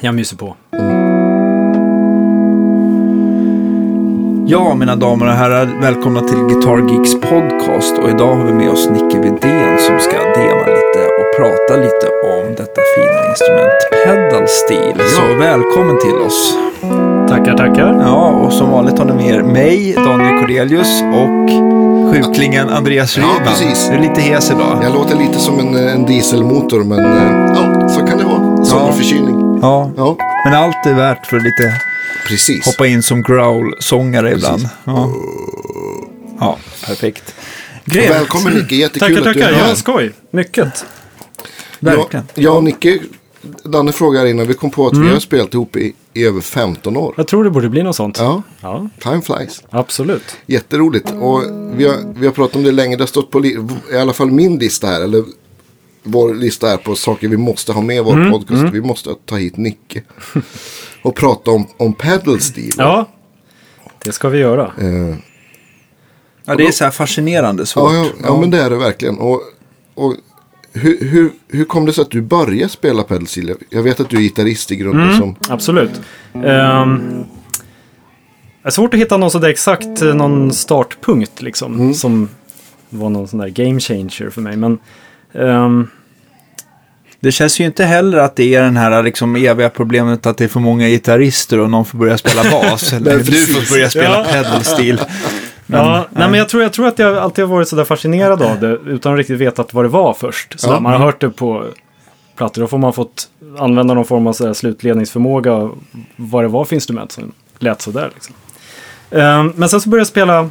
Jag myser på. Ja, mina damer och herrar, välkomna till Guitar Geeks podcast. Och idag har vi med oss Nicke Widén som ska dema lite och prata lite om detta fina instrument Pedal Steel. Så välkommen till oss. Tackar, tackar. Ja, och som vanligt har ni med er mig, Daniel Cordelius och sjuklingen Andreas Ja, Rydman. precis. Du är lite hes idag. Jag låter lite som en, en dieselmotor, men eh, ja, så kan det vara. Sommarförkylning. Ja, Ja, men allt är värt för att lite precis. hoppa in som growl-sångare ibland. Ja. ja, perfekt. Grymt. Välkommen Nicke, jättekul Tackar, att du tackar. är här. Ja, skoj. Mycket. Verkligen. Jag, jag och Nicke, Danne frågade innan, vi kom på att vi har spelat ihop i, i över 15 år. Jag tror det borde bli något sånt. Ja, Ja, time flies. absolut. Jätteroligt. Och vi har, vi har pratat om det länge, det har stått på i alla fall min lista här, eller vår lista här på saker vi måste ha med i vår podcast. Vi måste ta hit Nicke. och prata om, om pedal steel. Ja, det ska vi göra. Eh, Ja, det är så här fascinerande svårt. Ja, ja, ja, men det är det verkligen. Och, och hur, hur, hur kom det sig att du började spela pedal steel? Jag vet att du är gitarrist i grunden. Som, Absolut. Um, det är svårt att hitta någon sådär exakt eh, någon startpunkt liksom. Som var någon sån där game changer för mig. Men ehm, Det känns ju inte heller att det är den här liksom eviga problemet att det är för många gitarrister och någon får börja spela bas. eller du får börja spela Ja. pedal steel. ja, nej, men jag tror, jag tror att jag alltid har varit sådär fascinerad av det utan att riktigt veta vad det var först. Sådär, Ja. Man har hört det på plattor. Då får man fått använda någon form av sådär slutledningsförmåga. Vad det var för instrument som lät sådär. Liksom. Ehm, men sen så började jag spela.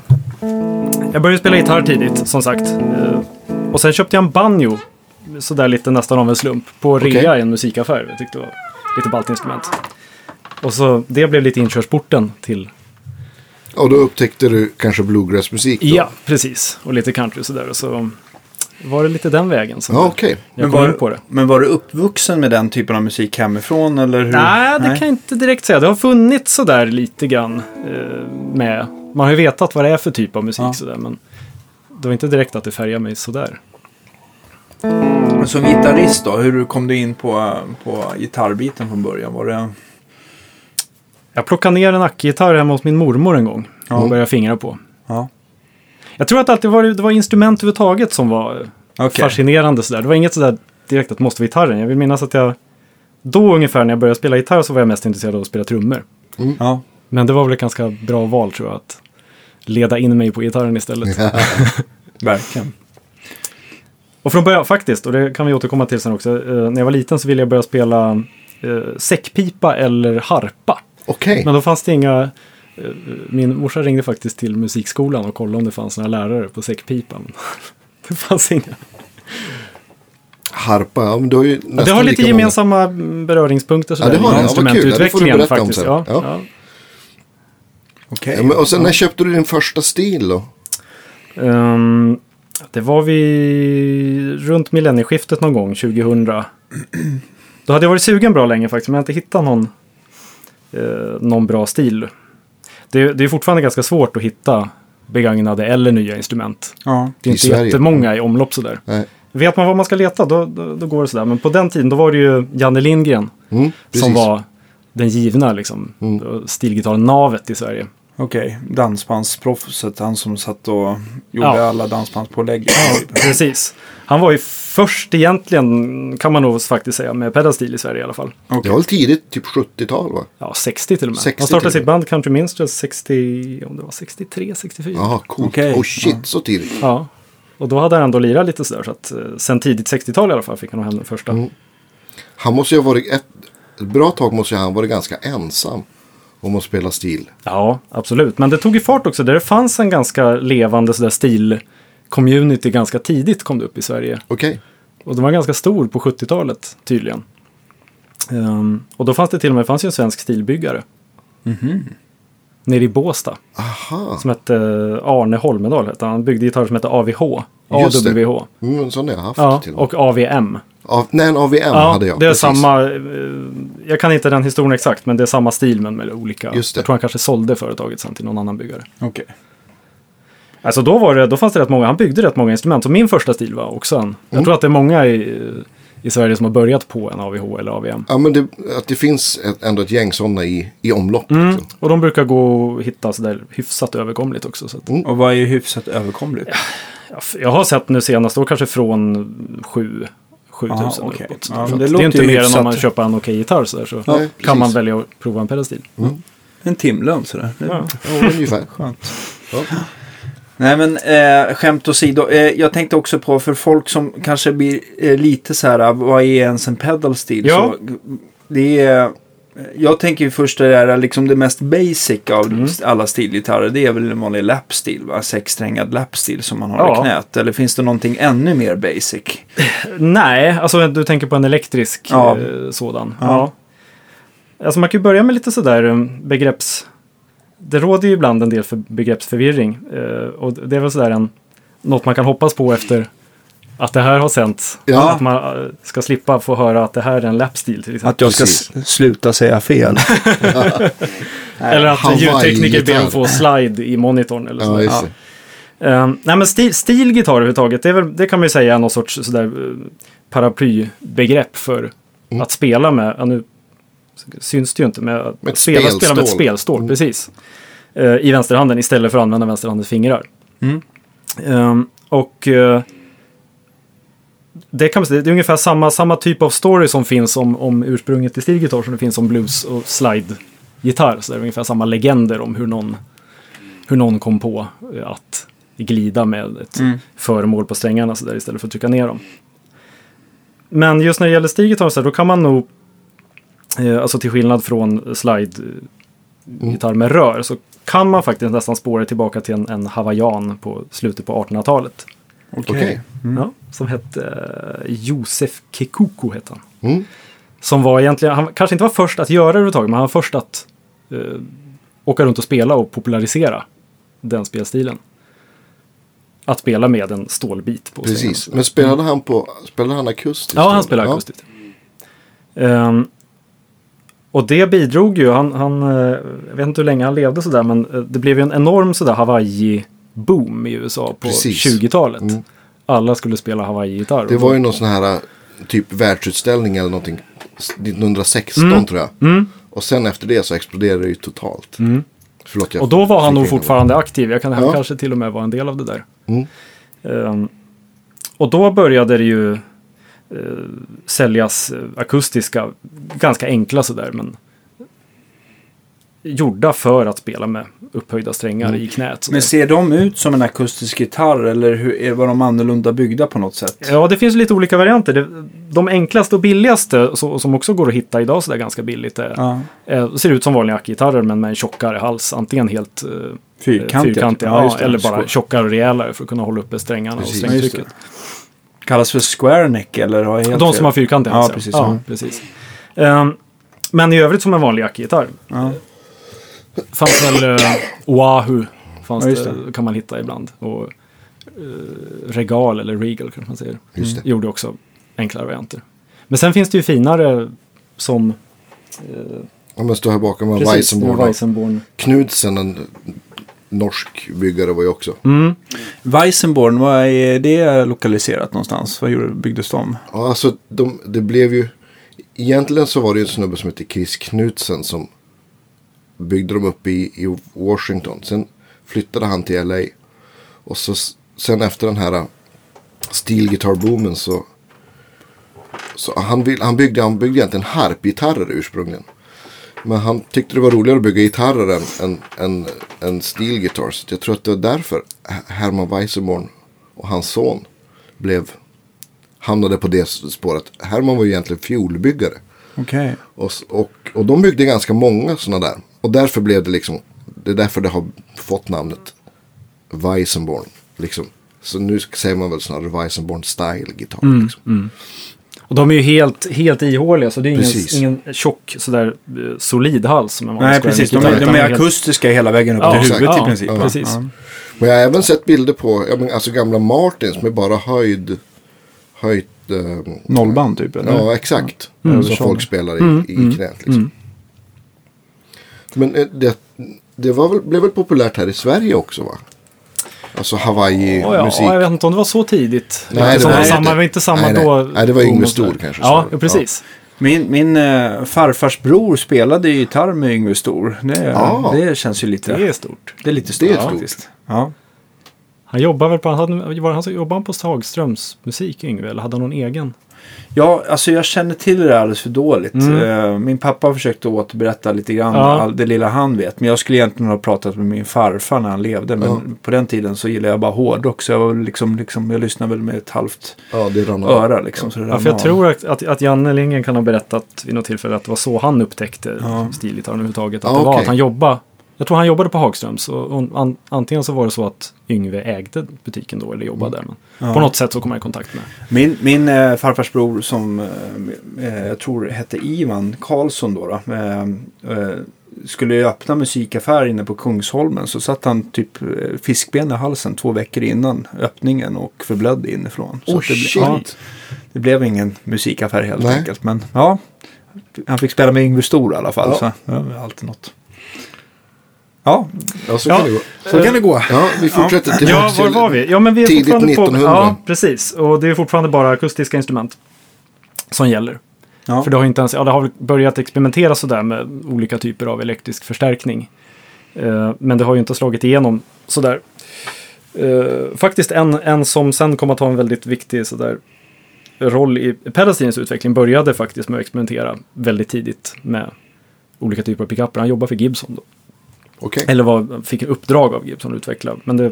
Jag började spela gitarr tidigt som sagt. Ehm, och sen köpte jag en banjo. Sådär lite nästan av en slump. På rea i en musikaffär. Jag tyckte det var lite ballt instrument. Och så det blev lite inkörsporten till och då upptäckte du kanske bluegrassmusik? Då? Ja, precis. Och lite country sådär. Och så var det lite den vägen som Ja, okej. jag Men kom var, in på det. men var du uppvuxen med den typen av musik hemifrån? Eller hur? Nej, det kan jag inte direkt säga. Det har funnits sådär lite grann eh, med. Man har ju vetat vad det är för typ av musik Ja. sådär. Men det var inte direkt att det färgar mig sådär. Som gitarrist då, hur kom du in på, på gitarrbiten från början? Var det... Jag plockade ner en ackgitarr hemma hos min mormor en gång. Och började fingra på. Ja. Jag tror att det alltid var, det var instrument överhuvudtaget som var Okej. fascinerande sådär. Det var inget sådär direkt att måste vara gitarren. Jag vill minnas att jag då ungefär när jag började spela gitarr så var jag mest intresserad av att spela trummor. Ja. Men det var väl ett ganska bra val tror jag. Att leda in mig på gitarren istället. Verkligen. Och från början faktiskt, och det kan vi återkomma till sen också. Eh, när jag var liten så ville jag börja spela eh, säckpipa eller harpa. Okej. Men då fanns det inga... eh, Min morsa ringde faktiskt till musikskolan och kollade om det fanns några lärare på säckpipa. Men det fanns inga. Harpa, ja, men du har ju nästan det har lite många- gemensamma mm, beröringspunkter sådär, det har det. i Ja, vad kul. Ja, det får du instrumentutvecklingen berätta om faktiskt. sen. Ja, Ja. ja. Okej. Ja, men, och sen när köpte du din första stil då? Ehm, det var vi runt millennieskiftet någon gång, 2000. Då hade jag varit sugen bra länge faktiskt, men jag har inte hittat någon, eh, någon bra stil. Det, det är fortfarande ganska svårt att hitta begagnade eller nya instrument. Ja. Det är I inte Sverige. jättemånga i omlopp sådär. Nej. Vet man var man ska leta, då, då, då går det sådär. Men på den tiden, då var det ju Janne Lindgren Mm, som var den givna liksom, Mm. stilgitarr-navet i Sverige. Okej, dansbandsproffset, han som satt och gjorde Ja. alla dansbandspålägg. Precis. Han var ju först egentligen, kan man nog faktiskt säga, med pedalstil i Sverige i alla fall. Det var väl tidigt, typ 70-tal va? Ja, 60 till och med. 60 han startade sitt band Country Minstrels 60, om det var 63, 64. Ja. Coolt. Okej. Oh shit, så tidigt. Och då hade han ändå lirat lite sådär, så att eh, sen tidigt 60-tal i alla fall fick han nog hem den första. Mm. Han måste ju ha varit, ett, ett bra tag måste han ha varit ganska ensam om att spela stil. Ja, absolut. Men det tog ju fart också. Där det fanns en ganska levande sådär stil-community ganska tidigt kom det upp i Sverige. Okej. Och den var ganska stor på 70-talet tydligen. Ehm, och då fanns det till och med fanns ju en svensk stilbyggare. Nere i Båstad. Aha. Som hette Arne Holmedal. Hette han. byggde gitarrer som hette AVH. Just det. AWH. Mm, sån har jag haft Ja, och AVM. Av, nej, en AVM Ja, hade jag. det är precis. samma. eh, Jag kan inte den historien exakt, men det är samma stil men med olika. Just det. Jag tror han kanske sålde företaget sen till någon annan byggare. Okej. Alltså då, var det, då fanns det rätt många, han byggde rätt många instrument. Så min första stil var också en. Jag Mm. tror att det är många i, i Sverige som har börjat på en AVH eller AVM. Ja, men det, att det finns ett, ändå ett gäng sådana i, i omlopp. Mm. Liksom. Och de brukar gå att hitta sådär hyfsat överkomligt också. Så att, Mm. Och vad är hyfsat överkomligt? jag har sett nu senast då kanske från 7 7000 Aha, okej. uppåt. Ja, det det, låter är inte ju mer än om man köper en okej gitarr så, där, så Ja, kan precis. man välja att prova en pedalstil. En timlön sådär. Det är Ja. Ja, ungefär. Skönt. Ja. Nej men eh, skämt åsido. Eh, jag tänkte också på för folk som kanske blir eh, lite så här, vad är ens en pedal steel? Ja. Så, det är, jag tänker först det där liksom det mest basic av Mm. alla stilgitarrer. Det är väl en vanlig lapstil, va? Sexsträngad lapstil som man har Ja. i knät. Eller finns det någonting ännu mer basic? Nej, alltså du tänker på en elektrisk Ja. eh, sådan. Ja. Ja. Alltså man kan ju börja med lite sådär eh, begrepps... Det råder ju ibland en del för begreppsförvirring. Eh, och det är väl sådär en, något man kan hoppas på efter att det här har sänts. Ja. Att man eh, ska slippa få höra att det här är en lapstil till exempel. Att jag ska sluta säga fel. Eller att Hawaii ljudtekniker ber att få slide i monitorn. Eller Ja, just. Um, nej men stil, stilgitarr överhuvudtaget, det, är väl, det kan man ju säga är någon sorts sådär, uh, paraplybegrepp för Mm. att spela med, ja, nu syns det ju inte, med att Med spela, spela med ett spelstål. spelstål, Mm. precis. Uh, I vänsterhanden istället för att använda vänsterhandens fingrar. Mm. Um, och uh, det, kan det är ungefär samma, samma typ av story som finns om, om ursprunget till stilgitarr som det finns om blues och slide-gitarr. Så det är ungefär samma legender om hur någon, hur någon kom på eh, att glida med ett Mm. föremål på strängarna så där, istället för att trycka ner dem. Men just när det gäller stilgitarr så här, då kan man nog, eh, alltså till skillnad från slide-gitarr med rör, så kan man faktiskt nästan spåra tillbaka till en, en hawaiian på slutet på 1800-talet. Okej. Ja, som hette eh, Josef Kekuko hette han. Mm. Som var egentligen, han kanske inte var först att göra det överhuvudtaget, men han var först att eh, åka runt och spela och popularisera den spelstilen. Att spela med en stålbit på Precis. scenen. Men spelade han på, spelade han akustiskt? Ja, han spelar Ja. akustiskt. Ehm, och det bidrog ju, han, han, eh, jag vet inte hur länge han levde sådär, men eh, det blev ju en enorm sådär Hawaii-boom i USA på Precis. 20-talet. Mm. Alla skulle spela Hawaii-gitarr. Det var ju någon sån här typ världsutställning eller någonting 1916 Mm. tror jag. Mm. Och sen efter det så exploderade det ju totalt. Mm. Förlåt, Och då var han nog fortfarande aktiv. Jag kan, Ja. kanske till och med var en del av det där. Ehm, och då började det ju eh, säljas akustiska, ganska enkla sådär, men gjorda för att spela med upphöjda strängar Mm. i knät. Men ser de ut som en akustisk gitarr eller hur, är, var de annorlunda byggda på något sätt? Ja, det finns lite olika varianter. De enklaste och billigaste, som också går att hitta idag sådär ganska billigt, är, Ja. ser ut som vanliga ackgitarrer men med en tjockare hals. Antingen helt eh, Fyrkantiga. fyrkantiga Ja, ja, det. eller bara tjockare och rejälare för att kunna hålla uppe strängarna Precis. och Ja, strängtrycket. Kallas för square neck eller? Har jag De som har fyrkantiga Ja, hals, precis. Ja, Ja. precis. Ehm, men i övrigt som en vanlig jackgitarr. Ja. Fanns väl uh, Oahu, fanns Ja, det, kan man hitta ibland. Och eh, Regal eller Regal kanske man säger. Just det. Gjorde också enklare varianter. Men sen finns det ju finare som... eh, Ja, men står här bakom med precis, Weissenborn. Weissenborn. Knudsen, en norsk byggare var ju också. Mm. Weissenborn, var är det lokaliserat någonstans? Vad gjorde, byggdes de? Ja, alltså de, det blev ju... Egentligen så var det ju en snubbe som hette Chris Knudsen som byggde dem upp i, i Washington. Sen flyttade han till LA. Och så, sen efter den här uh, steel guitar boomen så... så han, vill, han, byggde, han byggde egentligen harpgitarrer ursprungligen. Men han tyckte det var roligare att bygga gitarrer än, än, än, än steel guitars. Så jag tror att det var därför Herman Weissenborn och hans son blev hamnade på det spåret. Herman var ju egentligen fiolbyggare. Okej. Och, och, och de byggde ganska många sådana där. Och därför blev det liksom, det är därför det har fått namnet Weissenborn. Liksom. Så nu säger man väl snarare Weissenborn style gitarr. Mm, Liksom. Och de är ju helt, helt ihåliga så det är ingen, Precis. ingen tjock sådär eh, solid hals Nej, precis. De är, de är helt- akustiska hela vägen upp Ja, till huvudet Ja, i princip. ja, precis. Ja. Men jag har även sett bilder på ja, men, alltså gamla Martins med bara höjd, höjt, eh, Nollband typ? Eller? ja exakt. Mm. Som Mm. folk spelar i, Mm, i mm, knät. Liksom. Men eh, det, det var väl, blev väl populärt här i Sverige också va? Alltså Oh, ja, Hawaii-musik. jag vet inte om det var så tidigt. Nej, det, det var samma, det var inte samma Nej, nej. då. Nej, det var Yngve Stor kanske, Ja, ja, precis. Min, min eh, farfars bror spelade ju gitarr med Yngve Stor. Det, Ja. det känns ju lite... Det är stort. det är lite stort Det är stort. faktiskt. Ja. Han jobbar väl på, han var han så jobbade han på Hagströms musik, Yngve? Eller hade han någon egen? Ja, alltså jag känner till det alldeles för dåligt. Mm. Eh, min pappa försökte återberätta lite grann Ja. det lilla han vet. Men jag skulle egentligen ha pratat med min farfar när han levde. Men Ja. på den tiden så gillade jag bara hårdrock. Så jag, var liksom, liksom, jag lyssnade väl med ett halvt Ja, öra. Liksom, så det Ja, för jag av. tror att, att, att Janne Lindgren kan ha berättat vid något tillfälle att det var så han upptäckte Ja. stilgitarren överhuvudtaget. Att det var att han jobbade, jag tror han jobbade på Hagströms. Och, och an, antingen så var det så att Yngve ägde butiken då eller jobbade där. Men Ja. På något sätt så kom han i kontakt med. Min, min eh, farfars bror som eh, eh, jag tror hette Ivan Karlsson då. då eh, eh, skulle ju öppna musikaffär inne på Kungsholmen. Så satt han typ eh, fiskben i halsen två veckor innan öppningen och förblödde inifrån. Så Oh att det, shit. ja, det blev ingen musikaffär helt Nej. enkelt. Men ja, han fick spela med Yngve Stor i alla fall. Ja. Så ja, alltid något. Ja, Ja, så Ja. kan det gå. så kan det gå. Ja, vi fortsätter Ja, tillbaka var till... var vi? Ja, men vi är tidigt fortfarande på... 1900. Ja, precis. Och det är fortfarande bara akustiska instrument som gäller. Ja. För det har ju inte ens, ja, det har börjat experimentera sådär med olika typer av elektrisk förstärkning. Eh, men det har ju inte slagit igenom sådär. Eh, faktiskt en, en som sen kom att ha en väldigt viktig sådär roll i Pedalstins utveckling började faktiskt med att experimentera väldigt tidigt med olika typer av pickuper. Han jobbade för Gibson då. Okej. Eller var, fick en uppdrag av Gibson att utveckla. Men det,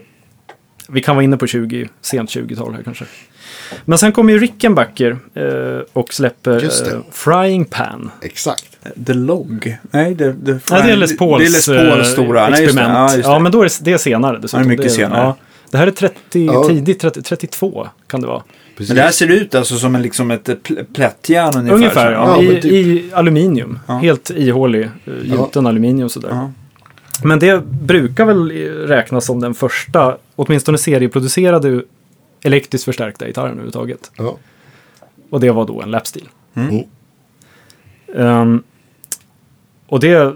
vi kan vara inne på 20, sent 20-tal här kanske. Men sen kommer ju Rickenbacker eh, och släpper eh, Frying Pan. Exakt. The Log. Nej, det, det, Nej, det är Les Pauls, det är Les Pauls eh, stora. Nej, just det. experiment. Ja, just Ja, det. men då är det, det är senare dessutom. Ja, det är mycket är- senare. Ja, det här är 30, Ja. tidigt 30, 32 kan det vara. Precis. Men det här ser ut alltså som en, liksom ett pl- plättjärn ungefär. Ungefär, ja. Ja, I, typ. I aluminium. Ja. Helt ihålig, eh, gjuten aluminium sådär. Men det brukar väl räknas som den första, åtminstone serieproducerade elektriskt förstärkta gitarren överhuvudtaget. Ja. Och det var då en lapstil. Mm. Ehm, och det,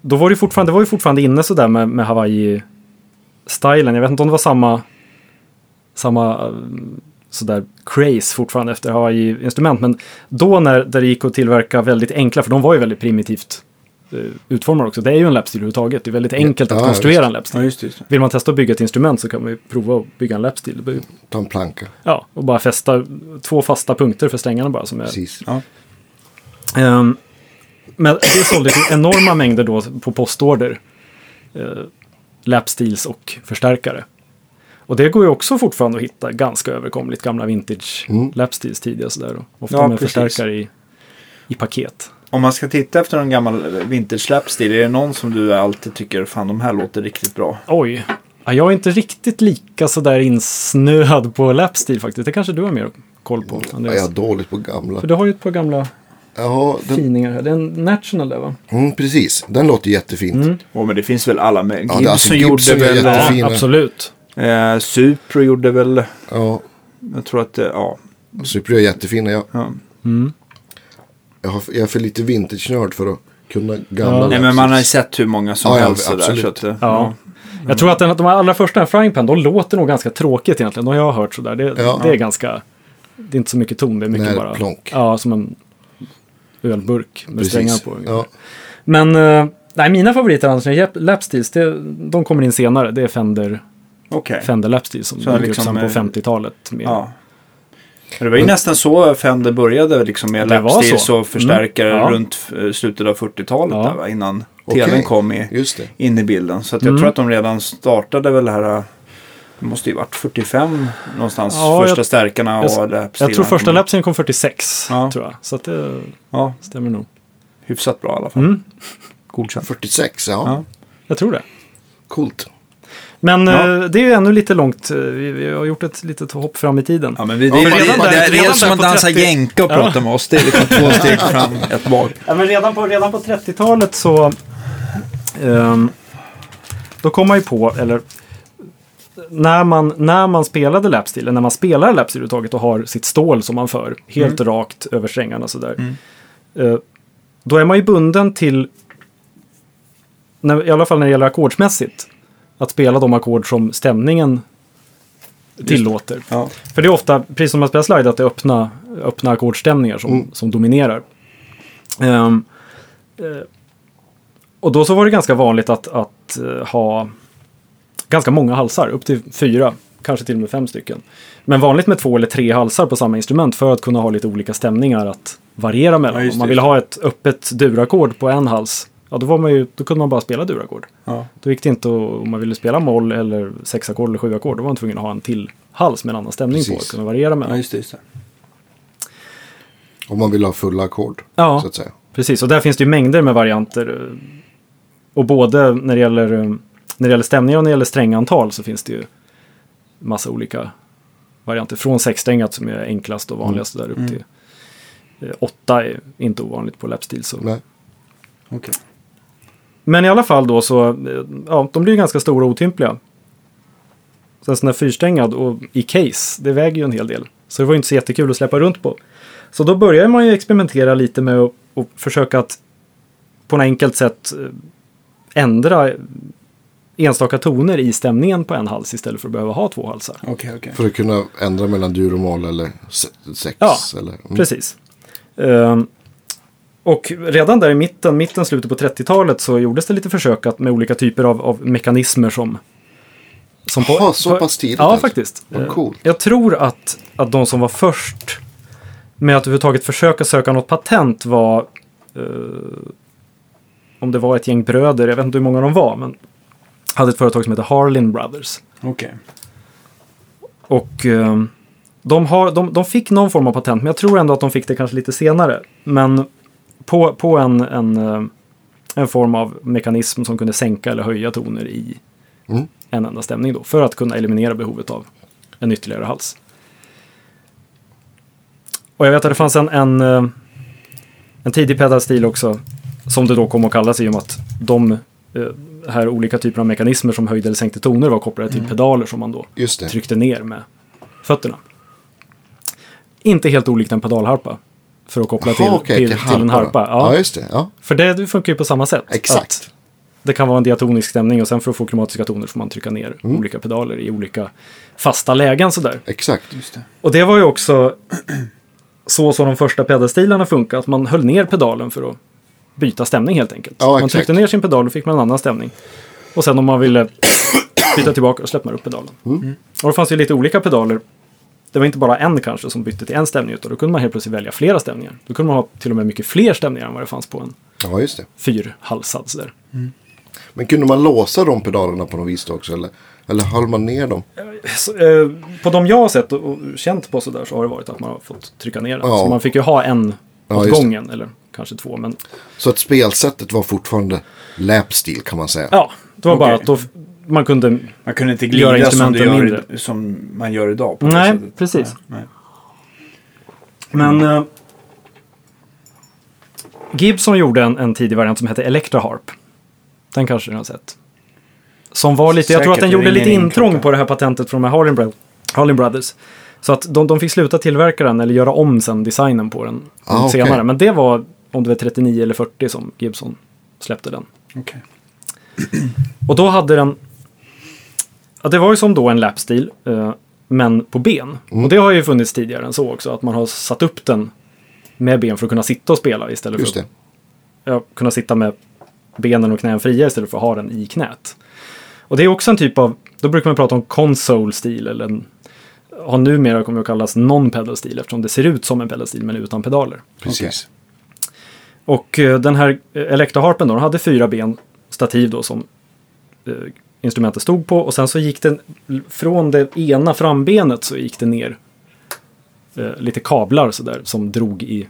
då var det, ju fortfarande, det var ju fortfarande inne sådär med, med Hawaii-stilen. Jag vet inte om det var samma, samma eh, sådär craze fortfarande efter Hawaii-instrument. Men då när där det gick att tillverka väldigt enkla, för de var ju väldigt primitivt eh, utformade också. Det är ju en lapstil överhuvudtaget. Det är väldigt enkelt att Ja, konstruera just. en lapstil. Ja, just. Just. Vill man testa att bygga ett instrument så kan man ju prova att bygga en lapstil. Ta en planka. Ja, och bara fästa två fasta punkter för strängarna bara. Som är, Precis. Ja. Ehm, men det såldes ju enorma mängder då på postorder. Uh, lapstils och förstärkare. Och det går ju också fortfarande att hitta ganska överkomligt gamla vintage Mm. lapstils tidiga sådär. och Ofta Ja, med precis. förstärkare i, i paket. Om man ska titta efter en gammal vintage lapstil, är det någon som du alltid tycker, fan de här låter riktigt bra? Oj, ja, jag är inte riktigt lika sådär insnöad på lapstil faktiskt. Det kanske du har mer koll på, Ja, Andreas. jag är dåligt på gamla. För du har ju ett par gamla Jaha, den, finingar här. Det är en National där va? mm, precis. Den låter jättefint. Mm. Åh, men det finns väl alla med. Ja, Gibson, det- alltså, gjorde Gibson är väl. Ja, Fina. absolut. eh, Supro gjorde väl, Ja, jag tror att, eh, ja. Supra är jättefina. Jag, ja. Mm. Jag, har, jag är för lite vintage-nörd för att kunna gamla Ja. Nej, men man har ju sett hur många som Ja, ja, helst sådär. absolut. Så att, eh, Ja. Jag tror att den, de allra första Frying Pan, de låter nog ganska tråkigt egentligen. De jag har hört sådär. Det, Ja. det är ganska... Det är inte så mycket ton, det är mycket Nej, bara... plonk. Ja, som en ölburk med Precis. strängar på. Ja, Men, eh, nej, mina favoriter annars är Lapsteels. Det, de kommer in senare. Det är Fender, Okej. Fender Lapsteels som dök liksom, upp sen på eh, 50-talet. Med, Ja. Men Det var ju nästan så Fender började liksom med så. och förstärkare Mm. Ja. runt slutet av 40-talet Ja. där, innan Okej. tvn kom i, just det. in i bilden. Så att jag Mm. tror att de redan startade väl det här, det måste ju varit 45 någonstans, Ja, första jag- stärkarna jag- och lapstilarna. Jag tror första Lapsteel kom 46, Ja. tror jag. Så att det Ja, stämmer nog. hyfsat bra i alla fall. Mm, Godkänt. 46, ja. Ja. jag tror det. Coolt. Men Ja. eh, det är ju ännu lite långt. eh, Vi, vi har gjort ett litet hopp fram i tiden. Ja, men vi, det, Ja, är- för det, redan det, där- det, det redan är som att på dansa 30 jänka och Ja. prata med oss. Det är liksom två steg fram, ett bak. Ja, men redan på, redan på 30-talet så... ehm, då kom man ju på, eller... När man, när man spelade lapsteel, eller när man spelar lapsteel överhuvudtaget och har sitt stål som man för helt rakt över strängarna sådär. Mm. eh, då är man ju bunden till, när, i alla fall när det gäller ackordsmässigt, att spela de ackord som stämningen tillåter. Ja. För det är ofta, precis som man spelar slide, att det är öppna, öppna ackordstämningar som, som dominerar. Ehm, eh, och då så var det ganska vanligt att, att eh, ha ganska många halsar, upp till fyra, kanske till och med fem stycken. Men vanligt med två eller tre halsar på samma instrument för att kunna ha lite olika stämningar att variera mellan. Ja, Om man just ha ett öppet durackord på en hals, ja då, var man ju, då kunde man bara spela durackord. Ja. Då gick det inte att, om man ville spela moll eller sexackord eller sjuackord, då var man tvungen att ha en till hals med en annan stämning på, Precis. att kunna variera ja, mellan. just det. Just det. Om man vill ha fulla ackord. Ja. Så att säga. Precis, och där finns det ju mängder med varianter. Och både när det gäller, eh, när det gäller stämningar och när det gäller strängantal så finns det ju massa olika varianter. Från sexsträngat som är enklast och vanligast där upp till eh, åtta är inte ovanligt på lapstil. Så. Nej. Okej. Men i alla fall då så, eh, ja, de blir ju ganska stora och otympliga. Sen sån här fyrsträngad och i case, det väger ju en hel del. Så det var ju inte så jättekul att släppa runt på. Så då börjar man ju experimentera lite med att och försöka att på ett enkelt sätt eh, ändra enstaka toner i stämningen på en hals istället för att behöva ha två halsar. Okej, okej. För att kunna ändra mellan dur och moll eller se- sex. Ja, eller, mm. Precis. Ehm, och redan där i mitten, mitten, slutet på 30-talet så gjordes det lite försök att med olika typer av, av mekanismer som... som Jaha, så pass tidigt Ja, alltså. faktiskt. Vad Eh, coolt. Jag tror att, att de som var först med att överhuvudtaget försöka söka något patent var... eh, om det var ett gäng bröder, jag vet inte hur många de var, men hade ett företag som heter Harlin Brothers. Okej. Och eh, de, har, de, de fick någon form av patent, men jag tror ändå att de fick det kanske lite senare. Men på, på en, en, eh, en form av mekanism som kunde sänka eller höja toner i Mm. en enda stämning då. För att kunna eliminera behovet av en ytterligare hals. Och jag vet att det fanns en, en, eh, en tidig pedalstil också. Som det då kom att kallas i och med att de eh, här olika typerna av mekanismer som höjde eller sänkte toner var kopplade till pedaler som man då tryckte ner med fötterna. Inte helt olikt en pedalharpa. För att koppla till, Jaha, okej, till, till, en harpa. Ja, Ja, just det. Ja. för det, funkar ju på samma sätt. Exakt. Det kan vara en diatonisk stämning och sen för att få kromatiska toner får man trycka ner Mm. olika pedaler i olika fasta lägen sådär. Exakt. Just det. Och det var ju också så som de första pedalstilarna funkar, att man höll ner pedalen för att byta stämning helt enkelt. Ja, man tryckte ner sin pedal och fick man en annan stämning. Och sen om man ville byta tillbaka och släppte man upp pedalen. Mm. Och det fanns ju lite olika pedaler. Det var inte bara en kanske som bytte till en stämning, utan då kunde man helt plötsligt välja flera stämningar. Då kunde man ha till och med mycket fler stämningar än vad det fanns på en Ja, just det. fyrhalsad. Sådär. Men kunde man låsa de pedalerna på något vis då också? Eller, eller höll man ner dem? Så, eh, på de jag har sett och, och känt på sådär så har det varit att man har fått trycka ner den. Ja. Så man fick ju ha en Ja, åt gången, eller kanske två. Men Så att spelsättet var fortfarande lapstil kan man säga. ja, det var bara Okej. att då, man kunde... Man kunde inte Göra glida som, det instrumenten gör, mindre. som man gör idag. På det Nej, sättet. precis. Nej, Men eh, Gibson gjorde en, en tidig variant som hette Electra Harp. Den kanske ni har sett. Som var lite, jag tror att Säkert, den det gjorde lite in intrång klockan. på det här patentet från de här Harlin, Bro- Harlin Brothers. Så att de, de fick sluta tillverka den eller göra om sen designen på den Ah, senare. Men det var om det var 39 eller 40 som Gibson släppte den. Okej. Och då hade den... Ja, det var ju som då en lapstil, eh, men på ben. Mm. Och det har ju funnits tidigare än så också, att man har satt upp den med ben för att kunna sitta och spela istället Just för att ja, kunna sitta med benen och knän fria istället för att ha den i knät. Och det är också en typ av, då brukar man prata om console-stil eller en, har numera kommit att kallas non-pedal-stil eftersom det ser ut som en pedal-stil men utan pedaler. Precis. Och eh, den här eh, elektroharpen då, den hade fyra ben, stativ då som instrumentet stod på och sen så gick den från det ena frambenet så gick det ner eh, lite kablar sådär som drog i,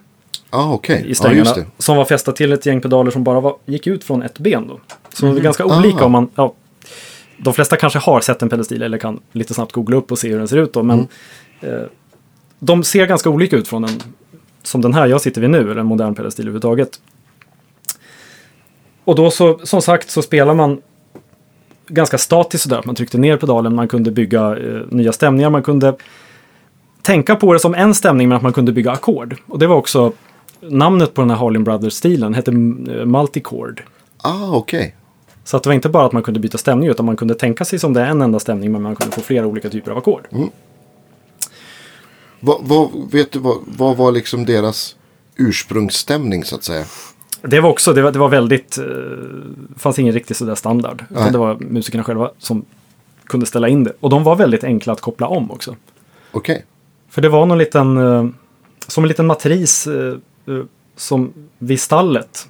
Ah, okej. i just det. som var fästa till ett gäng pedaler som bara var, gick ut från ett ben då. Så det är ganska Ah. olika om man, ja, de flesta kanske har sett en pedalstil eller kan lite snabbt googla upp och se hur den ser ut då, men eh, de ser ganska olika ut från en, som den här jag sitter vid nu, eller en modern pedalstil överhuvudtaget. Och då så, som sagt, så spelar man ganska statiskt sådär, man tryckte ner pedalen, man kunde bygga eh, nya stämningar, man kunde tänka på det som en stämning men att man kunde bygga ackord. Och det var också namnet på den här Harlin Brothers-stilen, hette eh, Multichord. Ah, okej. Så att det var inte bara att man kunde byta stämning utan man kunde tänka sig som det är en enda stämning men man kunde få flera olika typer av ackord. Vad, vad, vet du vad, vad var liksom deras ursprungsstämning så att säga? Det var också, det var, det var väldigt, eh, fanns ingen riktig sådär standard. Nej. Det var musikerna själva som kunde ställa in det. Och de var väldigt enkla att koppla om också. Okej. För det var någon liten, eh, som en liten matris eh, eh, som vid stallet.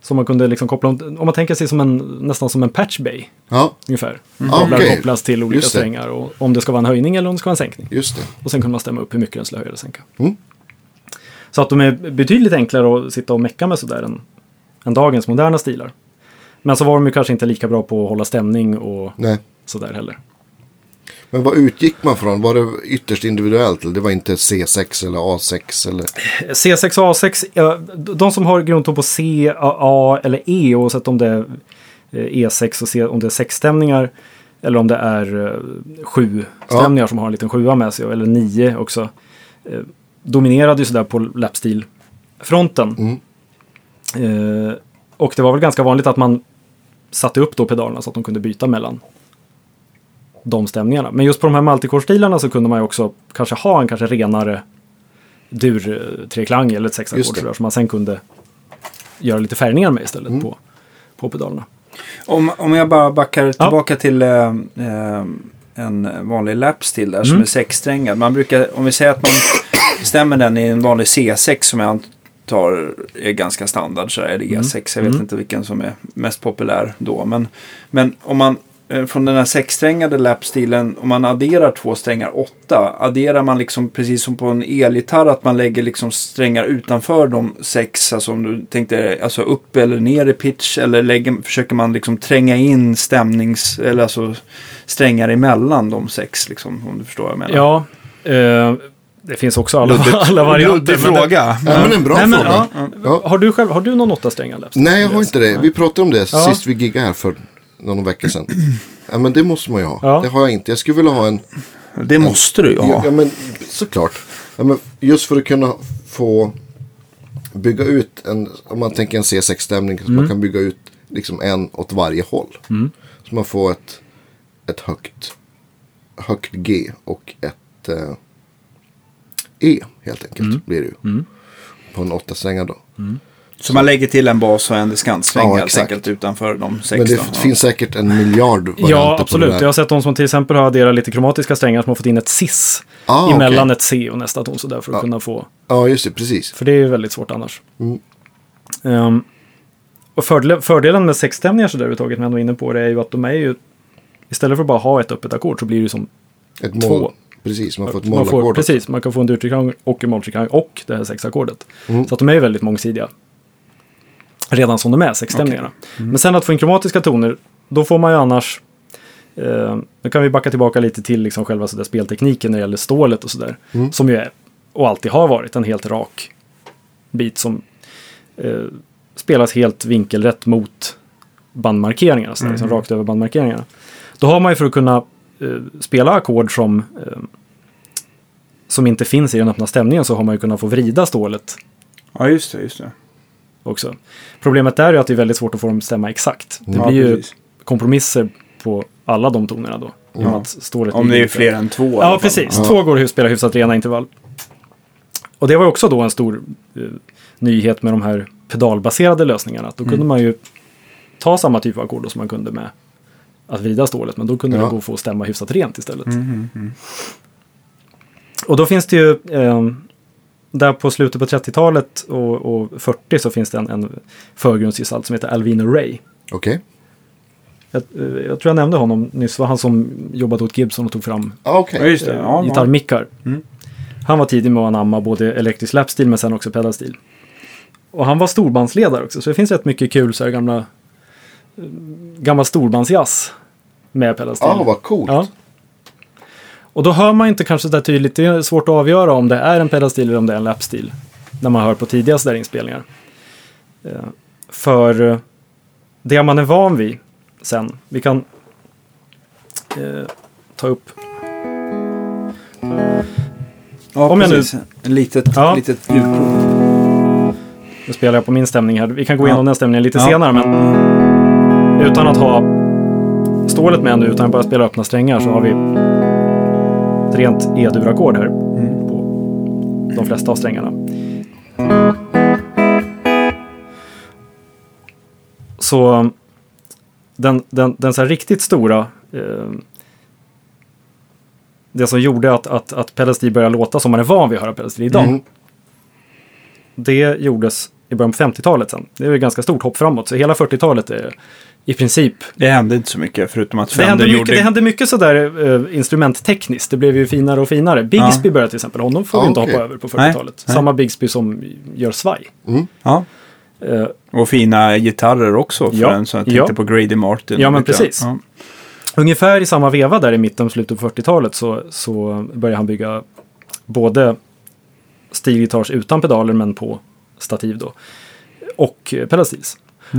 Som man kunde liksom koppla om, om man tänker sig som en, nästan som en patch bay Ja, ungefär. Mm. Kablar Okej. kopplas till olika strängar och om det ska vara en höjning eller om det ska vara en sänkning. just det. Och sen kunde man stämma upp hur mycket den skulle höja eller sänka. Mm. Så att de är betydligt enklare att sitta och mecka med sådär än, än dagens moderna stilar. Men så var de ju kanske inte lika bra på att hålla stämning och Nej. sådär heller. Men vad utgick man från? Var det ytterst individuellt? Eller det var inte C6 eller A6 eller? C6 och A6, ja, de som har grundton på C, A, eller E oavsett om det är eh, E6 och C, om det är sexstämningar eller om det är eh, sju stämningar som har en liten sjua med sig eller nio också. Dominerade ju sådär på lapstil-fronten. Mm. Eh, och det var väl ganska vanligt att man satte upp då pedalerna så att de kunde byta mellan de stämningarna. Men just på de här multicore-stilarna så kunde man ju också kanske ha en kanske renare dur-treklang eller ett Just sexackord det. sådär, som man sen kunde göra lite färgningar med istället Mm. på, på pedalerna. Om, om jag bara backar tillbaka till eh, eh, en vanlig lapstil där som Mm. är sexsträngad. Man brukar, om vi säger att man stämmer den i en vanlig C6 som jag antar är ganska standard så är det E6. Jag vet Mm. inte vilken som är mest populär då. Men, men om man eh, från den här sexsträngade lapstilen, om man adderar två strängar åtta, adderar man liksom precis som på en elgitarr att man lägger liksom strängar utanför de sex, alltså om du tänkte alltså upp eller ner i pitch eller lägger, försöker man liksom tränga in stämnings, eller alltså strängar emellan de sex liksom, om du förstår vad jag menar. Ja, eh, det finns också alla, alla varianter. Luddig men det- fråga. Ja, men en bra Nej, men, fråga. ja. Ja. Har du själv, har du någon åtta strängar lapstil? Nej, jag har inte det. Vi pratade om det Ja. sist vi giggade här för någon vecka sedan. Ja, men det måste man ju ha. Ja. Det har jag inte. Jag skulle vilja ha en... Det måste du ju Ja, ha. ja men såklart. Ja, men just för att kunna få bygga ut en, om man tänker en C6-stämning, så Mm. man kan bygga ut liksom en åt varje håll. Så man får ett, ett högt, högt G och ett eh, E helt enkelt. Mm. Blir det ju. På en åtta strängar då. Så man lägger till en bas och en diskantsträng Ja, helt enkelt utanför de sex. Men det då. finns säkert en miljard varianter Ja, på absolut. Jag har sett de som till exempel har adderat lite kromatiska strängar som har fått in ett cis Ah, emellan okej. ett C och nästa ton sådär för att Ja. kunna få Ja, just det. Precis. För det är ju väldigt svårt annars. Mm. Ehm, och fördel, fördelen med sexstämningar så där överhuvudtaget, när jag var inne på det, är ju att de är ju... Istället för att bara ha ett öppet ackord så blir det ju som Ett Två. mål. Precis, man får ett man får, mollackord. Precis, man kan få en durtreklang och en molltreklang och det här sexackordet. Mm. Så att de är väldigt mångsidiga. Redan som de är, sexstämningarna. Men sen att få in kromatiska toner, då får man ju annars... Eh, nu kan vi backa tillbaka lite till liksom själva så där speltekniken när det gäller stålet och sådär. Mm. Som ju är, och alltid har varit, en helt rak bit som eh, spelas helt vinkelrätt mot bandmarkeringarna, så där, liksom rakt över bandmarkeringarna. Då har man ju för att kunna spela ackord som, eh, som inte finns i den öppna stämningen så har man ju kunnat få vrida stålet Ja, just det. Just det. också. Problemet där är ju att det är väldigt svårt att få dem att stämma exakt. Det Ja, blir ju precis. kompromisser på alla de tonerna då. stålet Om det är fler än två. Ja, precis. Två går att spela hyfsat rena intervall. Och det var också då en stor eh, nyhet med de här pedalbaserade lösningarna. Att då Mm. kunde man ju ta samma typ av ackord som man kunde med att vrida stålet. Men då kunde Ja. det gå att få stämma hyfsat rent istället. Mm, mm. Och då finns det ju, eh, där på slutet på 30-talet och, och 40 så finns det en, en förgrundsgestalt som heter Alvino Ray. Okej. Jag, eh, jag tror jag nämnde honom nyss, det var han som jobbade åt Gibson och tog fram Ah, det. eh, Ja, ja. gitarrmickar. Mm. Han var tidig med att anamma både elektrisk lapstil men sen också pedalstil. Och han var storbandsledare också, så det finns rätt mycket kul så här gamla gammal storbandsjazz med pedalstil. Ah, vad coolt. Ja. Och då hör man inte kanske där tydligt, det är svårt att avgöra om det är en pedalstil eller om det är en lapstil. När man hör på tidiga sådär inspelningar. Eh, För eh, det man är van vid sen, vi kan eh, ta upp Ja, Om jag nu- precis. En litet, Ja. litet ljudprov. Nu spelar jag på min stämning här. Vi kan gå Ja. igenom den stämningen lite Ja. senare. Men utan att ha stålet med nu, utan att bara spela öppna strängar så har vi ett rent E-dur-ackord här på de flesta av strängarna. Så den, den, den så här riktigt stora eh, det som gjorde att, att, att pedal steel började låta som man är van vid att höra pedal steel idag. Mm. Det gjordes i början på 50-talet sen. Det är ett ganska stort hopp framåt. Så hela 40-talet är i princip... Det hände inte så mycket förutom att Det hände, Fender mycket, gjorde... det hände mycket sådär uh, instrumenttekniskt. Det blev ju finare och finare. Bigsby började till exempel. Honom får vi Ja, inte okej. hoppa över på Nej, 40-talet. nej. Samma Bigsby som gör svaj. Ja. Eh, Och fina gitarrer också. För Ja, en som jag tänkte ja. på Grady Martin. Ja, men precis. Ja. Ungefär i samma veva där i mitten och slutet på 40-talet så, så började han bygga både stilgitarrs utan pedaler men på stativ då. Och pedal steels.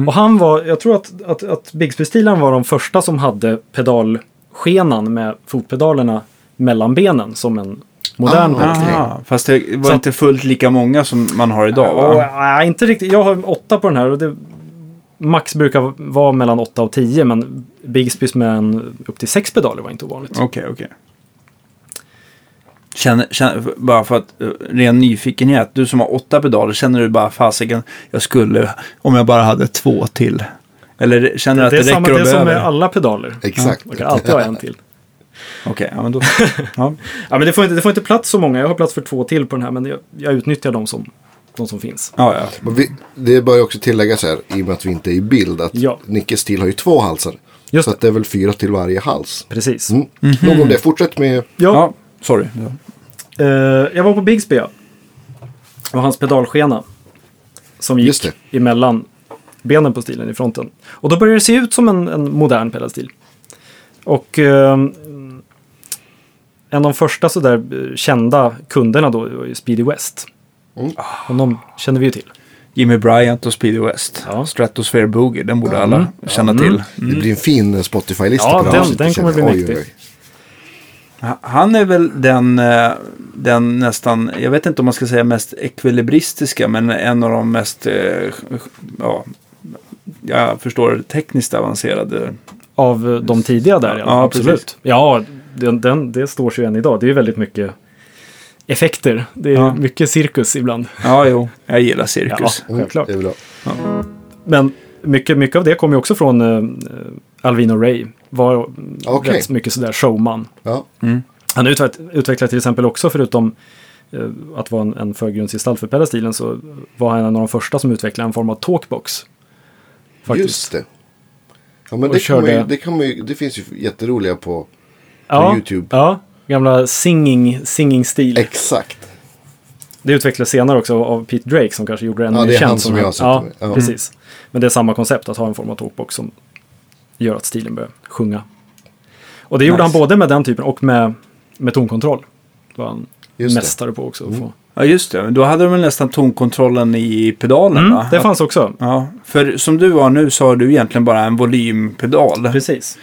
Och han var, jag tror att, att, att Bigsby-stilen var de första som hade pedalskenan med fotpedalerna mellan benen som en modern Ah. Aha, fast det var Så- inte fullt lika många som man har idag va? nej, inte riktigt. Jag har åtta på den här och det, max brukar vara mellan åtta och tio men Bigsbys med en, upp till sex pedaler var inte ovanligt. Okej, okej. Känner, känner, bara för att, uh, ren nyfikenhet, du som har åtta pedaler, känner du bara fasiken, jag skulle, om jag bara hade två till? Eller känner du att det det, är samma räcker det är som med alla pedaler. Exakt. Man kan alltid ha en till. Okej, ja men då. ja. Ja, men det, får inte, det får inte plats så många. Jag har plats för två till på den här, men jag, jag utnyttjar de som, de som finns. Ja, ja. Vi, det bör ju också tilläggas här, i och med att vi inte är i bild, att Ja. Nickes stil har ju två halsar. Just så att det är väl fyra till varje hals. Precis. Mm. Nog om det. Fortsätt med... Ja, ja sorry. eh, jag var på Bigsby, ja. Och hans pedalskena. Som Just gick emellan benen på stilen i fronten. Och då började det se ut som en, en modern pedalstil. Och eh, en av de första sådär eh, kända kunderna då var ju Speedy West. Mm. Honom känner vi ju till. Jimmy Bryant och Speedy West. Ja. Stratosphere Boogie, den borde alla känna till. Det blir en fin Spotify-lista Ja, på det här den- den kommer bli Oj, oj, mäktig. Han är väl den, eh, den nästan, jag vet inte om man ska säga mest ekvilibristiska, men en av de mest, eh, ja, jag förstår tekniskt avancerade. Av eh, de tidiga där, ja. Ja, absolut. precis. Ja, den, den, det står sig ju än idag. Det är ju väldigt mycket effekter. Det är Ja. mycket cirkus ibland. Ja, jo, jag gillar Ja, cirkus. Mm, självklart. Det är bra. Men mycket, mycket av det kommer ju också från uh, Alvino Ray. Var Okej. rätt mycket sådär showman. Ja. Han utveck, utvecklade till exempel också, förutom eh, att vara en, en förgrundsgestalt för pedastilen, så var han en av de första som utvecklade en form av talkbox. Faktiskt. Just det. Ja, men det, kan man ju, körde- det, kan man ju, det finns ju jätteroliga på... ja, YouTube. Ja, gamla singing, singing-stil. Exakt. Det utvecklades senare också av Pete Drake som kanske gjorde det ännu Ja, mer det är känt han som jag har sett Ja, med. Ja. precis. Men det är samma koncept, att ha en form av talkbox som gör att stilen börjar sjunga. Och det gjorde Nice. han både med den typen och med, med tonkontroll. Det var han Just det. mästare på också. Få. Ja, just det. Då hade de väl nästan tonkontrollen i pedalen, Mm, va? det fanns också. Ja, för som du har nu så har du egentligen bara en volympedal. Precis.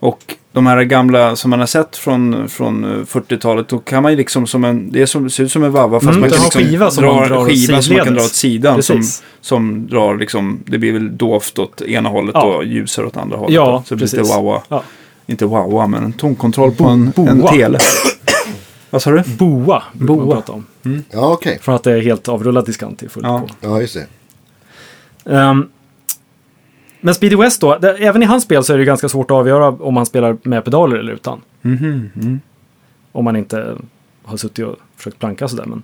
Och de här gamla som man har sett från, från eh, 40-talet, då kan man ju liksom som en, det är som, ser ut som en vavva fast Mm, man det kan liksom skiva som dra, man drar skiva som man kan dra åt sidan. Som, Precis. som drar liksom, det blir väl dovt åt ena hållet Ja. och ljusare åt andra hållet. Ja, då. så det blir lite wawa. Ja. Inte wawa, men en tonkontroll på en, Boa. en tele. Vad sa du? Boa brukar man Boa. prata om. Ja, okej. Från att det är helt avrullad diskant till fullt Ja. på. Ja, just det. Ehm, men Speedy West då, det, även i hans spel så är det ganska svårt att avgöra om han spelar med pedaler eller utan. Mm. Om man inte har suttit och försökt planka sådär. Men,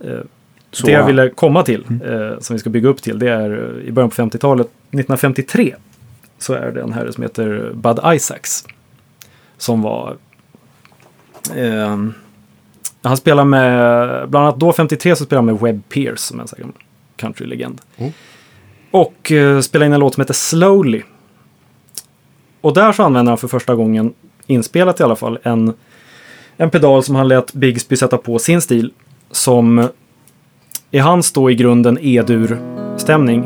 eh, Så. det jag ville komma till, eh, som vi ska bygga upp till, det är eh, i början på 50-talet, 1953, så är det en herre som heter Bud Isaacs. Som var... ehm, han spelar med, bland annat då 53 så spelar han med Webb Pierce som är en countrylegend. Mm. Och eh, spelade in en låt som heter Slowly. Och där så använder han för första gången, inspelat i alla fall, en, en pedal som han lät Bigsby sätta på sin stil. Som i hans då i grunden E-dur-stämning.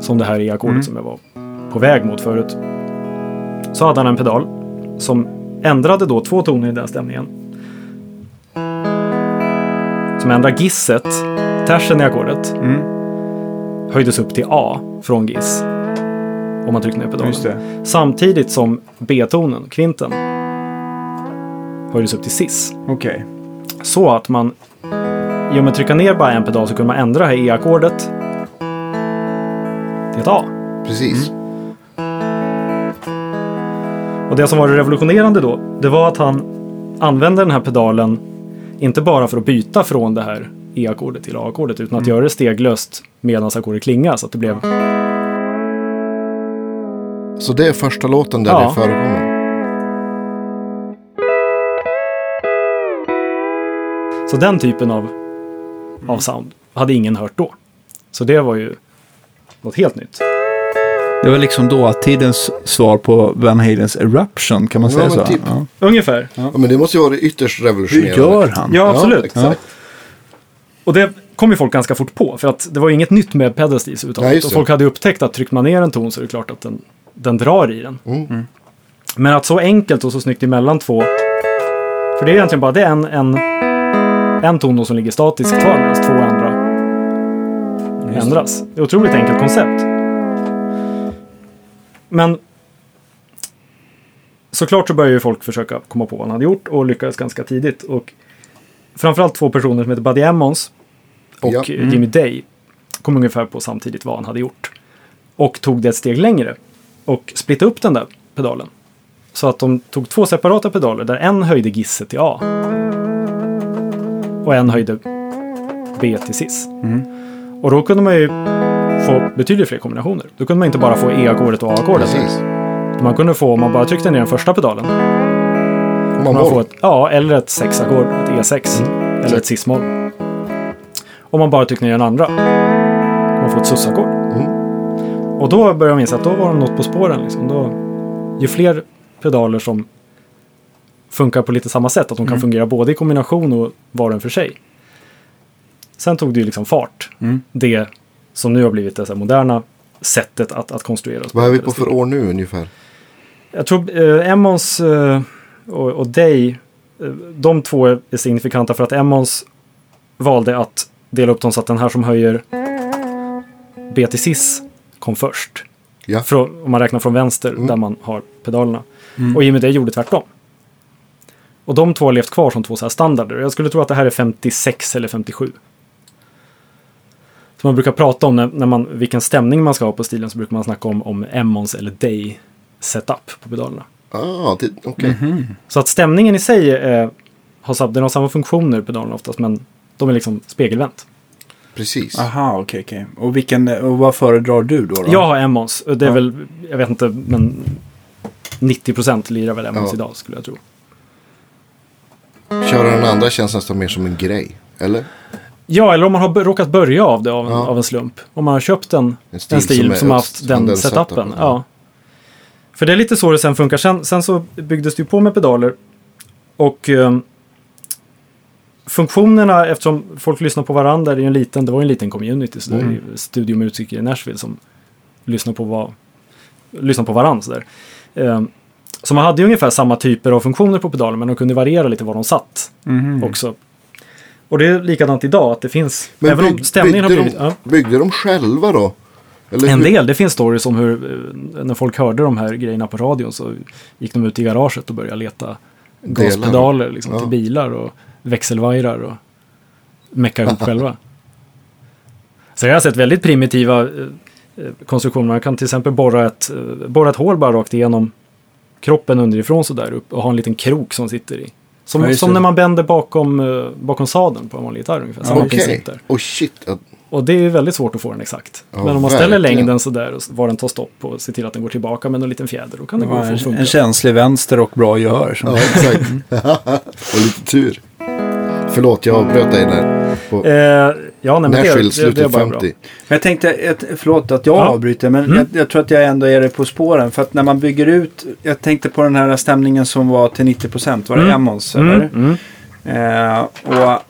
Som det här i ackordet Mm. som jag var på väg mot förut. Så hade han en pedal som ändrade då två toner i den stämningen. Som ändrade gisset, tersen i ackordet, Mm. Höjdes upp till A från giss. om man trycker ner pedalen. Samtidigt som B-tonen, kvinten, höjdes upp till cis. Okej. Så att man, genom att trycka ner bara en pedal så kunde man ändra det här E-ackordet till ett A. Precis. Och det som var revolutionerande då, det var att han använde den här pedalen inte bara för att byta från det här E-ackordet till A-ackordet, utan att göra det steglöst medan ackordet klingar så att det blev... Så det är första låten där Ja. det förekommer. Så den typen av, av sound hade ingen hört då. Så det var ju något helt nytt. Det var liksom dåtidens svar på Van Halens Eruption, kan man Ja, säga så? typ. Ja. Ungefär. Ja, men det måste ju vara ytterst Hur revolutionerande. gör han? Ja, absolut. Och det kom ju folk ganska fort på, för att det var ju inget nytt med Nej, överhuvudtaget. det. folk hade upptäckt att trycker man ner en ton så är det klart att den, den drar i den. Mm. Men att så enkelt och så snyggt emellan två, för det är egentligen bara det en, en, en ton som ligger statisk kvar medan två andra ändras. Det är ett otroligt enkelt koncept. Men såklart så började ju folk försöka komma på vad han hade gjort och lyckades ganska tidigt. Och framförallt två personer som heter Buddy Emmons och Ja. eh, Jimmy Day kom ungefär på samtidigt vad han hade gjort. Och tog det ett steg längre och splittade upp den där pedalen. Så att de tog två separata pedaler där en höjde gisset till A. Och en höjde B till cis. Och då kunde man ju få betydligt fler kombinationer. Då kunde man inte bara få E-ackordet och A-ackordet. Man kunde få, om man bara tryckte ner den första pedalen, man man får får. ett, ja, eller ett 6-ackord, ett E6, eller ett cis-moll. Om man bara tryckte ner den andra, man får ett sus-ackord. Mm. Och då började jag inse att då var de något på spåren. Liksom. Då, ju fler pedaler som funkar på lite samma sätt, att de kan fungera både i kombination och var och en för sig. Sen tog det ju liksom fart. Mm. Det som nu har blivit det moderna sättet att, att konstruera. Vad är vi på för år nu ungefär? Jag tror eh, Emmons eh, och, och Day, eh, de två är signifikanta för att Emmons valde att dela upp dem så att den här som höjer B till cis kom först. Ja. Från, om man räknar från vänster Mm. där man har pedalerna. Och Jimmy Day gjorde tvärtom. Och de två har levt kvar som två så här standarder. Jag skulle tro att det här är 56 eller 57. Så man brukar prata om när, när man, vilken stämning man ska ha på stilen så brukar man snacka om, om Emmons eller Day setup på pedalerna. Ah, det- okej. Så att stämningen i sig är, har, den har samma funktioner pedalerna oftast men de är liksom spegelvänt. Precis. Aha, okej, okej. Och, vilken, och vad föredrar du då? då? Jag har Emmons. Det är Ja. väl, jag vet inte, men 90% lirar väl Emmons Ja. idag skulle jag tro. Köra den andra känns nästan mer som en grej. Eller? Ja, eller om man har råkat börja av det av en, Ja. av en slump. Om man har köpt en, En stil en stil som som, har haft den, den setupen. setupen, Ja. För det är lite så det sen funkar. Sen, sen så byggdes det ju på med pedaler. Och ehm, funktionerna, eftersom folk lyssnar på varandra, det är en liten, det var en liten community. Så Mm. det är studiomusiker i Nashville som lyssnar på, vad, lyssnar på varandra. Så, där. Ehm, så man hade ju ungefär samma typer av funktioner på pedalen, men de kunde variera lite var de satt Mhm. också. Och det är likadant idag, att det finns, Men även om stämningen har blivit... De, Ja. Byggde de själva då? Eller En hur- del, det finns stories om hur eh, när folk hörde de här grejerna på radion så gick de ut i garaget och började leta gaspedaler liksom, Ja. till bilar och växelvajrar och mecka ihop själva. Så jag har sett väldigt primitiva eh, eh, konstruktioner. Man kan till exempel borra ett, eh, borra ett hål bara rakt igenom kroppen underifrån så där upp och ha en liten krok som sitter i. Som, Ja, som när man bänder bakom, bakom sadeln på en vanlig gitarr ungefär. Samma Okej. princip där. Och shit. ja, Och det är ju väldigt svårt att få den exakt. Ja, Men om man ställer verkligen. längden sådär och var den tar stopp och ser till att den går tillbaka med en liten fjäder, då kan det Det gå att få en, funka. en känslig vänster och bra gehör. Ja, exakt. och lite tur. Förlåt, jag avbröt dig där. På Eh, ja, nej, det, Nashville, det, det slutet bara 50. bra. Jag tänkte, ett, förlåt att jag Ja. avbryter, men Mm. jag, jag tror att jag ändå är det på spåren. För att när man bygger ut, jag tänkte på den här stämningen som var till 90%, var det Mm. Emmons Mm, eller? mm. Eh, och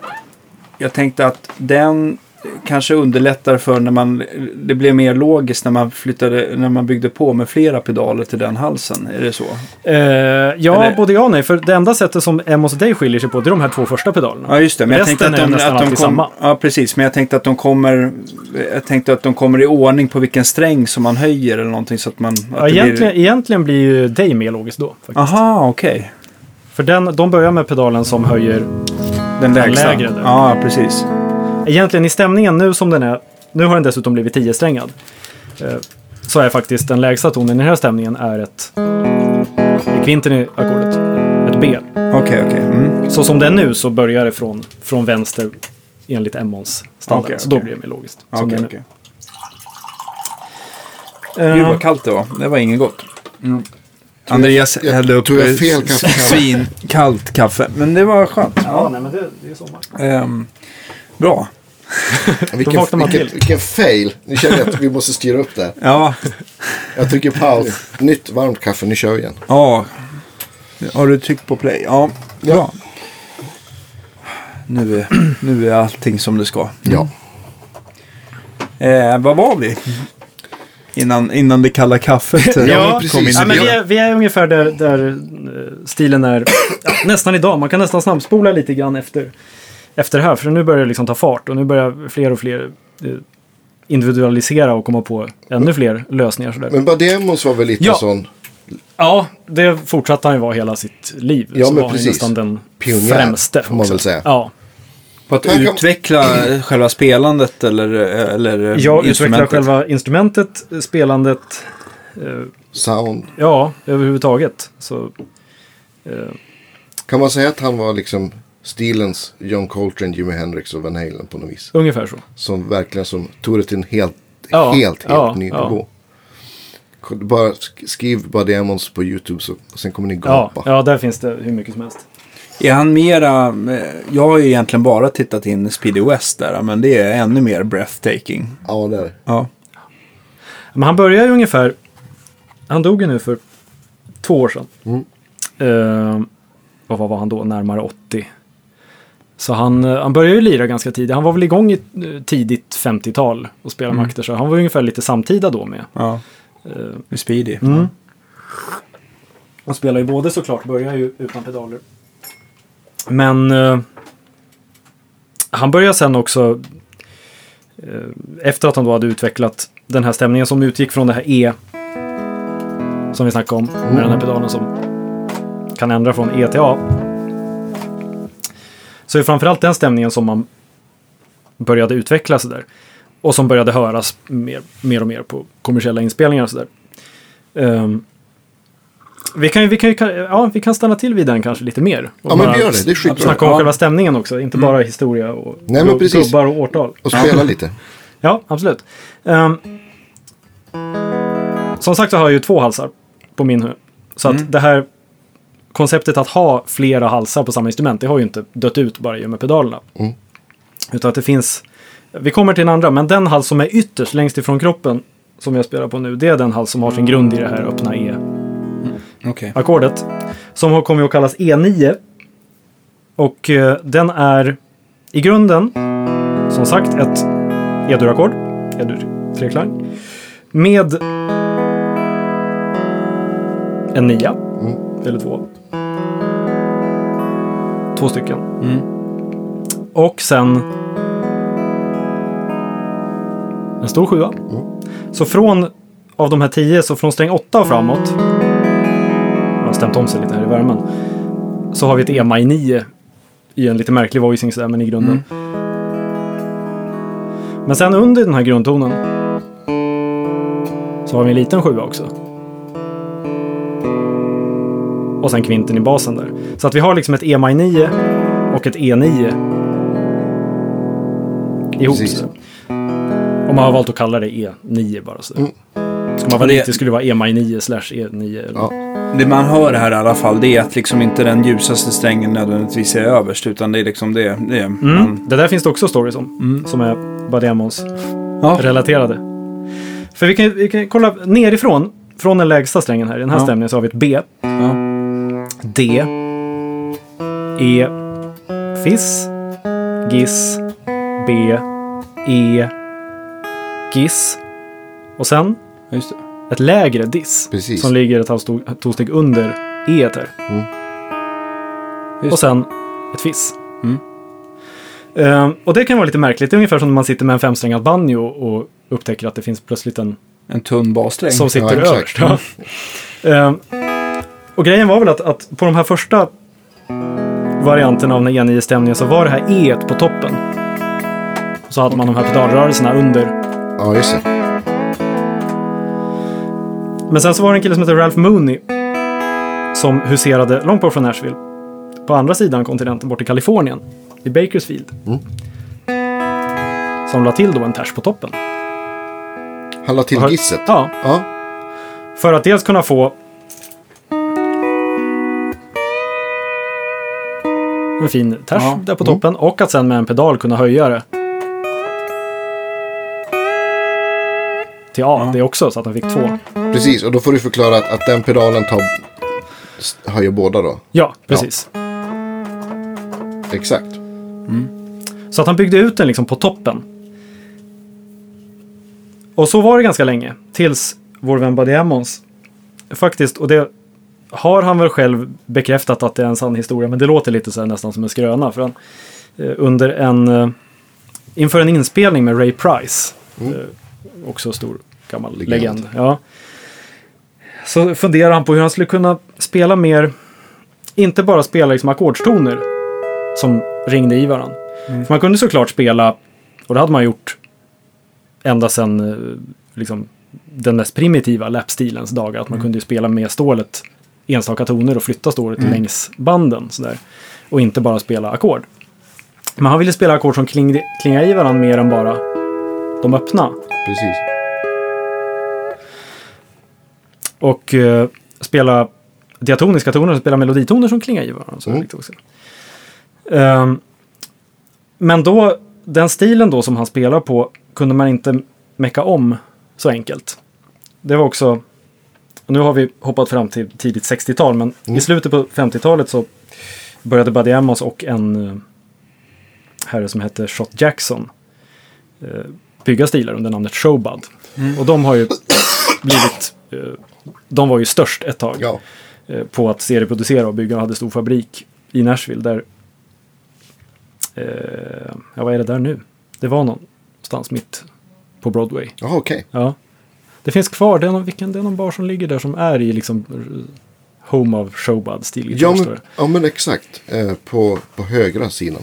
jag tänkte att den kanske underlättar för när man, det blev mer logiskt när man flyttade, när man byggde på med flera pedaler till den halsen. Är det så? Eh, ja, Eller- både ja och nej. För det enda sättet som Emos Day skiljer sig på det är de här två första pedalerna. Ja, just det. Men jag Resten tänkte att är de, nästan att de kom, samma. Ja, precis. Men jag tänkte att de kommer, jag tänkte att de kommer i ordning på vilken sträng som man höjer eller någonting så att man... Att Ja, egentligen, egentligen blir ju Day mer logiskt då. Faktiskt. Aha, okej. För den, de börjar med pedalen som höjer Den lägsta. lägre där. Ja, precis. Egentligen i stämningen nu som den är, nu har den dessutom blivit 10-strängad. Eh, så är faktiskt den lägsta tonen i den här stämningen är ett i kvinten i ackordet, ett B. Okej, okej. Mm. Så som det är nu så börjar det från, från vänster enligt Emmons standard. Okej, Så då blir det mer logiskt. Okej, okej. Eh, Gud vad kallt det var. Det var inget gott. Mm. Andreas jag hällde upp jag eh, fel kaffe. svinkallt kaffe. Men det var skönt. Ja, nej men det, det är sommar. Ehm, bra. Vilken, vilken, vilken fail. Nu känner jag att vi måste styra upp det. Ja, Jag trycker paus. Nytt varmt kaffe. Nu kör vi igen. ja. Har du tryckt på play? Ja, bra. Nu är, nu är allting som det ska. Ja. Eh, vad var vi? Innan, innan det kalla kaffet eh, Ja, Ja, precis. kom in. Ja, men Ja. vi, är, vi är ungefär där, där eh, stilen är ja, nästan idag. Man kan nästan snabbspola lite grann efter, efter det här. För nu börjar det liksom ta fart och nu börjar fler och fler eh, individualisera och komma på ännu fler lösningar. Sådär. Men Bademos var väl lite Ja. sån Ja, det fortsatte han ju vara hela sitt liv. Ja, så men var han precis. nästan den Pionjär, främste. får man väl säga. Ja, På att kan- utveckla själva spelandet eller, eller jag utvecklar instrumentet. själva instrumentet, spelandet, eh, sound. ja, överhuvudtaget. Så, eh, Kan man säga att han var liksom stilens John Coltrane, Jimi Hendrix och Van Halen på något vis? ungefär så. Som verkligen som tog det till en helt, Ja, helt, helt ja, ny ja. nivå. Bara sk- skriv Bademos på YouTube så sen kommer ni Ja, gapa. ja, där finns det hur mycket som helst. Är han mera, eh, jag har ju egentligen bara tittat in Speedy West där, men det är ännu mer breathtaking. Ja, det är det. Ja. Men han började ju ungefär, han dog ju nu för två år sedan. Mm. Eh, och vad var han då, närmare 80. Så han, eh, han började ju lira ganska tidigt. Han var väl igång i eh, tidigt 50-tal och spelade Mm. makter. Så han var ungefär lite samtida då med. ja. Eh, Med Speedy. Mm. Och spelar ju både såklart, börjar ju utan pedaler. Men eh, han började sen också, eh, efter att han då hade utvecklat den här stämningen som utgick från det här E, som vi snackade om, med den här pedalen som kan ändra från E till A. Så är det framförallt den stämningen som man började utveckla sådär. Och som började höras mer, mer och mer på kommersiella inspelningar och sådär. Ehm, vi, kan, vi, kan, ja, vi kan stanna till vid den kanske lite mer. Och Ja, men vi gör det. Det är skitbra. Snacka om Ja. själva stämningen också, inte bara historia och Nej, men precis. gubbar och årtal. Och spela lite. Ja, absolut. Ehm, som sagt så har jag ju två halsar på min hö. Så att det här konceptet att ha flera halsar på samma instrument, det har ju inte dött ut bara i och med pedalerna. Mm. Utan att det finns, vi kommer till den andra, men den hals som är ytterst längst ifrån kroppen som jag spelar på nu, det är den hals som har sin grund i det här öppna E-ackordet. Okej. Som har kommit att kallas E9. Och eh, den är i grunden, som sagt, ett E-dur-ackord. E-dur treklang. Med en nia. Mm. Eller två. Två stycken. Mm. Och sen en stor sjua. Så från, av de här tio, så från sträng åtta och framåt. Jag har stämt om sig lite här i värmen. Så har vi ett EMI 9 i en lite märklig voicing sådär, men i grunden. Men sen under den här grundtonen så har vi en liten sjua också. Och sen kvinten i basen där. Så att vi har liksom ett EMI 9 och ett E9 ihop. Precis. Och man har valt att kalla det E9 bara. Så. Mm. Ska man vara det- lite skulle det vara EMI 9 slash E9. Eller? Ja. Det man hör här i alla fall, det är att liksom inte den ljusaste strängen nödvändigtvis är överst, utan det är liksom det. det är, Mm. man, Det där finns det också stories om. Mm. Som är Bademos ja. relaterade. För vi kan, vi kan kolla nerifrån. Från den lägsta strängen här. I den här Ja. stämningen så har vi ett B. Ja. D. E. Fiss. Giss. B. E, Giss och sen Just det. ett lägre Diss. Precis. Som ligger ett halvt tonsteg under E här. Just Och sen ett Fiss. Mm. Eh, och det kan vara lite märkligt. Det är ungefär som när man sitter med en femsträngad banjo och upptäcker att det finns plötsligt en En tunn bassträng. som sitter Ja, överst. Ja. Eh, och grejen var väl att, att på de här första varianterna av den E9-stämningen så var det här E på toppen. Så hade man de här pedalrörelserna under. Ja, just det. Men sen så var det en kille som hette Ralph Mooney som huserade långt bort från Nashville. På andra sidan kontinenten, bort i Kalifornien. I Bakersfield. Mm. Som la till då en ters på toppen. Han la till gisset. Ja, Ja. För att dels kunna få en fin ters Ja. där på toppen och att sen med en pedal kunna höja det. Till A, Ja. det också, så att han fick två. Precis, och då får du förklara att, att den pedalen tar, höjer båda då. Ja, precis. Exakt. Så att han byggde ut den liksom på toppen. Och så var det ganska länge. Tills vår vän Buddy Emmons. Faktiskt, och det har han väl själv bekräftat att det är en sann historia. Men det låter lite så här, nästan som en skröna. För han, eh, under en, eh, inför en inspelning med Ray Price. Eh, också stor gammal Legend. legend. Ja. Så funderar han på hur han skulle kunna spela mer, inte bara spela liksom ackordstoner som ringde i varandra. För man kunde såklart spela, och det hade man gjort ända sedan liksom, den mest primitiva lapstilens dagar. Att man kunde ju spela med stålet enstaka toner och flytta stålet längs banden. Sådär. Och inte bara spela ackord. Men han ville spela ackord som kling, klingar i varandra mer än bara de öppna. Precis. Och eh, spela diatoniska toner, spela meloditoner som klingar i varandra. Så Mm. Ehm, men då, den stilen då som han spelar på kunde man inte mecka om så enkelt. Det var också, och nu har vi hoppat fram till tidigt 60-tal, men i slutet på 50-talet så började Buddy Emmons och en eh, herre som hette Shot Jackson eh, bygga stilar under namnet Showbud. Och de har ju blivit, eh, de var ju störst ett tag Ja. på att serieproducera och bygga och hade stor fabrik i Nashville där, ja vad är det där nu? Det var någonstans mitt på Broadway. Jaha, okej. Ja. Det finns kvar, det är, någon, vilken, det är någon bar som ligger där som är i liksom Home of Showbud stil. Ja, men, ja, men exakt. Eh, på, på högra sidan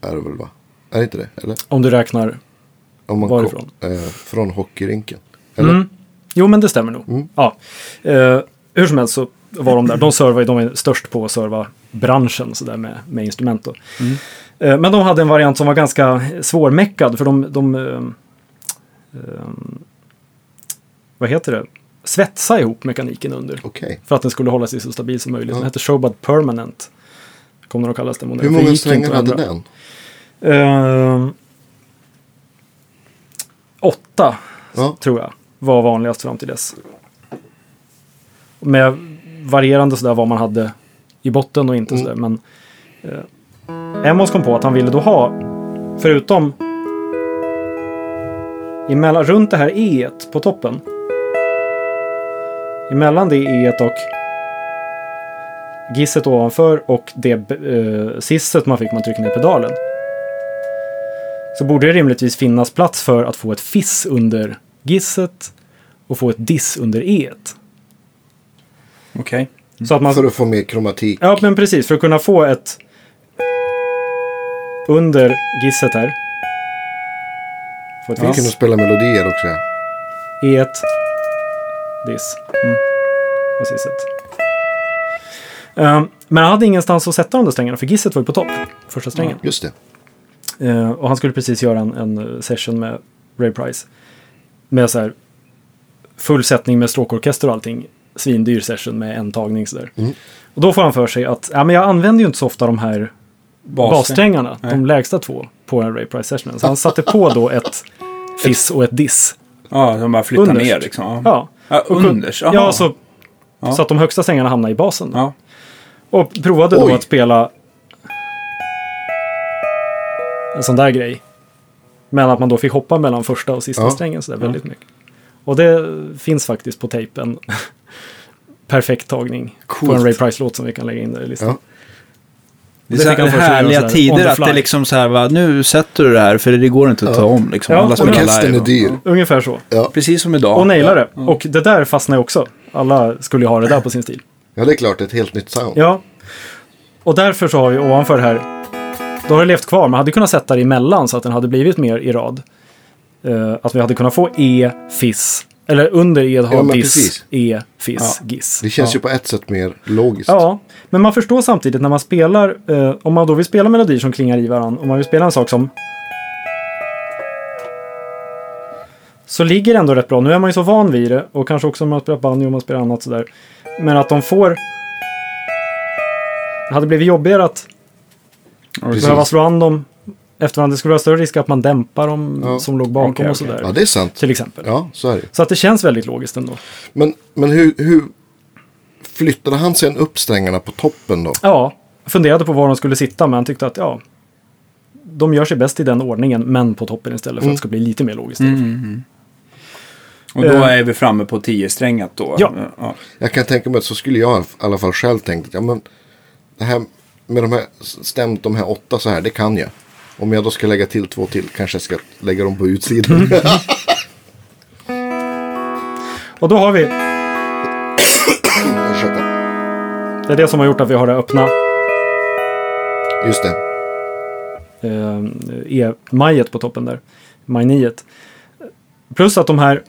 är det väl va? Är det inte det? Eller? Om du räknar. Om man Varifrån? kom- eh, från hockeyrinken. Eller? Mm. Jo, men det stämmer nog. Mm. Ja. Eh, hur som helst så var de där. De servar, de är störst på att serva branschen så där med, med instrument. Mm. Eh, men de hade en variant som var ganska svårmäckad för de, de eh, vad heter det? Svetsa ihop mekaniken under. Okej. För att den skulle hålla sig så stabil som möjligt. Den Ja. hette Showbud Permanent. Kommer den att kallas den Hur modellen. det många strängar hade den? Eh, åtta Ja. tror jag var vanligast fram till dess. Med varierande sådär vad man hade i botten och inte Mm. sådär. Men eh, Emmons kom på att han ville då ha, förutom emellan, runt det här E på toppen. Emellan det E och gisset ovanför och det eh, sisset man fick man trycker ner pedalen. Så borde det rimligtvis finnas plats för att få ett fiss under gisset och få ett diss under E. Okej. Så att man, För att få mer kromatik. ja men precis, för att kunna få ett under gisset här. Få ett Vi kunde fiss, spela melodier också. ja. E1, diss Mm. och sisset. Um, men han hade ingenstans att sätta de där strängarna för gisset var ju på topp, första strängen. Just det. Eh, och han skulle precis göra en, en session med Ray Price. Med så här full sättning med stråkorkester och allting. Svindyr session med en tagning sådär. Mm. Och då får han för sig att ja, men jag använder ju inte så ofta de här Bassträng. bassträngarna, Nej. de lägsta två, på en Ray Price session. Så han satte på då ett fiss och ett diss. Ja, de bara flyttar Underst. ner liksom. Ja, Ja, ja underst. Jaha. ja så, Ja. så att de högsta strängarna hamnar i basen. Ja. Och provade då Oj. att spela en sån där grej. Men att man då fick hoppa mellan första och sista Ja. strängen sådär väldigt mycket. Och det finns faktiskt på tejpen. Perfekt tagning på Coolt. en Ray Price-låt som vi kan lägga in där i listan. Ja. Det är Det göra härliga tider att det liksom så här, va, nu sätter du det här för det går inte att ta om. Liksom. Ja, Alla spelar live. är dyr. Ungefär så. Ja. Precis som idag. Och naila det. Och det där fastnar ju också. Alla skulle ju ha det där på sin stil. ja, det är klart. Ett helt nytt sound. Ja. Och därför så har vi ovanför det här. Då har det levt kvar. Man hade kunnat sätta det emellan så att den hade blivit mer i rad. Eh, att vi hade kunnat få E, Fiss. Eller under E ha Ja, Diss, precis. E, Fiss, Giss. Det känns ju på ett sätt mer logiskt. Ja, men man förstår samtidigt när man spelar, eh, om man då vill spela melodier som klingar i varandra, om man vill spela en sak som så ligger det ändå rätt bra. Nu är man ju så van vid det och kanske också om man spelar banjo och man spelar annat sådär. Men att de får... Det hade blivit jobbigare att Precis. behöva slå an dem efter varandra. Det skulle vara större risk att man dämpar dem Ja. som låg bakom Okej, och sådär. Ja, det är sant. Till exempel. Ja, så är det. Så att det känns väldigt logiskt ändå. Men, men hur, hur flyttade han sen upp strängarna på toppen då? Ja, funderade på var de skulle sitta men tyckte att ja, de gör sig bäst i den ordningen men på toppen istället för att det ska bli lite mer logiskt. Mm. Och då Eh. är vi framme på 10-strängat då. Ja. ja. Jag kan tänka mig att så skulle jag i alla fall själv tänkt. att, Ja, men det här med de här stämt de här åtta så här, det kan jag. Om jag då ska lägga till två till kanske jag ska lägga dem på utsidan. Mm. Och då har vi, det är det som har gjort att vi har det öppna Just det. eh, E-majet på toppen där. Maj 9. Plus att de här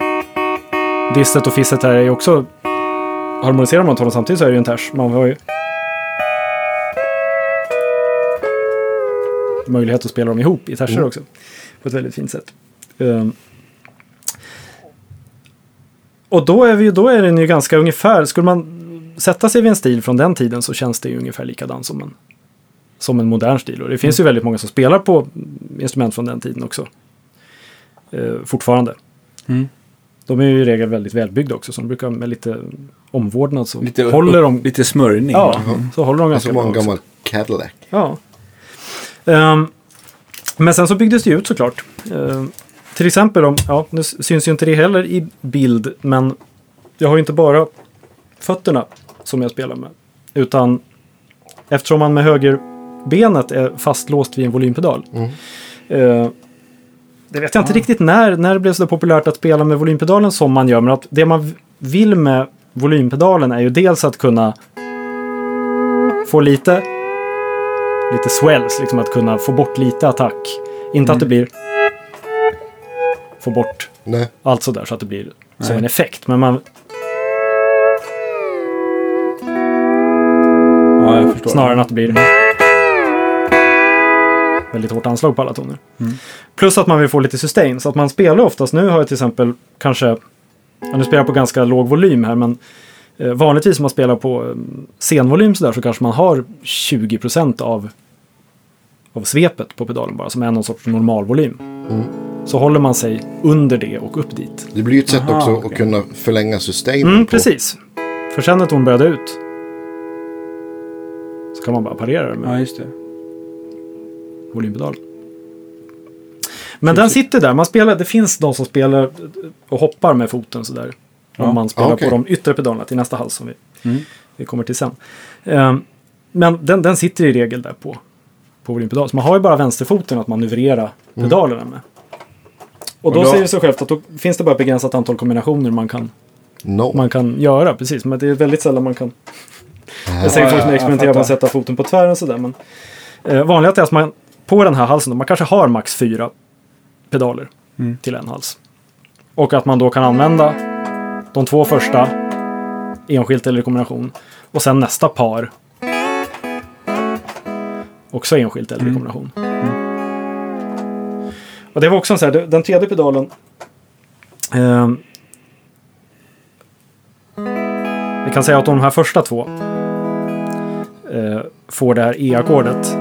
disset och fisset här är ju också harmoniserar man dem samtidigt så är det ju en ters. Man har ju möjlighet att spela dem ihop i terser också. På ett väldigt fint sätt. Ehm. och då är, vi, då är den ju ganska ungefär, skulle man sätta sig vid en stil från den tiden så känns det ju ungefär likadan som en, som en modern stil. Och det finns ju väldigt många som spelar på instrument från den tiden också. Eh, fortfarande. Mm. De är ju i regel väldigt välbyggda också, så de brukar med lite omvårdnad så Lite, håller de... lite smörjning. Ja, så håller de ganska Som bra en också. gammal Cadillac. Ja. Ehm, men sen så byggdes det ju ut såklart. Ehm, till exempel om, ja, nu syns ju inte det heller i bild, men jag har ju inte bara fötterna som jag spelar med. Utan eftersom man med högerbenet är fastlåst vid en volympedal. Mm. eh, det vet jag inte riktigt när, när det blev så populärt att spela med volympedalen som man gör. Men att det man vill med volympedalen är ju dels att kunna få lite lite swells, liksom att kunna få bort lite attack. Inte att det blir få bort Nej. allt sådär så att det blir som Nej. en effekt. Men man, jag förstår. snarare än att det blir väldigt hårt anslag på alla toner. Plus att man vill få lite sustain. Så att man spelar oftast, nu har jag till exempel kanske, ja, nu spelar jag på ganska låg volym här men eh, vanligtvis om man spelar på eh, scenvolym sådär så kanske man har 20% av, av svepet på pedalen bara som är någon sorts normalvolym. Så håller man sig under det och upp dit. Det blir ju ett sätt Aha, också okej. att kunna förlänga system. Mm, på. precis. För sen när ton började ut så kan man bara parera det med Ja, just det. volympedalen. Men den sitter där. Man spelar, det finns de som spelar och hoppar med foten sådär. Ja. Om man spelar Ja, okej. på de yttre pedalerna till nästa hals som vi, Mm. vi kommer till sen. Ehm, men den, den sitter i regel där på, på volympedal. Så man har ju bara vänsterfoten att manövrera pedalerna med. Och då, Och då- säger det sig självt att då finns det bara ett begränsat antal kombinationer man kan, No. man kan göra. Precis, men det är väldigt sällan man kan Jag säger Ja, folk som experimenterar med att sätta foten på tvären och sådär. Men eh, vanligast är att man på den här halsen, då, man kanske har max fyra pedaler Mm. till en hals. Och att man då kan använda de två första enskilt eller i kombination. Och sen nästa par också enskilt eller i Mm. kombination. Och det var också en sån här, den tredje pedalen ehm, Vi kan säga att de här första två eh, får det här E-ackordet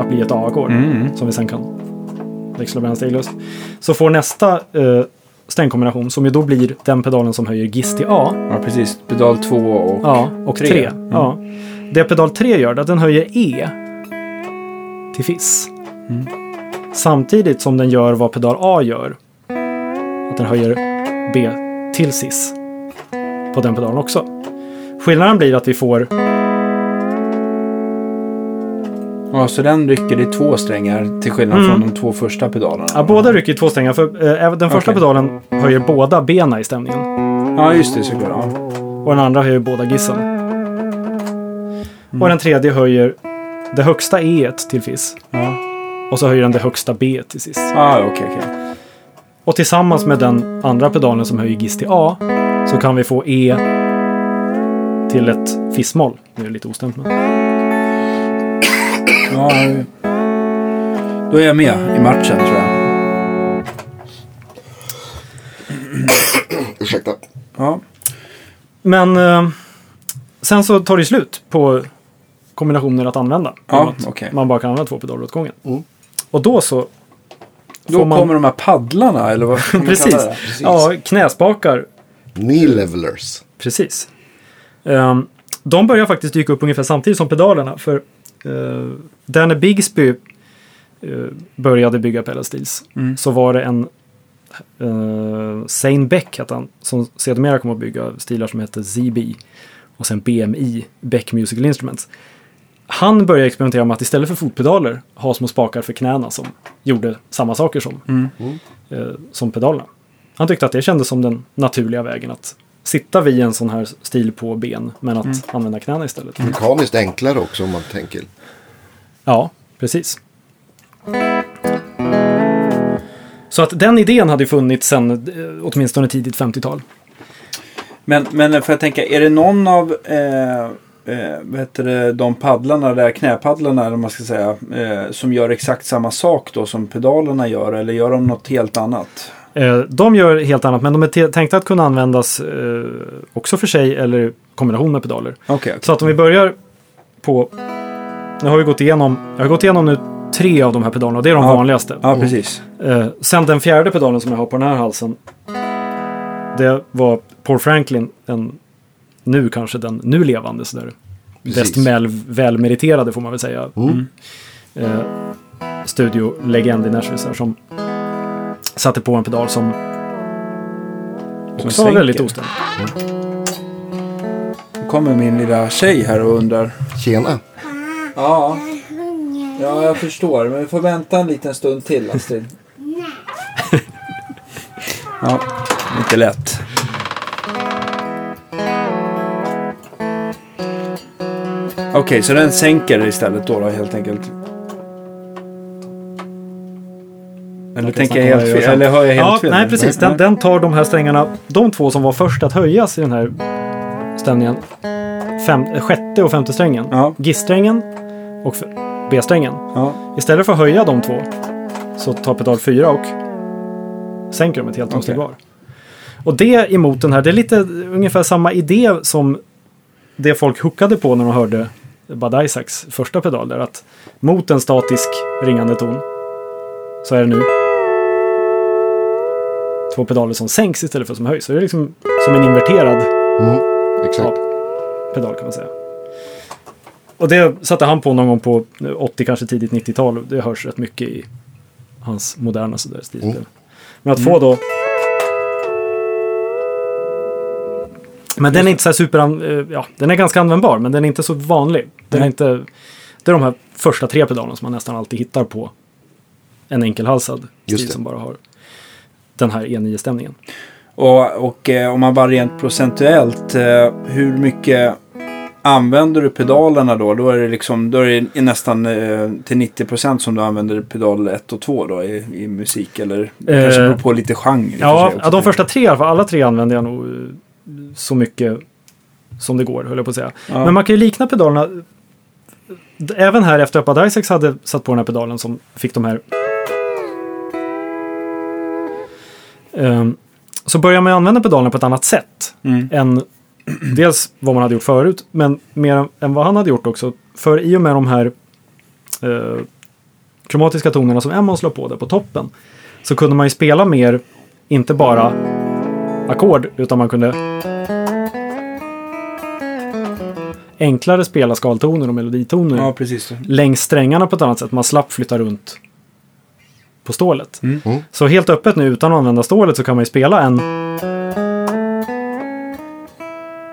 att bli ett A-ackord. Mm. Som vi sen kan växla mellan steglöst. Så får nästa eh, strängkombination, som ju då blir den pedalen som höjer GIS till A. Ja, precis. Pedal 2 och... Ja, och Tre. 3. Mm. Ja. Det pedal 3 gör, är att den höjer E till FIS. Samtidigt som den gör vad pedal A gör. Att den höjer B till cis. På den pedalen också. Skillnaden blir att vi får Ja, så den rycker i två strängar till skillnad Mm. från de två första pedalerna. Ja, båda rycker i två strängar. För, eh, den första Okej. pedalen höjer båda benen i stämningen. Ja, just det såklart. Ja. Och den andra höjer båda gissen. Och den tredje höjer det högsta E till Fizz. Ja, Och så höjer den det högsta B till cis. ah, okej, okej. Och tillsammans med den andra pedalen som höjer giss till A så kan vi få E till ett Fizz-moll. Nu är det lite ostämt men. Ja, då är jag med i matchen tror jag. Ursäkta. Ja, Men eh, sen så tar det slut på kombinationer att använda. Ja, att okej. Man bara kan använda två pedaler åt gången. Mm. Och då så... då får man- kommer de här paddlarna, eller vad kan man Precis. kalla det? Ja, knäspakar. Knee levelers. Precis. Ehm, de börjar faktiskt dyka upp ungefär samtidigt som pedalerna. För uh, där när Bigsby eh, började bygga pedal steels Mm. så var det en uh, Zane Beck hette han, som sedermera kom att bygga stilar som hette ZB och sen BMI, Beck Musical Instruments. Han började experimentera med att istället för fotpedaler ha små spakar för knäna som gjorde samma saker som, Mm. eh, som pedalerna. Han tyckte att det kändes som den naturliga vägen att sitta vid en sån här stil på ben men att Mm. använda knäna istället. Mekaniskt enklare också om man tänker. Ja, precis. Så att den idén hade funnits sedan eh, åtminstone tidigt 50-tal. Men, men för jag tänka, är det någon av eh, eh, vad heter det, de paddlarna, där knäpaddlarna eller man ska säga, eh, som gör exakt samma sak då som pedalerna gör? Eller gör de något helt annat? Eh, de gör helt annat men de är tänkta att kunna användas eh, också för sig eller i kombination med pedaler. Okej, Så att om vi börjar på... Nu har vi gått igenom, jag har gått igenom nu tre av de här pedalerna och det är de Ja. vanligaste. ja precis. Eh, sen den fjärde pedalen som jag har på den här halsen. Det var Paul Franklin, en, nu kanske den nu levande sådär. Bäst väl, välmeriterade får man väl säga. Mm. Eh, studiolegend i Nashville som satte på en pedal som också var väldigt ostämd. Nu kommer min lilla tjej här och undrar. Tjena. Ja, ja jag förstår. Men vi får vänta en liten stund till Astrid. ja, inte lätt. Okej, så den sänker istället då, då helt enkelt? Eller tänker jag helt fel? Eller hör jag helt Ja, fel? nej precis. Den, den tar de här strängarna, de två som var först att höjas i den här stämningen. Fem, eh, sjätte och femte strängen. Ja. G-strängen och B-strängen. Ja, Istället för att höja de två så tar pedal 4 och sänker dem ett helt Okej. var. Och det emot den här, det är lite ungefär samma idé som det folk hookade på när de hörde Bud Isaacs första pedal där. Att mot en statisk ringande ton så är det nu två pedaler som sänks istället för som höjs. Så det är liksom som en inverterad Mm. Exakt. pedal kan man säga. Och det satte han på någon gång på 80, kanske tidigt 90-tal. och Det hörs rätt mycket i hans moderna sådär stilspel. Mm. Men att få då... Men den är inte så här super... eh, Ja, den är ganska användbar, men den är inte så vanlig. Den är inte... Det är de här första tre pedalerna som man nästan alltid hittar på en enkelhalsad stil som bara har den här E9-stämningen. Och, och eh, om man bara rent procentuellt, eh, hur mycket använder du pedalerna då? Då är det, liksom, då är det nästan eh, till 90% som du använder pedal 1 och 2 då i, i musik. Eller det kanske beror på lite genre. Ja, ja, de första tre i alla fall. Alla tre använder jag nog så mycket som det går, höll jag på att säga. Ja. Men man kan ju likna pedalerna. Även här efter att Isaacs hade satt på den här pedalen som fick de här. Så börjar man använda pedalerna på ett annat sätt. Mm. Än dels vad man hade gjort förut, men mer än vad han hade gjort också. För i och med de här eh, kromatiska tonerna som Emmons la på där på toppen. Så kunde man ju spela mer, inte bara ackord, utan man kunde enklare spela skaltoner och meloditoner Ja, precis. längs strängarna på ett annat sätt. Man slapp flytta runt på stålet. Mm. Mm. Så helt öppet nu utan att använda stålet så kan man ju spela en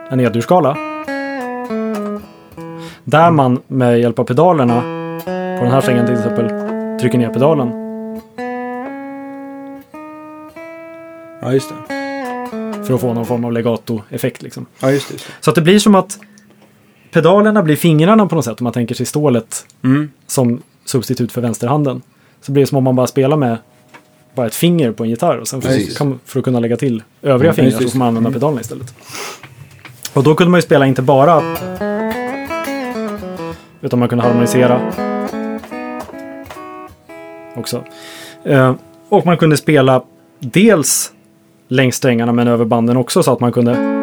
en E-dur-skala. Där man med hjälp av pedalerna på den här strängen till exempel trycker ner pedalen. Ja, just det. För att få någon form av legato-effekt. Liksom. Ja, just det. Just det. Så att det blir som att pedalerna blir fingrarna på något sätt om man tänker sig stålet Mm. som substitut för vänsterhanden. Så blir det som om man bara spelar med bara ett finger på en gitarr och sen för, Precis. för att kunna lägga till övriga Mm, fingrar det. så får man använda pedalerna istället. Och då kunde man ju spela inte bara utan man kunde harmonisera också. Eh, och man kunde spela dels längs strängarna men över banden också så att man kunde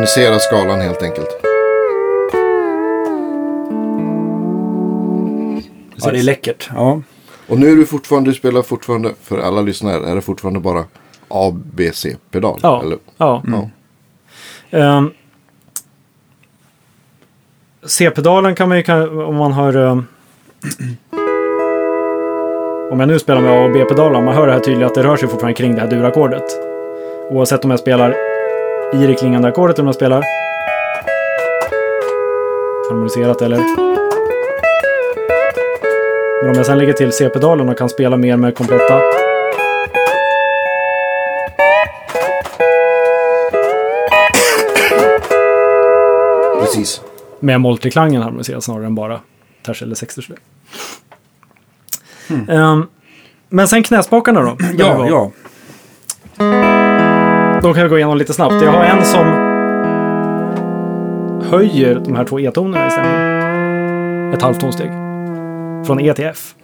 Harmonisera skalan helt enkelt. Ja, det är läckert. Ja. Och nu är du fortfarande, du spelar fortfarande, för alla lyssnare, är det fortfarande bara ABC-pedal? Ja. Eller? Ja. Ja. Ehm, C-pedalen kan man ju, om man har... ehm, om jag nu spelar med A och B-pedaler, man hör det här tydligt att det rör sig fortfarande kring det här durackordet. Oavsett om jag spelar i det klingande ackordet om jag spelar harmoniserat eller... Men om jag sen lägger till C-pedalen och kan spela mer med kompletta Precis. med multiklangen harmoniserat snarare än bara ters eller sextersle. Ehm, men sen knäspakarna då? Ja, ja. De kan vi gå igenom lite snabbt. Jag har en som höjer de här två E-tonerna i stämmen. Ett halvt tonsteg. Från E till F.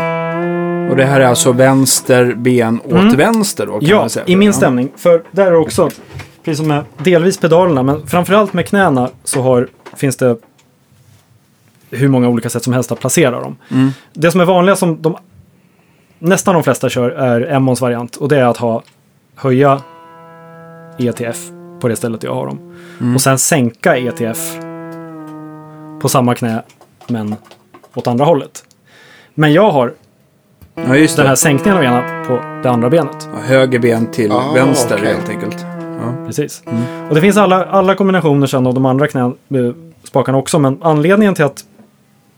Och det här är alltså vänster ben åt Mm. vänster då? Ja, i min stämning. För där är också, precis som med delvis pedalerna, men framförallt med knäna så har, finns det hur många olika sätt som helst att placera dem. Mm. Det som är vanliga som de, nästan de flesta kör är Emmons variant och det är att ha höja ETF på det stället jag har dem. Mm. Och sen sänka ETF på samma knä men åt andra hållet. Men jag har Ja, just den det. här sänkningen av ena på det andra benet. Ja, Höger ben till Ah, vänster okej. helt enkelt. Ja. Precis. Och det finns alla, alla kombinationer sen av de andra knä, eh, spakarna också. Men anledningen till att,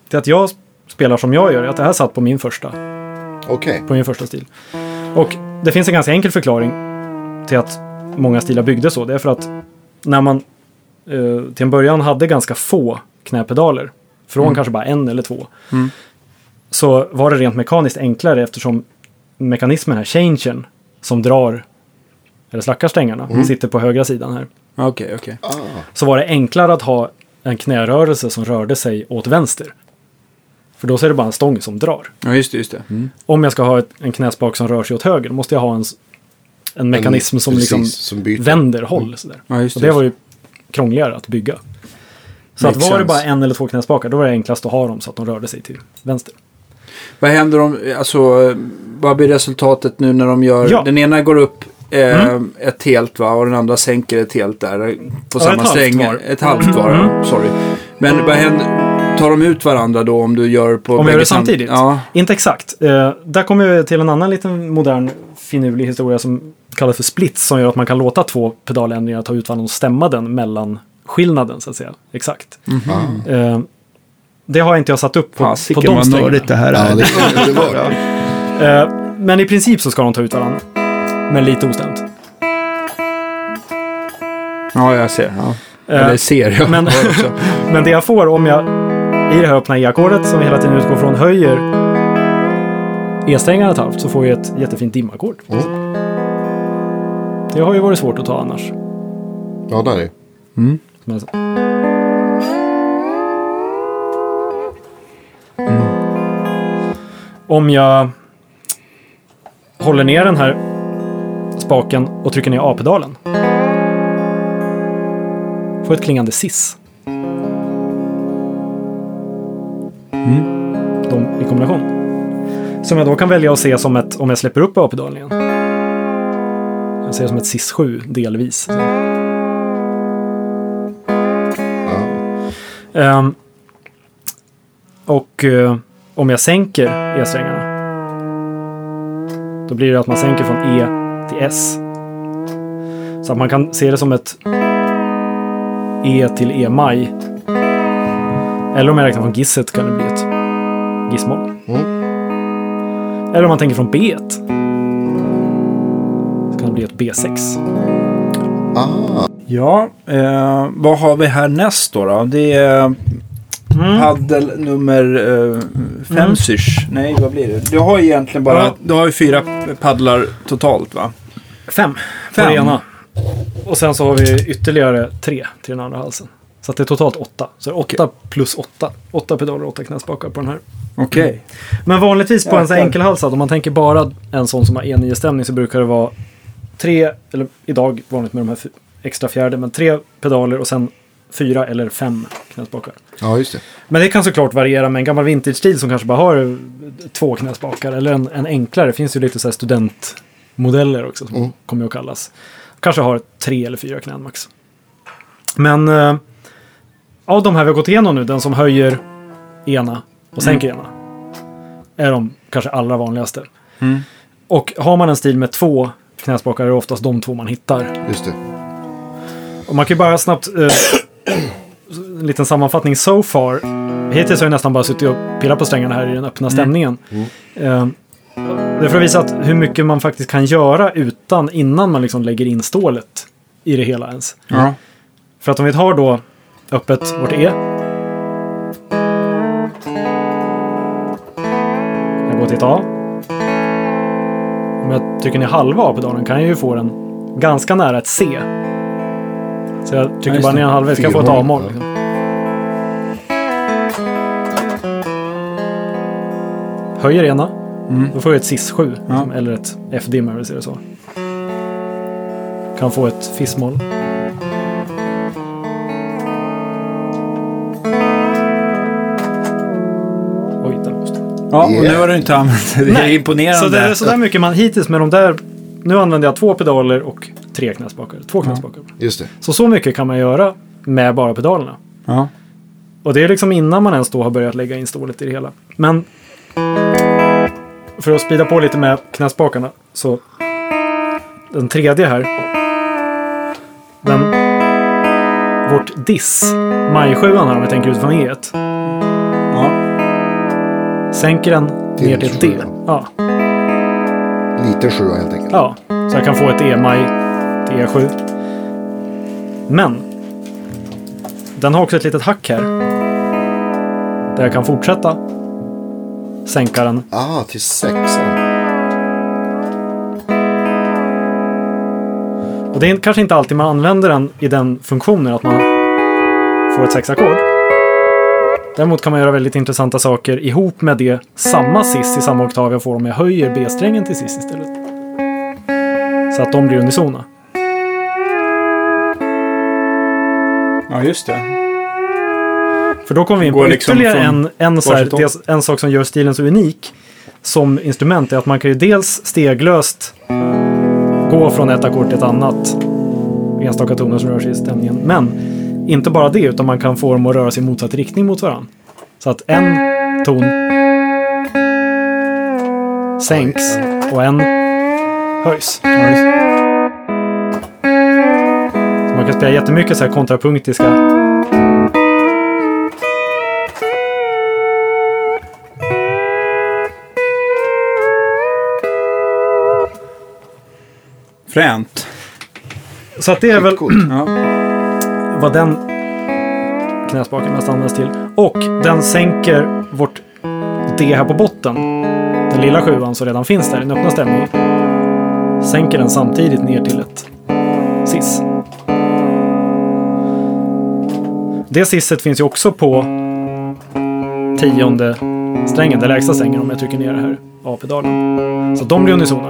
till att jag spelar som jag gör är att det här satt på min första, Okej. på min första stil. Och det finns en ganska enkel förklaring till att många stilar byggdes så. Det är för att när man eh, till en början hade ganska få knäpedaler, från kanske bara en eller två, Mm. så var det rent mekaniskt enklare eftersom mekanismen här, changern, som drar eller slackar strängarna, sitter på högra sidan här Okej, okej. Ah. så var det enklare att ha en knärörelse som rörde sig åt vänster. För då så är det bara en stång som drar. Ja, just det. Just det. Mm. Om jag ska ha ett, en knäspak som rör sig åt höger, då måste jag ha en, en mekanism som precis, liksom som vänder håll. Sådär. Ja, just Och det. det var ju krångligare att bygga. Så att var det sense. bara en eller två knäspakar, då var det enklast att ha dem så att de rörde sig till vänster. Vad händer om, alltså, vad blir resultatet nu när de gör, Ja. den ena går upp eh, ett helt va och den andra sänker ett helt där på Ja, samma ett halvt var. Ett halvt var, ja. sorry. Men vad händer, tar de ut varandra då om du gör på Om bägge gör det sam- samtidigt? Ja, Inte exakt. Eh, där kommer vi till en annan liten modern finurlig historia som kallas för splits som gör att man kan låta två pedaländringar ta ut varandra och stämma den mellan skillnaden så att säga. Exakt. Ah. Eh, det har inte jag satt upp på, på Fasiken de strängarna. det här Ja, är. det, det var. Eh, men i princip så ska de ta ut varandra. Men lite ostämt. Ja, jag ser. Ja. Eh, Eller ser jag. men- Ja. Men det jag får om jag i det här öppna E-ackordet som hela tiden utgår från höjer E-strängarna ett halvt så får jag ett jättefint dimackord. Mm. Det har ju varit svårt att ta annars. Ja, där är Mm. Men... Om jag håller ner den här spaken och trycker ner A-pedalen. Får ett klingande sis. De i kombination. Som jag då kan välja att se som ett, om jag släpper upp A-pedalen. Jag ser det som ett sis 7 delvis. Ja. Ehm, och eh, om jag sänker E-strängarna. Då blir det att man sänker från E till S. Så att man kan se det som ett E till E-maj. Eller om jag räknar från gisset kan det bli ett gissmoll. Mm. Eller om man tänker från B. Så kan det bli ett B6. Ah, Ja, eh, vad har vi härnäst då? då? Det är Mm. paddel nummer eh, fem syrs. Nej, vad blir det? Du har egentligen bara, Ja. du har ju fyra paddlar totalt va? Fem på Fem. det ena. Och sen så har vi ytterligare tre till den andra halsen. Så att det är totalt åtta. Så det är åtta plus åtta. Åtta pedaler och åtta knäspakar på den här. Okej. Men vanligtvis på en sån här enkelhalsad, om man tänker bara en sån som har E9-stämning så brukar det vara tre, eller idag vanligt med de här extra fjärde, men tre pedaler och sen fyra eller fem knäspakar. ja, just det. Men det kan såklart variera med en gammal vintage-stil som kanske bara har eh, två knäspakar. Eller en, en enklare. Det finns ju lite så här studentmodeller också som Mm. kommer att kallas. Kanske har tre eller fyra knän max. Men eh, av de här vi har gått igenom nu, den som höjer ena och sänker ena. Är de kanske allra vanligaste. Mm. Och har man en stil med två knäspakar är det oftast de två man hittar. Just det. Och man kan ju bara snabbt... Eh, en liten sammanfattning so far. Hittills har jag nästan bara suttit och pillat på strängarna här i den öppna stämningen. Eh, det är för att visa att hur mycket man faktiskt kan göra utan innan man liksom lägger in stålet i det hela ens. Ja. För att om vi tar då öppet vårt E. Jag går till ett A. Om jag trycker ner halva A-pedalen kan jag ju få den ganska nära ett C. Så jag trycker bara ner en halvvägs, ska jag få ett A-moll. Liksom. Höjer ena, Mm. då får jag ett cis-7. Ja. Liksom, eller ett F-dim, om vi ser det så. Kan få ett fis-moll. Ja, och nu har du inte använt det. Det är Nej, imponerande. Så det är sådär mycket man hittills med de där. Nu använder jag två pedaler och tre knäspakar. Två knäspakar. Just det. Så så mycket kan man göra med bara pedalerna. Ja. Och det är liksom innan man ens då har börjat lägga in stålet i det hela. Men för att spida på lite med knäspakarna så den tredje här. Den, vårt diss, majsjuan här om vi tänker utifrån E1. Sänker den Till ner till ett D. Ja, Liten sjua helt enkelt. ja, så jag kan få ett E-maj till E7. Men den har också ett litet hack här. Där jag kan fortsätta sänka den Ah, till sexan. Och det är kanske inte alltid man använder den i den funktionen att man får ett sexackord. Däremot kan man göra väldigt intressanta saker ihop med det samma cis i samma oktav jag får om jag höjer B-strängen till cis istället. Så att de blir unisona. ja, just det. För då kommer vi in på liksom ytterligare en, en, så här, en sak som gör stilen så unik som instrument är att man kan ju dels steglöst gå från ett ackord till ett annat. Enstaka toner som rör sig i stämningen. Men inte bara det, utan man kan få dem att röra sig i motsatt riktning mot varandra. Så att en ton sänks och en höjs. Så man kan spela jättemycket så här kontrapunktiska Fränt. Så att det är väl. Ja vad den knäspaken mest används till. Och den sänker vårt D här på botten. Den lilla sjuan som redan finns där i den öppna stämningen. Sänker den samtidigt ner till ett cis. Det sisset finns ju också på tionde strängen, den lägsta strängen om jag trycker ner det här A-pedalen. Så de blir unisona.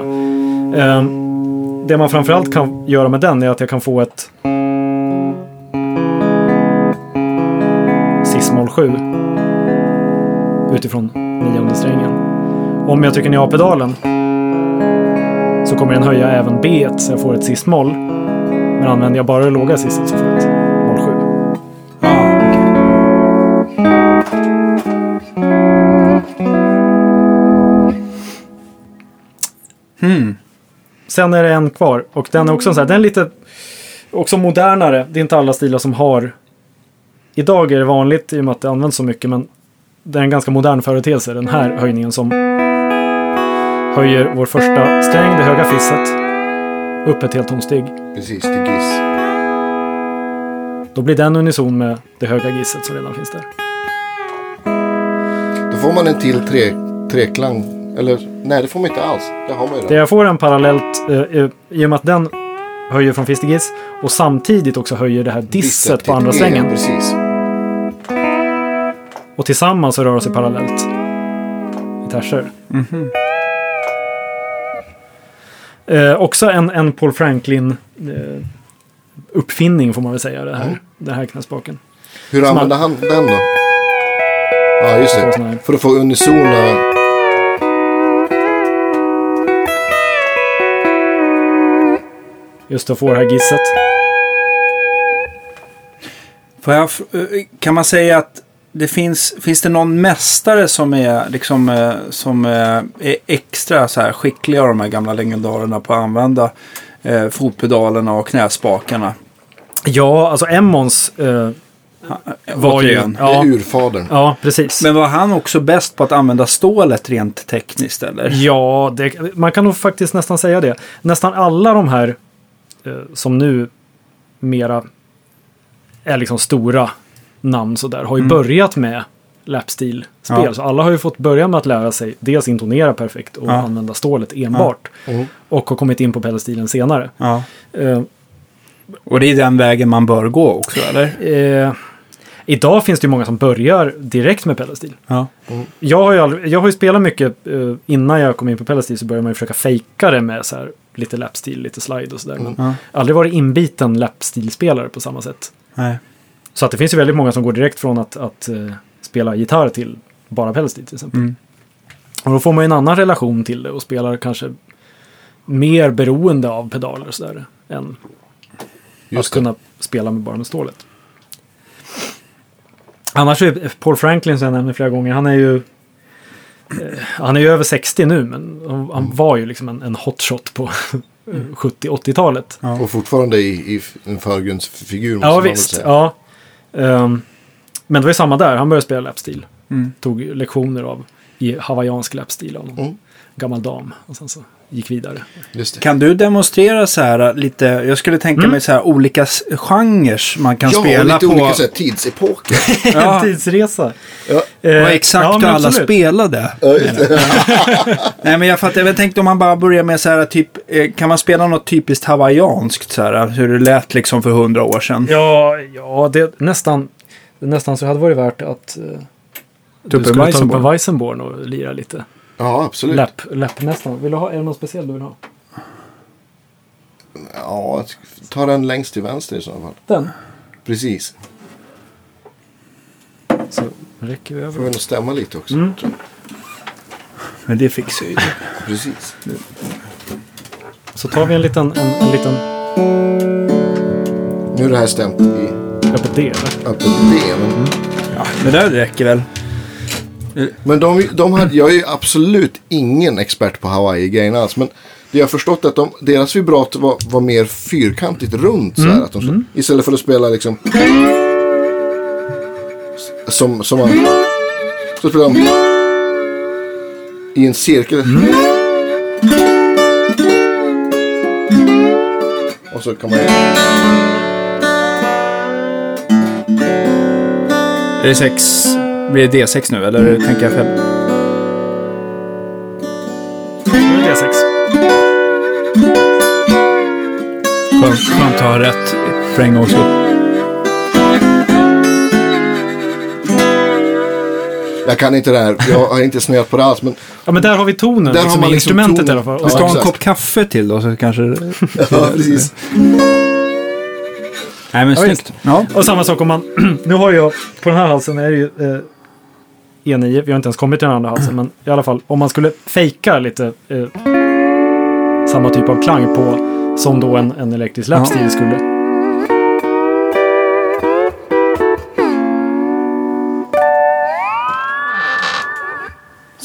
Ehm, det man framförallt kan göra med den är att jag kan få ett 7. Utifrån nionde strängen. Om jag trycker ner A-pedalen så kommer den höja även B1 så jag får ett cis-moll. Men använder jag bara det låga cisset så får jag ett moll 7. Ah, hmm. Sen är det en kvar och den är också så här, den är lite också modernare. Det är inte alla stilar som har Idag är det vanligt i och med att det används så mycket men det är en ganska modern företeelse den här höjningen som höjer vår första sträng, det höga fisset, upp ett helt tonsteg. Precis, till Giss. Då blir den unison med det höga gisset som redan finns där. Då får man en till tre, treklang. Eller nej, det får man inte alls. Det har man ju Det redan. jag får en parallellt eh, i och med att den höjer från fiss till giss och samtidigt också höjer det här disset på andra strängen. Precis. Och tillsammans så rör de sig parallellt i terser. Mhm. Eh, också en, en Paul Franklin eh, uppfinning får man väl säga det här, Mm. den här knäspaken. Hur Som använder han den då? Ja, just det. För att få unisona. Just att få det här gisset. Jag, eh, kan man säga att det finns, finns det någon mästare som är, liksom, eh, som eh, är extra så här skicklig av de här gamla legendarerna på att använda eh, fotpedalerna och knäspakarna? Ja, alltså Emmons eh, var ju... Återigen. Det är Ja, urfadern. ja, precis. Men var han också bäst på att använda stålet rent tekniskt eller? Ja, det, man kan nog faktiskt nästan säga det. Nästan alla de här eh, som nu mera är liksom stora namn sådär har ju Mm. börjat med lapstil-spel. Ja. Så alla har ju fått börja med att lära sig dels intonera perfekt och Ja. använda stålet enbart. Mm. Och har kommit in på pedalstilen senare. Ja. Eh, Och det är den vägen man bör gå också eller? eh, idag finns det ju många som börjar direkt med pedalstil. Ja. Jag har ju, aldrig, jag har ju spelat mycket eh, innan jag kom in på pedalstil så började man ju försöka fejka det med så här, lite lapstil, lite slide och sådär. Men Ja. aldrig varit inbiten lapstilspelare på samma sätt. Nej. Så att det finns ju väldigt många som går direkt från att, att eh, spela gitarr till bara pedalstil till exempel. Mm. Och då får man ju en annan relation till det och spelar kanske mer beroende av pedaler sådär. Än Just att det. kunna spela med bara med stålet. Annars är Paul Franklin, som jag nämnde flera gånger, han är ju... eh, Han är ju över 60 nu, men han, han var ju liksom en, en hotshot på 70-80-talet. Ja. Och fortfarande i, i en förgrundsfigur. Ja, visst. säga. Ja. Ehm, men det var ju samma där, han började spela lapstil. Mm. Tog lektioner av i hawaiiansk lapstil av någon Mm. gammal dam. Och sen så gick vidare. Just det. Kan du demonstrera så här lite, jag skulle tänka Mm. mig så här olika genrer man kan ja, spela lite på. olika så här, tidsepoker. Ja. En tidsresa. ja. Eh, Vad exakt ja, hur alla spelade. Nej men jag fattar, jag tänkte om man bara börjar med så här typ, eh, kan man spela något typiskt hawaiianskt så här, hur det lät liksom för hundra år sedan? Ja, ja det är nästan, nästan så det hade varit värt att uh, du en skulle ta upp en Weissenborn och lira lite. ja, absolut. Läpp, läpp nästan. Vill du ha, är det något speciellt du vill ha? Ja, ta den längst till vänster i så fall. Den. Precis. Så räcker vi Får över. vi nog stämma lite också. Mm. Men det fixar ju. Precis. Så tar vi en liten, en, en liten Nu är det här stämt i öppet D. eller? öppet D. Men, Ja, men det räcker väl. men de, de hade, jag är ju absolut ingen expert på Hawaii-grejerna alls. Men det jag har förstått är att de, deras vibrato var, var mer fyrkantigt runt. Så här, att de, Istället för att spela liksom... Som, som man... Så spelar de i en cirkel. Och så kan man... Är det sex, blir det D6 nu eller tänker jag fel? Nu är det D6. Skönt, skönt att ha rätt för en gångs skull. Jag kan inte det här. Jag har inte snöat på det alls. Men Ja, men där har vi tonen. Där har liksom, man i liksom instrumentet tonen. i alla fall. Ja, Vi ska ha en kopp kaffe till då så kanske... ja, precis. Nej men Ja, snyggt. Ja. Och samma sak om man... nu har jag... På den här halsen är det ju eh, E9. Vi har inte ens kommit till den andra halsen. Men i alla fall, om man skulle fejka lite eh, samma typ av klang på som då en, en elektrisk lapstil skulle.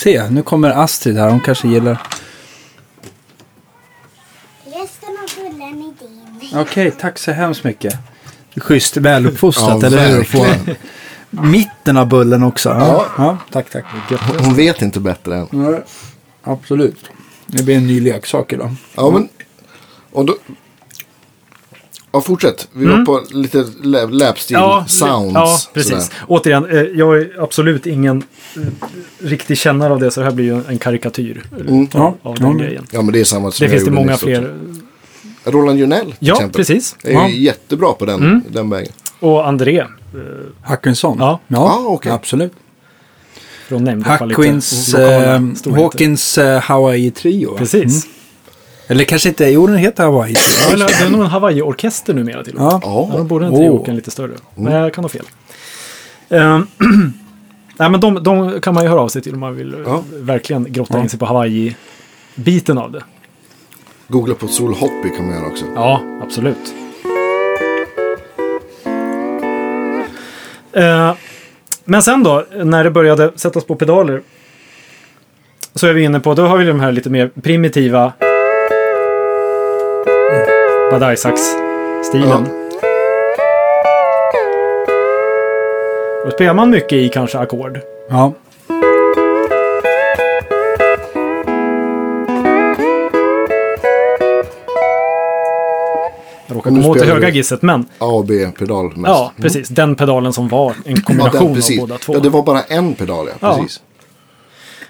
Se, nu kommer Astrid här. Hon kanske gillar. Resten av bullen är din. Okej, tack så hemskt mycket. Schysst väluppfostrat, Ja, eller hur? verkligen. Mitten av bullen också. Ja. tack, tack. Hon vet inte bättre än. Nej, absolut. Det blir en ny leksak idag. Ja, men, och då, Ja, fortsätt. Vi var på lite lapstil sounds. Ja, precis. sådär. Återigen, eh, jag är absolut ingen eh, riktig kännare av det, så det här blir ju en karikatyr Mm. Ja, av den ja. grejen. Ja, men det är samma som Det finns det många fler. Roland Junell till Ja, exempel. precis. Är Ja. ju jättebra på den, den vägen. Och André Hackinson? Ja. Ja, okej. absolut. från Hackwins, eh. Hawkins eh, Hawaii Trio. va? Eller kanske inte, jo den heter Hawaii. Ja, eller, det är nog en Hawaii-orkester numera till och med. Ja. Ja, då borde en Åh. trioken lite större. Men jag kan ha fel. Ehm, Nej, men de, de kan man ju höra av sig till om man vill Ja. verkligen grotta Ja. in sig på Hawaii-biten av det. Googla på Sol Hoppy kan man göra också. Ja, absolut. Eh, men sen då, när det började sättas på pedaler. Så är vi inne på, då har vi de här lite mer primitiva Bad Isaacs-stilen. Då spelar man mycket i kanske ackord. Ja. Jag råkar komma åt det höga gisset, men A och B-pedal mest. ja, precis. Den pedalen som var en Ja, kombination precis. av båda två. Ja, det var bara en pedal, ja. Ja. Precis.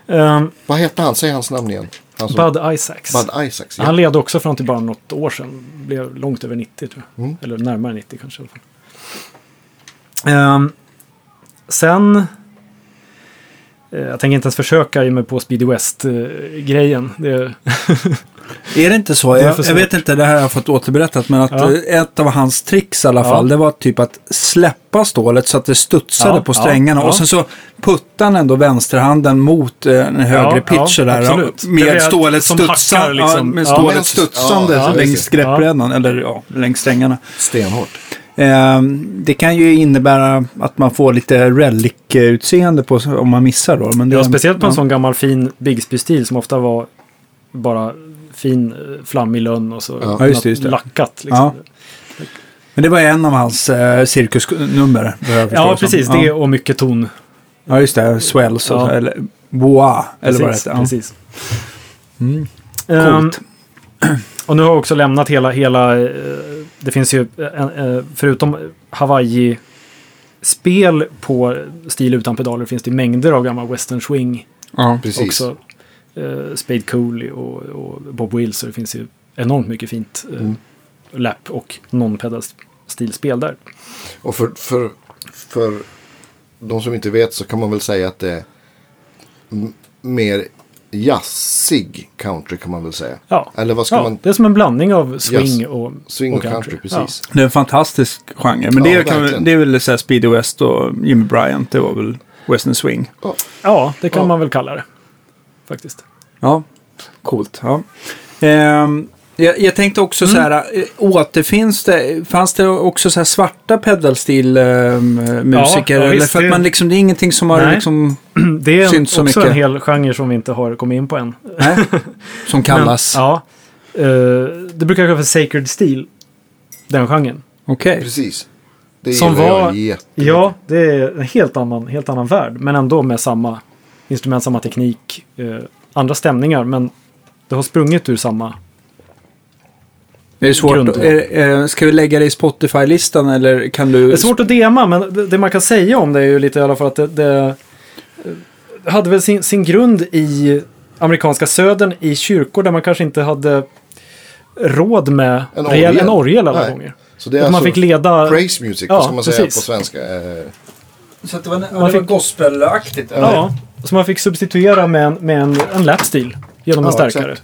Ehm, Vad hette han? Säg hans namn igen. Som- Bud Isaacs. Bud Isaacs. Ja. Han levde också fram till bara något år sedan. Blev långt över 90 tror jag. Mm. Eller närmare 90 kanske i alla fall. Ehm, sen... eh, jag tänker inte ens försöka ge mig på Speedy West-grejen. det, Är det inte så? Jag, jag vet inte, det här har jag fått återberättat, men att Ja. eh, ett av hans tricks i alla Ja. fall, det var typ att släppa stålet så att det studsade Ja, på ja, strängarna. ja. Och sen så puttade han ändå vänsterhanden mot eh, en högre Ja, pitch ja, där. Med stålet studsande, liksom. ja, med Ja. stålet studsande ja, ja, längs greppbrädan, eller ja, längs strängarna. Stenhårt. Eh, det kan ju innebära att man får lite relic-utseende på om man missar då. Men det, ja, speciellt på en ja. sån gammal fin Bigsby-stil som ofta var bara fin, eh, flammig lönn och så Ja. Just det, just det. lackat. Liksom. Ja. Men det var en av hans eh, cirkusnummer. Ja, det som. precis. Ja. Det och mycket ton. Ja, just det. Swells och Ja. så, eller Bois, eller vad det Precis, heter. Ja. precis. Mm. Ehm, Coolt. och nu har jag också lämnat hela, hela eh, det finns ju, eh, förutom Hawaii-spel på stil utan pedaler finns det mängder av gamla western swing Ja. Precis. också. Eh, Spade Cooley och, och Bob Wills, så det finns ju enormt mycket fint eh, Mm. lap och non-pedal stilspel där. Och för, för, för de som inte vet så kan man väl säga att det är mer jazzig country kan man väl säga. Ja, Eller vad ska ja man... det är som en blandning av swing Jazz. och, Swing och country, precis. Det är en fantastisk genre. Men Ja, det, kan, det är väl så här Speedy West och Jimmy Bryant. Det var väl Western Swing. Ja, ja, det kan Ja. man väl kalla det. Faktiskt. Ja, coolt. Ja. Ehm, jag, jag tänkte också så här, eh, återfinns det, fanns det också så här svarta pedalstil-musiker? Ja, ja, eller visst, för att det- man liksom, det är ingenting som har Nej. liksom, Det är en, också mycket. en hel genre som vi inte har kommit in på än. nej, som kallas. Men, ja, eh, det brukar kallas för Sacred Steel. Den genren. Okej. Precis. Det Som var- jag. Ja, det är en helt annan, helt annan värld. Men ändå med samma instrument, samma teknik. Eh, andra stämningar, men det har sprungit ur samma. Är det svårt? Grund. Är, eh, ska vi lägga det i Spotify-listan eller kan du? Det är svårt att dema, men det, det man kan säga om det är ju lite i alla fall att det, det eh, hade väl sin, sin grund i amerikanska södern i kyrkor där man kanske inte hade råd med En rejäl, orgel. en orgel alla Nej. gånger. Så det är Att man alltså fick leda... praise music, Ja, vad ska man säga precis. på svenska? Eh, Så att det var, det var gospelaktigt? Ja, så man fick substituera med en, med en, en lapstil genom en Ja, starkare. exakt.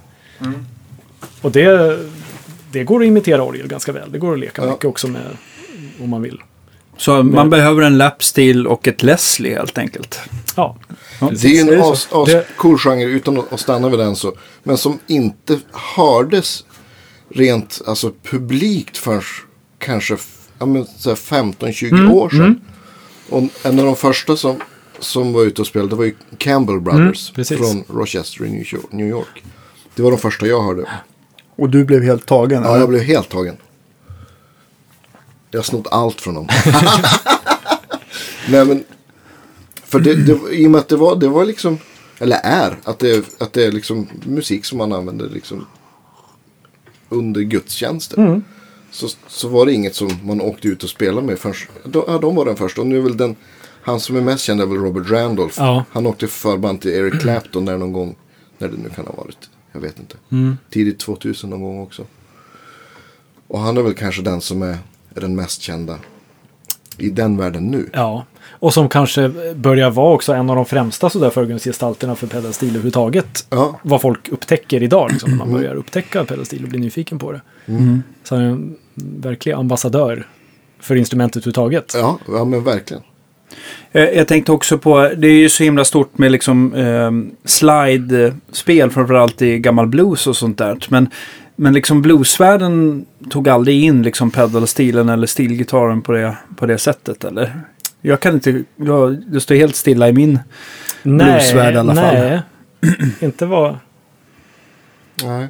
Och det, det går att imitera orgel ganska väl. Det går att leka Ja. mycket också med om man vill. Så man behöver en lapstil och ett Leslie helt enkelt? Ja, Ja. Det är en så? as, genre utan att stanna vid den så. Men som inte hördes rent alltså publikt förrän kanske f- ja, men, så här 15-20 Mm, år sedan. Och en av de första som, som var ute och spelade var ju Campbell Brothers. Mm, från Rochester i New York-. Det var de första jag hörde. Och du blev helt tagen? Ja, jag blev helt tagen. Jag har snott allt från dem. Nej men. För det, det, i och med att det var, det var liksom. Eller är. Att det, att det är liksom musik som man använder liksom. Under gudstjänster. Så, så var det inget som man åkte ut och spelade med förrän. De, ja, de var den första. Och nu är väl den. Han som är mest känd är väl Robert Randolph. Ja. Han åkte förband till Eric Clapton där någon gång. När det nu kan ha varit. Jag vet inte. Tidigt 2000 någon gång också. Och han är väl kanske den som är, är den mest kända i den världen nu. Ja, och som kanske börjar vara också en av de främsta sådär förgrundsgestalterna för pedalstil överhuvudtaget. Ja, Vad folk upptäcker idag, liksom, när man börjar upptäcka pedalstil och blir nyfiken på det. Så han är en verklig ambassadör för instrumentet överhuvudtaget. ja, ja men verkligen. Eh, Jag tänkte också på, det är ju så himla stort med liksom eh, slide-spel, framförallt i gammal blues och sånt där. Men, men liksom bluesvärlden tog aldrig in liksom pedalstilen eller stilgitarren på det, på det sättet, eller? Jag kan inte, jag, det står helt stilla i min bluesvärld i alla fall. nej. inte vad... Nej.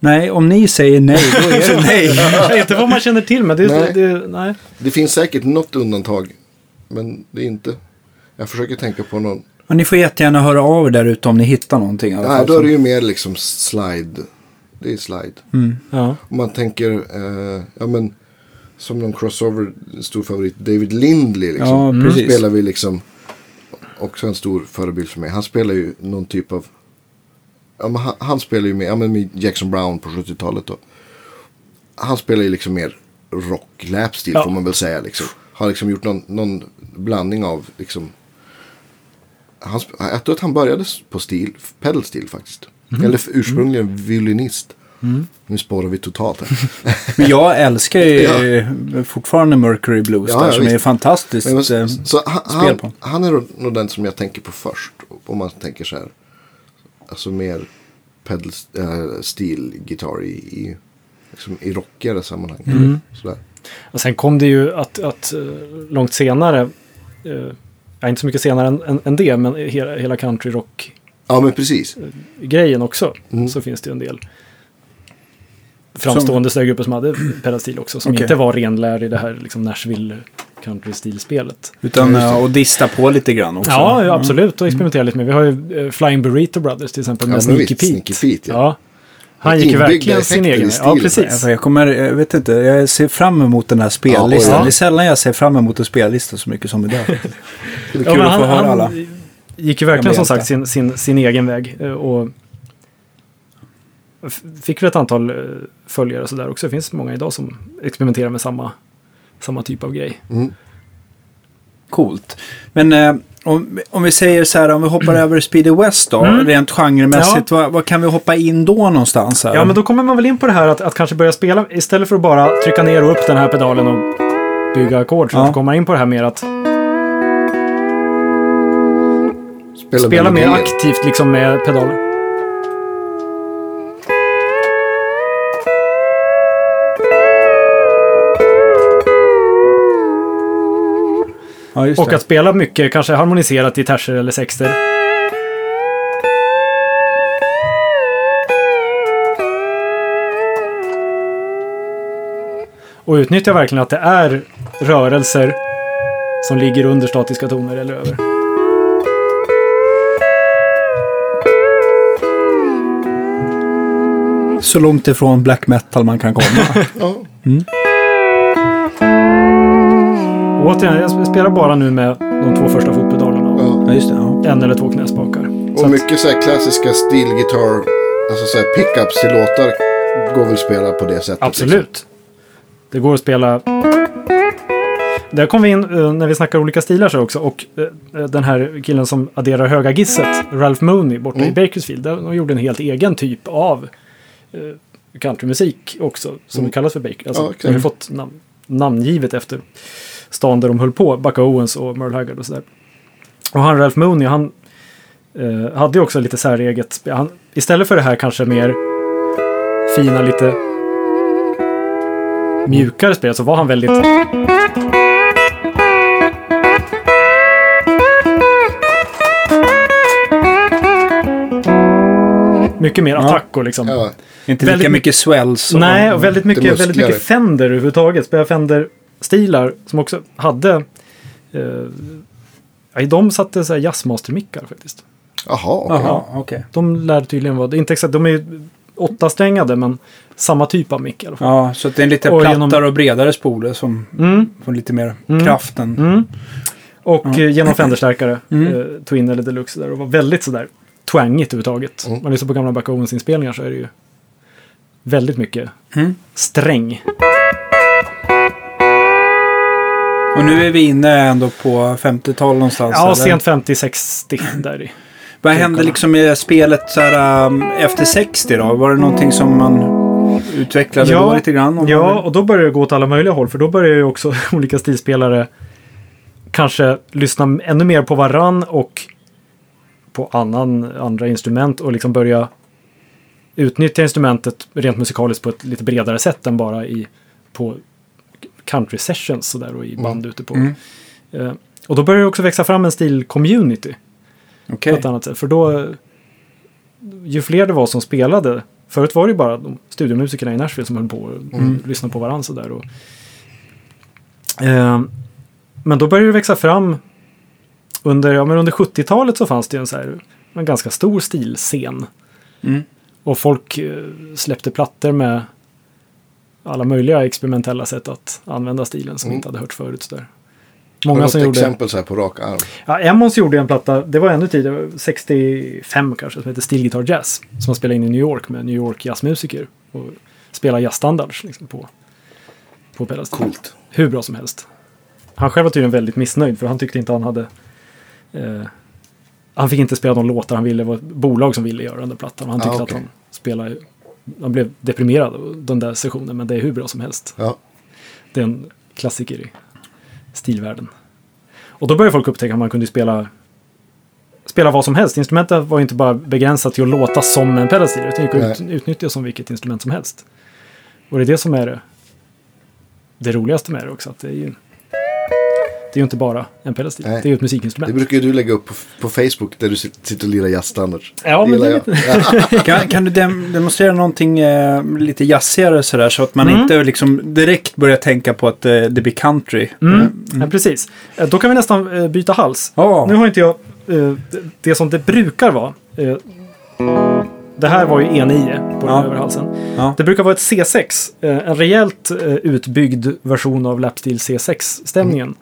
Nej, om ni säger nej, då är det nej. Inte vad man känner till, men det är... Nej. Det, nej. Det finns säkert något undantag. Men det är inte. Jag försöker tänka på någon. Och ni får jättegärna höra av er där ute om ni hittar någonting. Nej, fall. då är det ju mer liksom slide. Det är slide. Ja. Om man tänker, eh, ja men. Som någon crossover, stor favorit. David Lindley liksom. Ja, Mm. precis. Spelar vi liksom. Också en stor förebild för mig. Han spelar ju någon typ av. Ja, men han, han spelar ju med, ja, men med Jackson Brown på 70-talet då. Han spelar ju liksom mer rock, lapstil Ja. får man väl säga liksom. Har liksom gjort någon, någon blandning av liksom. Han, jag tror att han började på stil, pedalstil faktiskt. Eller f- ursprungligen violinist. Nu spårar vi totalt här. Men jag älskar ju eh, fortfarande Mercury Blues Ja, där, ja, som är visst. fantastiskt. Nej, men, eh, s- så han, spel han, på. han är nog den som jag tänker på först. Om man tänker så här. Alltså mer pedal äh, stil gitarr i, i, liksom, i rockigare sammanhang. Mm. Sådär. Och sen kom det ju att, att eh, långt senare, eh, inte så mycket senare än, än, än det, men hela, hela country rock-grejen Ja men precis. också, Mm. så finns det ju en del framstående stödgrupper som hade pedalstil också, som Okej. inte var renlär i det här liksom Nashville country-stilspelet. Utan Ja, just det. eh, att dista på lite grann också. Ja, ja, absolut, och experimentera lite med. Vi har ju eh, Flying Burrito Brothers till exempel Ja, med men Sneaky Pete. Sneaky Pete, ja. ja. Han gick ju verkligen sin egen. Ja, precis. Jag kommer, jag vet inte, jag ser fram emot den här spellistan. Ja, oj. Det är sällan jag ser fram emot en spellista så mycket som idag. Det är kul Ja, att få han, höra alla. han gick ju verkligen som sagt sin, sin, sin egen väg. eh, Och fick väl ett antal följare och sådär också. Det finns många idag som experimenterar med samma, samma typ av grej. Mm. Coolt. Men eh, om, om vi säger så här, om vi hoppar över Speedy West då, Mm. rent genremässigt, vad, vad kan vi hoppa in då någonstans? Här? Ja, men då kommer man väl in på det här att, att kanske börja spela istället för att bara trycka ner och upp den här pedalen och bygga ackord. Så Ja. kommer man in på det här mer att Spela, spela mer aktivt liksom med pedalen. Ja, just Och det. att spela mycket, kanske harmoniserat i terser eller sexter. Och utnyttja verkligen att det är rörelser som ligger under statiska toner eller över. Så långt ifrån black metal man kan komma. Ja. Och återigen, jag spelar bara nu med de två första fotpedalerna och Ja. ja, just det. Ja. en eller två knäspakar. Så Och att- mycket så här klassiska stilgitarr. Alltså så här pickups till låtar. Går väl att spela på det sättet. Liksom. Absolut. Det går att spela... Där kom vi in eh, när vi snackar olika stilar så också. Och eh, den här killen som adderar höga gisset, Ralph Mooney borta i Mm. Bakersfield. där De gjorde en helt egen typ av eh, countrymusik också. Som Mm. kallas för Baker. Alltså, Ja. De har fått nam namngivet efter stan där de höll på. Buck Owens och Merle Haggard och sådär. Och han Ralph Mooney, han eh, hade ju också lite säreget spel. Han, istället för det här kanske mer fina, lite mjukare spel så var han väldigt... Mycket mer attack och liksom. Ja, Inte Väldigt lika my- mycket swells. och- Nej, och väldigt mycket, väldigt mycket Fender överhuvudtaget. Spela Fender-stilar som också hade... Eh, de satte så här jazzmaster-mickar faktiskt. Jaha, okej. Jaha, okej. De lär tydligen vara... Inte exakt, de är ju åttasträngade men samma typ av mick i alla fall. Ja, så att det är en lite Och plattare genom- och bredare spole som Mm, får lite mer Mm. kraft än... mm. Och Ja. eh, genom Fender-stärkare, Mm. eh, Twin eller Deluxe där. Och var väldigt sådär twangigt överhuvudtaget. Mm. Om man lyssnar på gamla Buck Owens-inspelningar så är det ju väldigt mycket Mm. sträng. Och nu är vi inne ändå på 50-tal någonstans. Ja, eller? sent 50-60 där i. Vad hände liksom med spelet så här, um, efter 60 då? Var det någonting som man utvecklade Ja, då lite grann? Ja, och då börjar det gå åt alla möjliga håll. För då börjar ju också olika stilspelare kanske lyssna ännu mer på varann och på annan, andra instrument och liksom börja utnyttja instrumentet rent musikaliskt på ett lite bredare sätt än bara i på country sessions sådär och i band ute på. Mm. Eh, och då börjar det också växa fram en stil-community Okej. på ett annat sätt. För då, ju fler det var som spelade, förut var det ju bara de studiomusikerna i Nashville som höll på och Mm. lyssnade på varandra sådär. Och, eh, men då började det växa fram, under, ja, men under 70-talet så fanns det ju en, så här, en ganska stor stilscen. Mm. Och folk eh, släppte plattor med alla möjliga experimentella sätt att använda stilen som Mm. inte hade hört förut. Sådär. Har du Många något som gjorde... exempel så här på rak arm? Ja, Emmons gjorde en platta, det var ännu tidigare, 65 kanske, som heter Steel Guitar Jazz. Som han spelade in i New York med New York jazzmusiker. Och spelade jazzstandards liksom, på, på pedalstil. Coolt. Hur bra som helst. Han själv var tydligen väldigt missnöjd för han tyckte inte han hade... Eh, han fick inte spela de låtar han ville, det var ett bolag som ville göra den där plattan. Han Ah, tyckte okej. att han spelade... Han blev deprimerad av den där sessionen, men det är hur bra som helst. Ja. Det är en klassiker i stilvärlden. Och då började folk upptäcka att man kunde spela spela vad som helst. Instrumentet var inte bara begränsat till att låta som en pedalstil, utan gick att ut, utnyttja som vilket instrument som helst. Och det är det som är det, det roligaste med det också. Att det är ju är ju inte bara en pedalstil, Nej. det är ju ett Det musikinstrument. brukar ju du lägga upp på, på Facebook där du sit- sitter och lirar jazzstandards. Ja, men det är jag. Ja. Kan, kan du dem demonstrera någonting eh, lite jazzigare sådär så att man Mm. inte liksom direkt börjar tänka på att eh, det blir country? Mm. Ja, precis. Eh, Då kan vi nästan eh, byta hals. Ja. Nu har inte jag eh, det- det som det brukar vara. Eh, det här var ju E9 på den Ja. övre halsen. Ja. Det brukar vara ett C6. Eh, en rejält eh, utbyggd version av Lapsteel C6-stämningen.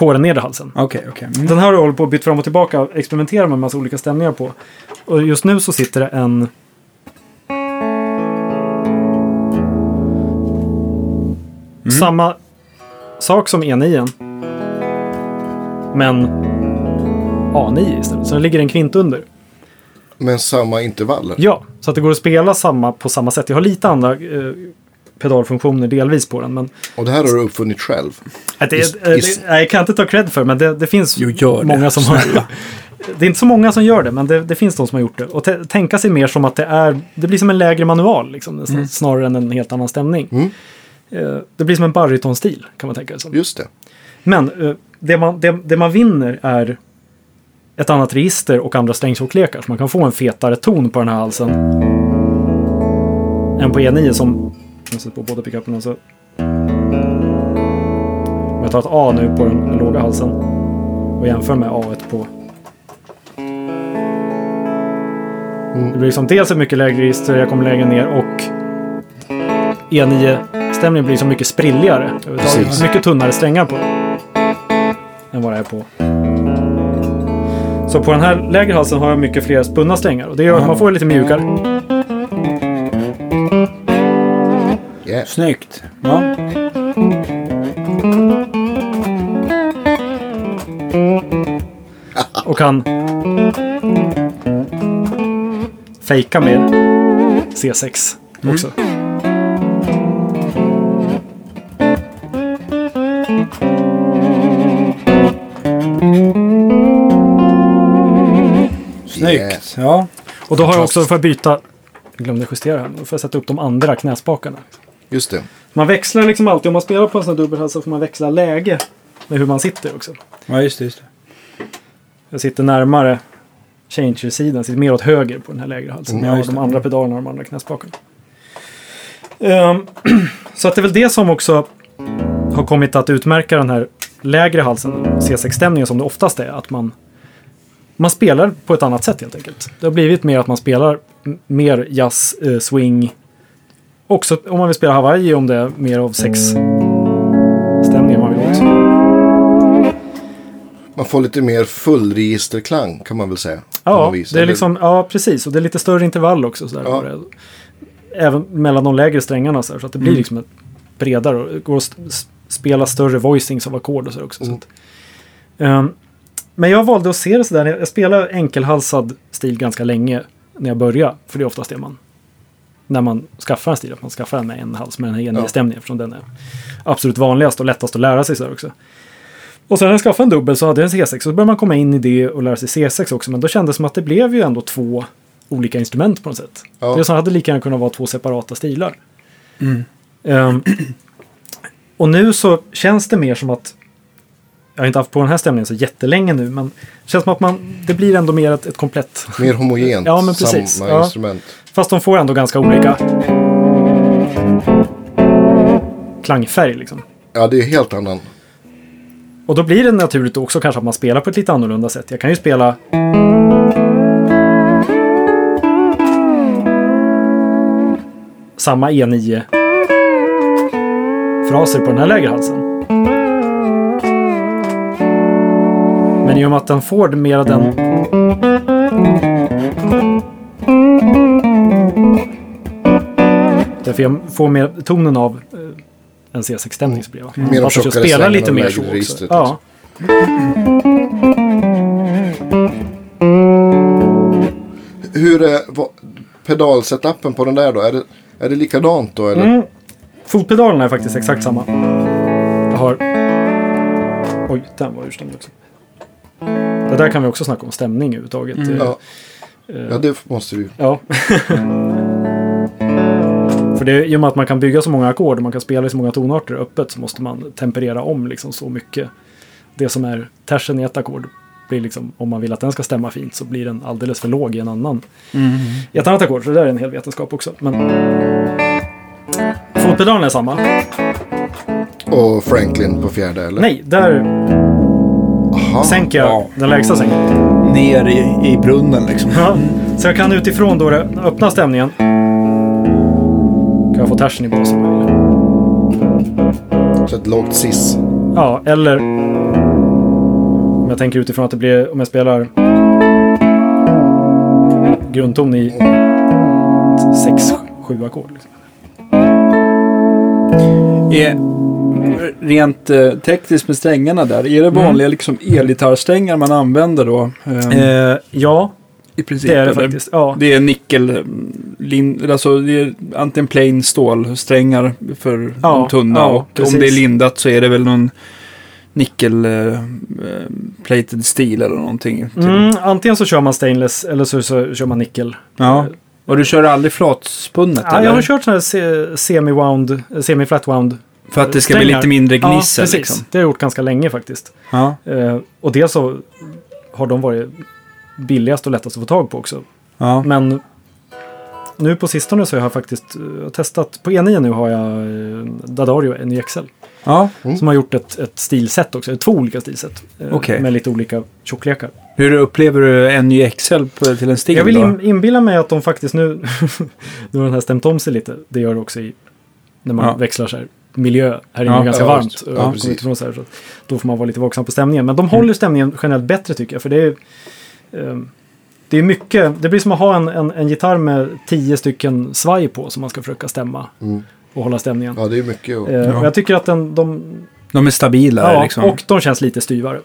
På den nedre halsen. Okej, okej. Mm. Den här har jag hållit på att byta fram och tillbaka och experimenterat med en massa olika stämningar på. Och just nu så sitter det en... Samma sak som E9. Men A9 istället. Så det ligger en kvint under. Men samma intervaller. Ja, så att det går att spela samma på samma sätt. Jag har lite andra eh, pedalfunktioner delvis på den. Men Och det här har du uppfunnit själv. att det, Is- eh, is- det, jag kan inte ta cred för men det, det finns Jo, gör det. många som har... Det är inte så många som gör det, men det, det finns de som har gjort det. Och tänka sig mer som att det är, det blir som en lägre manual, liksom, nästan, snarare än en helt annan stämning. Mm. Eh, det blir som en barytonstil, kan man tänka sig. Just det. Men eh, det, man, det, det man vinner är ett annat register och andra strängtjocklekar. Så man kan få en fetare ton på den här halsen. Än på E9 som... Jag sätter på båda pickuperna så... Om jag tar ett A nu på den låga halsen och jämför med A1 på... Det blir liksom dels ett mycket lägre register, jag kommer lägre ner och E9-stämningen blir så mycket sprilligare. Precis. Mycket tunnare strängar på den. Än vad det är på. Så på den här lägre halsen har jag mycket fler spunna strängar och det gör att man får lite mjukare. Yeah. Snyggt. Ja. och kan fejka med C6 också. Snyggt. Ja. Och då har jag också, får jag byta, jag glömde justera här, då får jag sätta upp de andra knäspakarna. Just det. Man växlar liksom alltid, om man spelar på en sån här dubbelhals så får man växla läge med hur man sitter också. ja, just det. Just det. Jag sitter närmare changer-sidan sitter mer åt höger på den här lägre halsen. Mm, Mm, just de andra pedalerna och de andra knäspakarna. Ehm, så att det är väl det som också har kommit att utmärka den här lägre halsen, C6-stämningen som det oftast är. Att man, man spelar på ett annat sätt helt enkelt. Det har blivit mer att man spelar mer jazz, eh, swing. Också om man vill spela Hawaii om det är mer av sex stämningar man vill åt. Man får lite mer fullregisterklang kan man väl säga. Ja, vis. det är Eller- liksom, ja, precis. Och det är lite större intervall också. Sådär, Ja. Även mellan de lägre strängarna. Så, här, så att det blir Mm. liksom ett bredare. Och det går att spela större voicings av ackord och så också. Så Mm. att, Ehm, men jag valde att se det sådär. Jag spelar enkelhalsad stil ganska länge när jag började. För det är oftast det man... När man skaffar en stil, att man skaffar en med en hals med den här eniga Ja. Eftersom den är absolut vanligast och lättast att lära sig så också. Och sen när jag skaffade en dubbel så hade jag en C6. Så började man komma in i det och lära sig C6 också. Men då kändes det som att det blev ju ändå två olika instrument på något sätt. Ja. Det som hade lika gärna kunnat vara två separata stilar. Mm. Ehm, och nu så känns det mer som att jag har inte haft på den här stämningen så jättelänge nu, men det känns som att man, det blir ändå mer ett, ett komplett. Mer homogent. Ja, men precis. Samma Ja. instrument. Fast de får ändå ganska olika klangfärg liksom. Ja, det är helt annan. Och då blir det naturligt också kanske att man spelar på ett lite annorlunda sätt. Jag kan ju spela samma E9 fraser på den här lägre halsen. Men i och med att den får mera den Därför jag får mer tonen av eh, en C6-stämning så blir det. Mer jag tjockare spelar lite mer så också. registret, Ja. Hur är vad, pedalsetupen på den där då? Är det, är det likadant då? Eller? Mm. Fotpedalerna är faktiskt exakt samma. Jag har... Oj, den var urstämd också. Det där kan vi också snacka om stämning överhuvudtaget. Eh, Ja. eh, ja, det måste vi. Ja. För det, i och med att man kan bygga så många ackord och man kan spela i så många tonarter öppet så måste man temperera om liksom så mycket. Det som är tersen i ett ackord blir liksom, om man vill att den ska stämma fint så blir den alldeles för låg i en annan. I ett annat ackord, så det där är en hel vetenskap också. Men fotpedalen är samma. Och Franklin på fjärde eller? Nej, där Aha. sänker jag ja. den lägsta sängen. Ner i, i brunnen liksom. Ja, så jag kan utifrån då öppna stämningen kan jag få tersen i basen om jag vill. Så ett lågt sis. Ja, eller om jag tänker utifrån att det blir om jag spelar grundton i 6-7 ackord. Liksom. Är, rent eh, tekniskt med strängarna där, är det vanliga liksom elgitarrsträngar man använder då? Eh, Eh, ja, I princip. det är det eller? faktiskt. Ja. Det är nickel, lin, alltså det är antingen plain stålsträngar för Ja, de tunna ja, och precis. om det är lindat så är det väl någon nickel eh, eh, plated steel eller någonting. Mm, antingen så kör man stainless eller så, så kör man nickel. Ja. Eh, Och du kör aldrig flatspunnet Ja, eller? jag har kört sådana här se- semi-wound, semi-flat wound. För att det ska bli strängar. lite mindre Ja, gnissel precis. liksom. Det har jag gjort ganska länge faktiskt. Ja. Eh, och dels så har de varit billigast och lättast att få tag på också. Ja. Men nu på sistone så har jag faktiskt eh, testat. På E9 nu har jag eh, Dadario NYXL. ja. Mm. Som har gjort ett, ett stilset också. Två olika stilset. eh, Okej. Med lite olika tjocklekar. Hur upplever du NYXL på, till en stil Jag vill in, inbilla mig att de faktiskt nu, nu har den här stämt om sig lite. Det gör det också i, när man Ja. växlar så här. Miljö, här inne Ja, är ganska ja, varmt. just- och ja, utifrån så här, så att då får man vara lite vaksam på stämningen. Men de håller stämningen generellt bättre tycker jag. För det är, det är mycket, det blir som att ha en, en, en gitarr med tio stycken svaj på som man ska försöka stämma Mm. och hålla stämningen. Ja, det är mycket. Och, Eh, Ja. Jag tycker att den, de, De är stabila ja, liksom. och de känns lite styvare.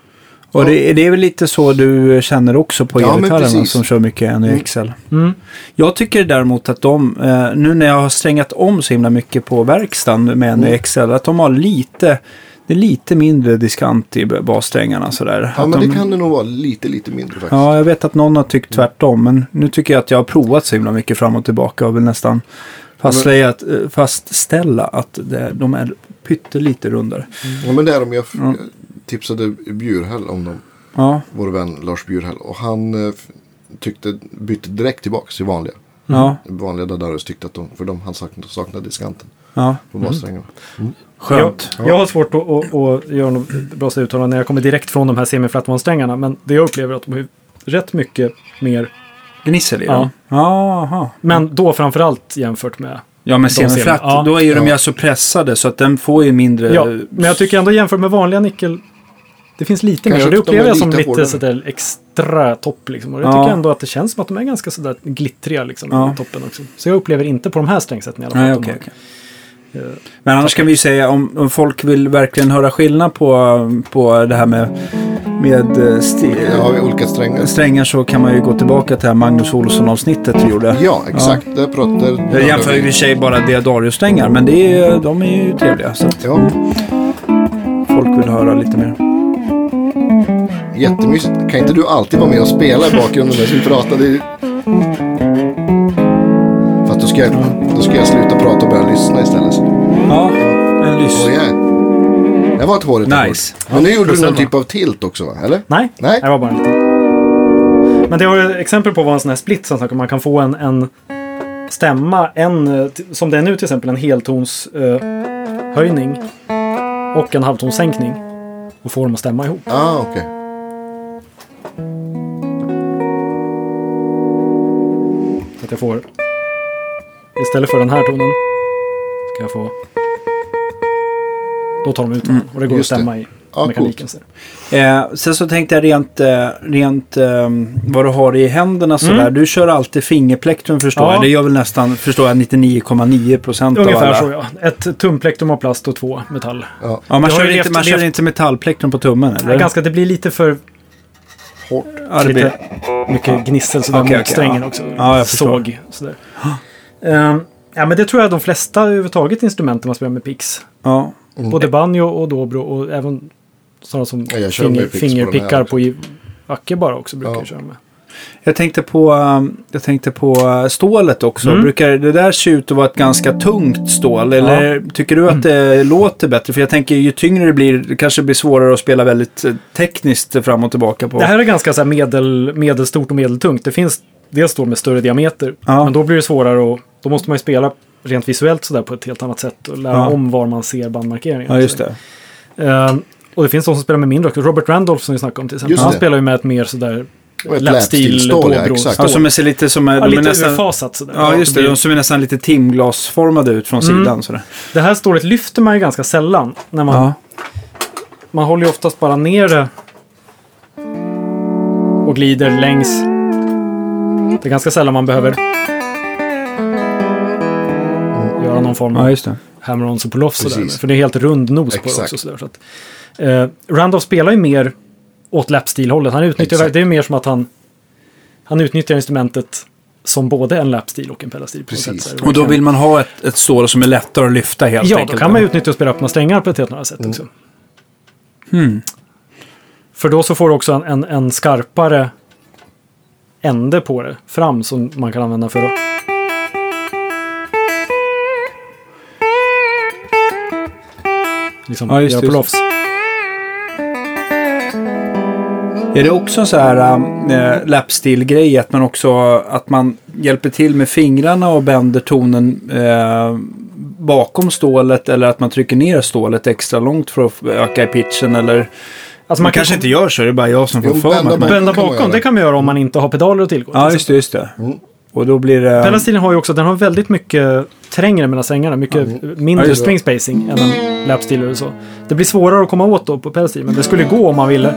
Och det, det är väl lite så du känner också på Ja, elgitarrerna som kör mycket NYXL. Mm. Jag tycker däremot att de, eh, nu när jag har strängat om så himla mycket på verkstaden med Mm. NYXL, att de har lite, det är lite mindre diskant i bassträngarna sådär. ja, Att men de, det kan det nog vara lite, lite mindre faktiskt. Ja, jag vet att någon har tyckt tvärtom, men nu tycker jag att jag har provat så himla mycket fram och tillbaka och vill nästan fastställa att, eh, fastställa att det, de är pyttelite rundare. Ja, men det är de. Jag f- Ja. tipsade Bjurhäll om dem. Ja, Vår vän Lars Bjurhäll. Och han, eh, tyckte, bytte direkt tillbaka till vanliga. Ja, Vanliga Dadarus tyckte att de, för de, han saknade, saknade diskanten ja. på bassträngarna. Skönt. Jag, jag har svårt att, att, att göra något bra uttalande när jag kommer direkt från de här semiflatman-strängarna. Men det jag upplever är att de är rätt mycket mer. Gnissel i Ja. dem? Jaha. Men då framförallt jämfört med. Ja, men semiflatt. Ja. då är ju de Ja. ju så pressade så att den får ju mindre... Ja, men jag tycker ändå jämfört med vanliga nickel. Det finns lite Kanske mer och det upplever jag som lite hårdare. sådär extra topp. Liksom. Och jag Ja. tycker ändå att det känns som att de är ganska sådär glittriga liksom, Ja. i toppen också. Så jag upplever inte på de här strängsätten i alla fall. Nej, de har- okej. Men annars kan vi ju säga om, om folk vill verkligen höra skillnad på, på det här med, med eh, Ja, olika strängar. strängar så kan man ju gå tillbaka till det här Magnus Olsson-avsnittet vi gjorde. Ja, exakt. Där pratar... Jag jämför i och för sig bara Diadario-strängar, men det är, de är ju trevliga. Så att Ja, folk vill höra lite mer. jättemysigt. Kan inte du alltid vara med och spela i bakgrunden när vi pratar? Ska, jag, då ska jag sluta prata och börja lyssna istället. Ja, en Oh, lyss. yeah. Det var ett hårigt Nice. Men nu gjorde du någon typ av tilt också va? Eller? Nej, Nej. det var bara en liten. Men det har ju exempel på vad en sån här split som sagt, man kan få en, en stämma, en, som det är nu till exempel, en heltons eh, höjning och en halvtonssänkning och få dem att stämma ihop. Ah. Så att jag får, istället för den här tonen, ska jag få, då tar de ut varandra och det går att just det. stämma i Ja, mekaniken. Så. Eh, sen så tänkte jag rent, eh, rent eh, vad du har i händerna sådär. Du kör alltid fingerplektrum förstår Mm. Ja. jag. Det gör väl nästan, förstår jag, 99,9 procent av Ungefär alla. så ja. Ett tumplektum av plast och två metall. Ja. Ja, man Jag har kör, inte, man kör inte metallplektrum på tummen eller? Nej, ganska, det blir lite för Hårt. ja, det lite mycket gnissel sådär Okej, mot okej, strängen ja. också. Ja, jag förstår. Såg sådär. Ehm, ja, men det tror jag de flesta överhuvudtaget instrumenten man spelar med pix. ja. Både banjo och dobro och även sådana som Ja, finger, picks på fingerpickar också. på i Acke bara också brukar Ja. jag köra med. Jag tänkte på, um, jag tänkte på uh, stålet också. Mm. Brukar det där se ut att vara ett ganska tungt stål? Eller tycker du att det låter bättre? För jag tänker ju tyngre det blir, det kanske blir svårare att spela väldigt eh, tekniskt fram och tillbaka på. Det här är ganska så här medel, medelstort och medeltungt. Det finns dels då med större diameter. Ja. Men då blir det svårare och då måste man ju spela rent visuellt sådär på ett helt annat sätt. Och lära Ja. om var man ser bandmarkeringen. Ja, just det. Ehm, och det finns de som spelar med mindre också. Robert Randolph som vi snackade om till exempel. Han spelar ju med ett mer sådär läppstil läppstilstål, ja, dobro- exakt. Ja, som är ser lite som, Ja, de är lite nästan, överfasat sådär. Ja, just det. De som är nästan lite timglasformade ut från Mm. sidan. Sådär. Det här stålet lyfter man ju ganska sällan. När man, Ja. man håller ju oftast bara ner det. Och glider längs. Det är ganska sällan man behöver göra någon form av ja, hammer-ons och pull-offs. För det är helt rund nos på det också. Sådär, så att, eh, Randolph spelar ju mer åt lapstil-hållet. Han utnyttjar, Exakt. det är mer som att han, han utnyttjar instrumentet som både en lapstil och en pedalstil. Precis. Och då vill man ha ett, ett stål som är lättare att lyfta helt Ja, enkelt. då kan man utnyttja och spela öppna strängar på ett helt annat sätt också. Hmm. För då så får du också en, en, en skarpare ände på det fram som man kan använda för att... Liksom Ja, just göra det, just pull-offs. Är det också en så här äh, lapstil-grej att man också att man hjälper till med fingrarna och bänder tonen äh, bakom stålet eller att man trycker ner stålet extra långt för att öka i pitchen eller Alltså man, kanske inte gör så, det är bara jag som får Jo, för bända mig. bakom. Bända kan man bakom, det kan man göra om man inte har pedaler att tillgå. Ja, just det, just det. Mm. Och då blir det... Pedalstilen har ju också, den har väldigt mycket trängre mellan strängarna. Mycket mindre Ja, just det. string spacing än en lapstil eller så. Det blir svårare att komma åt då på pedalstil, men det skulle gå om man ville.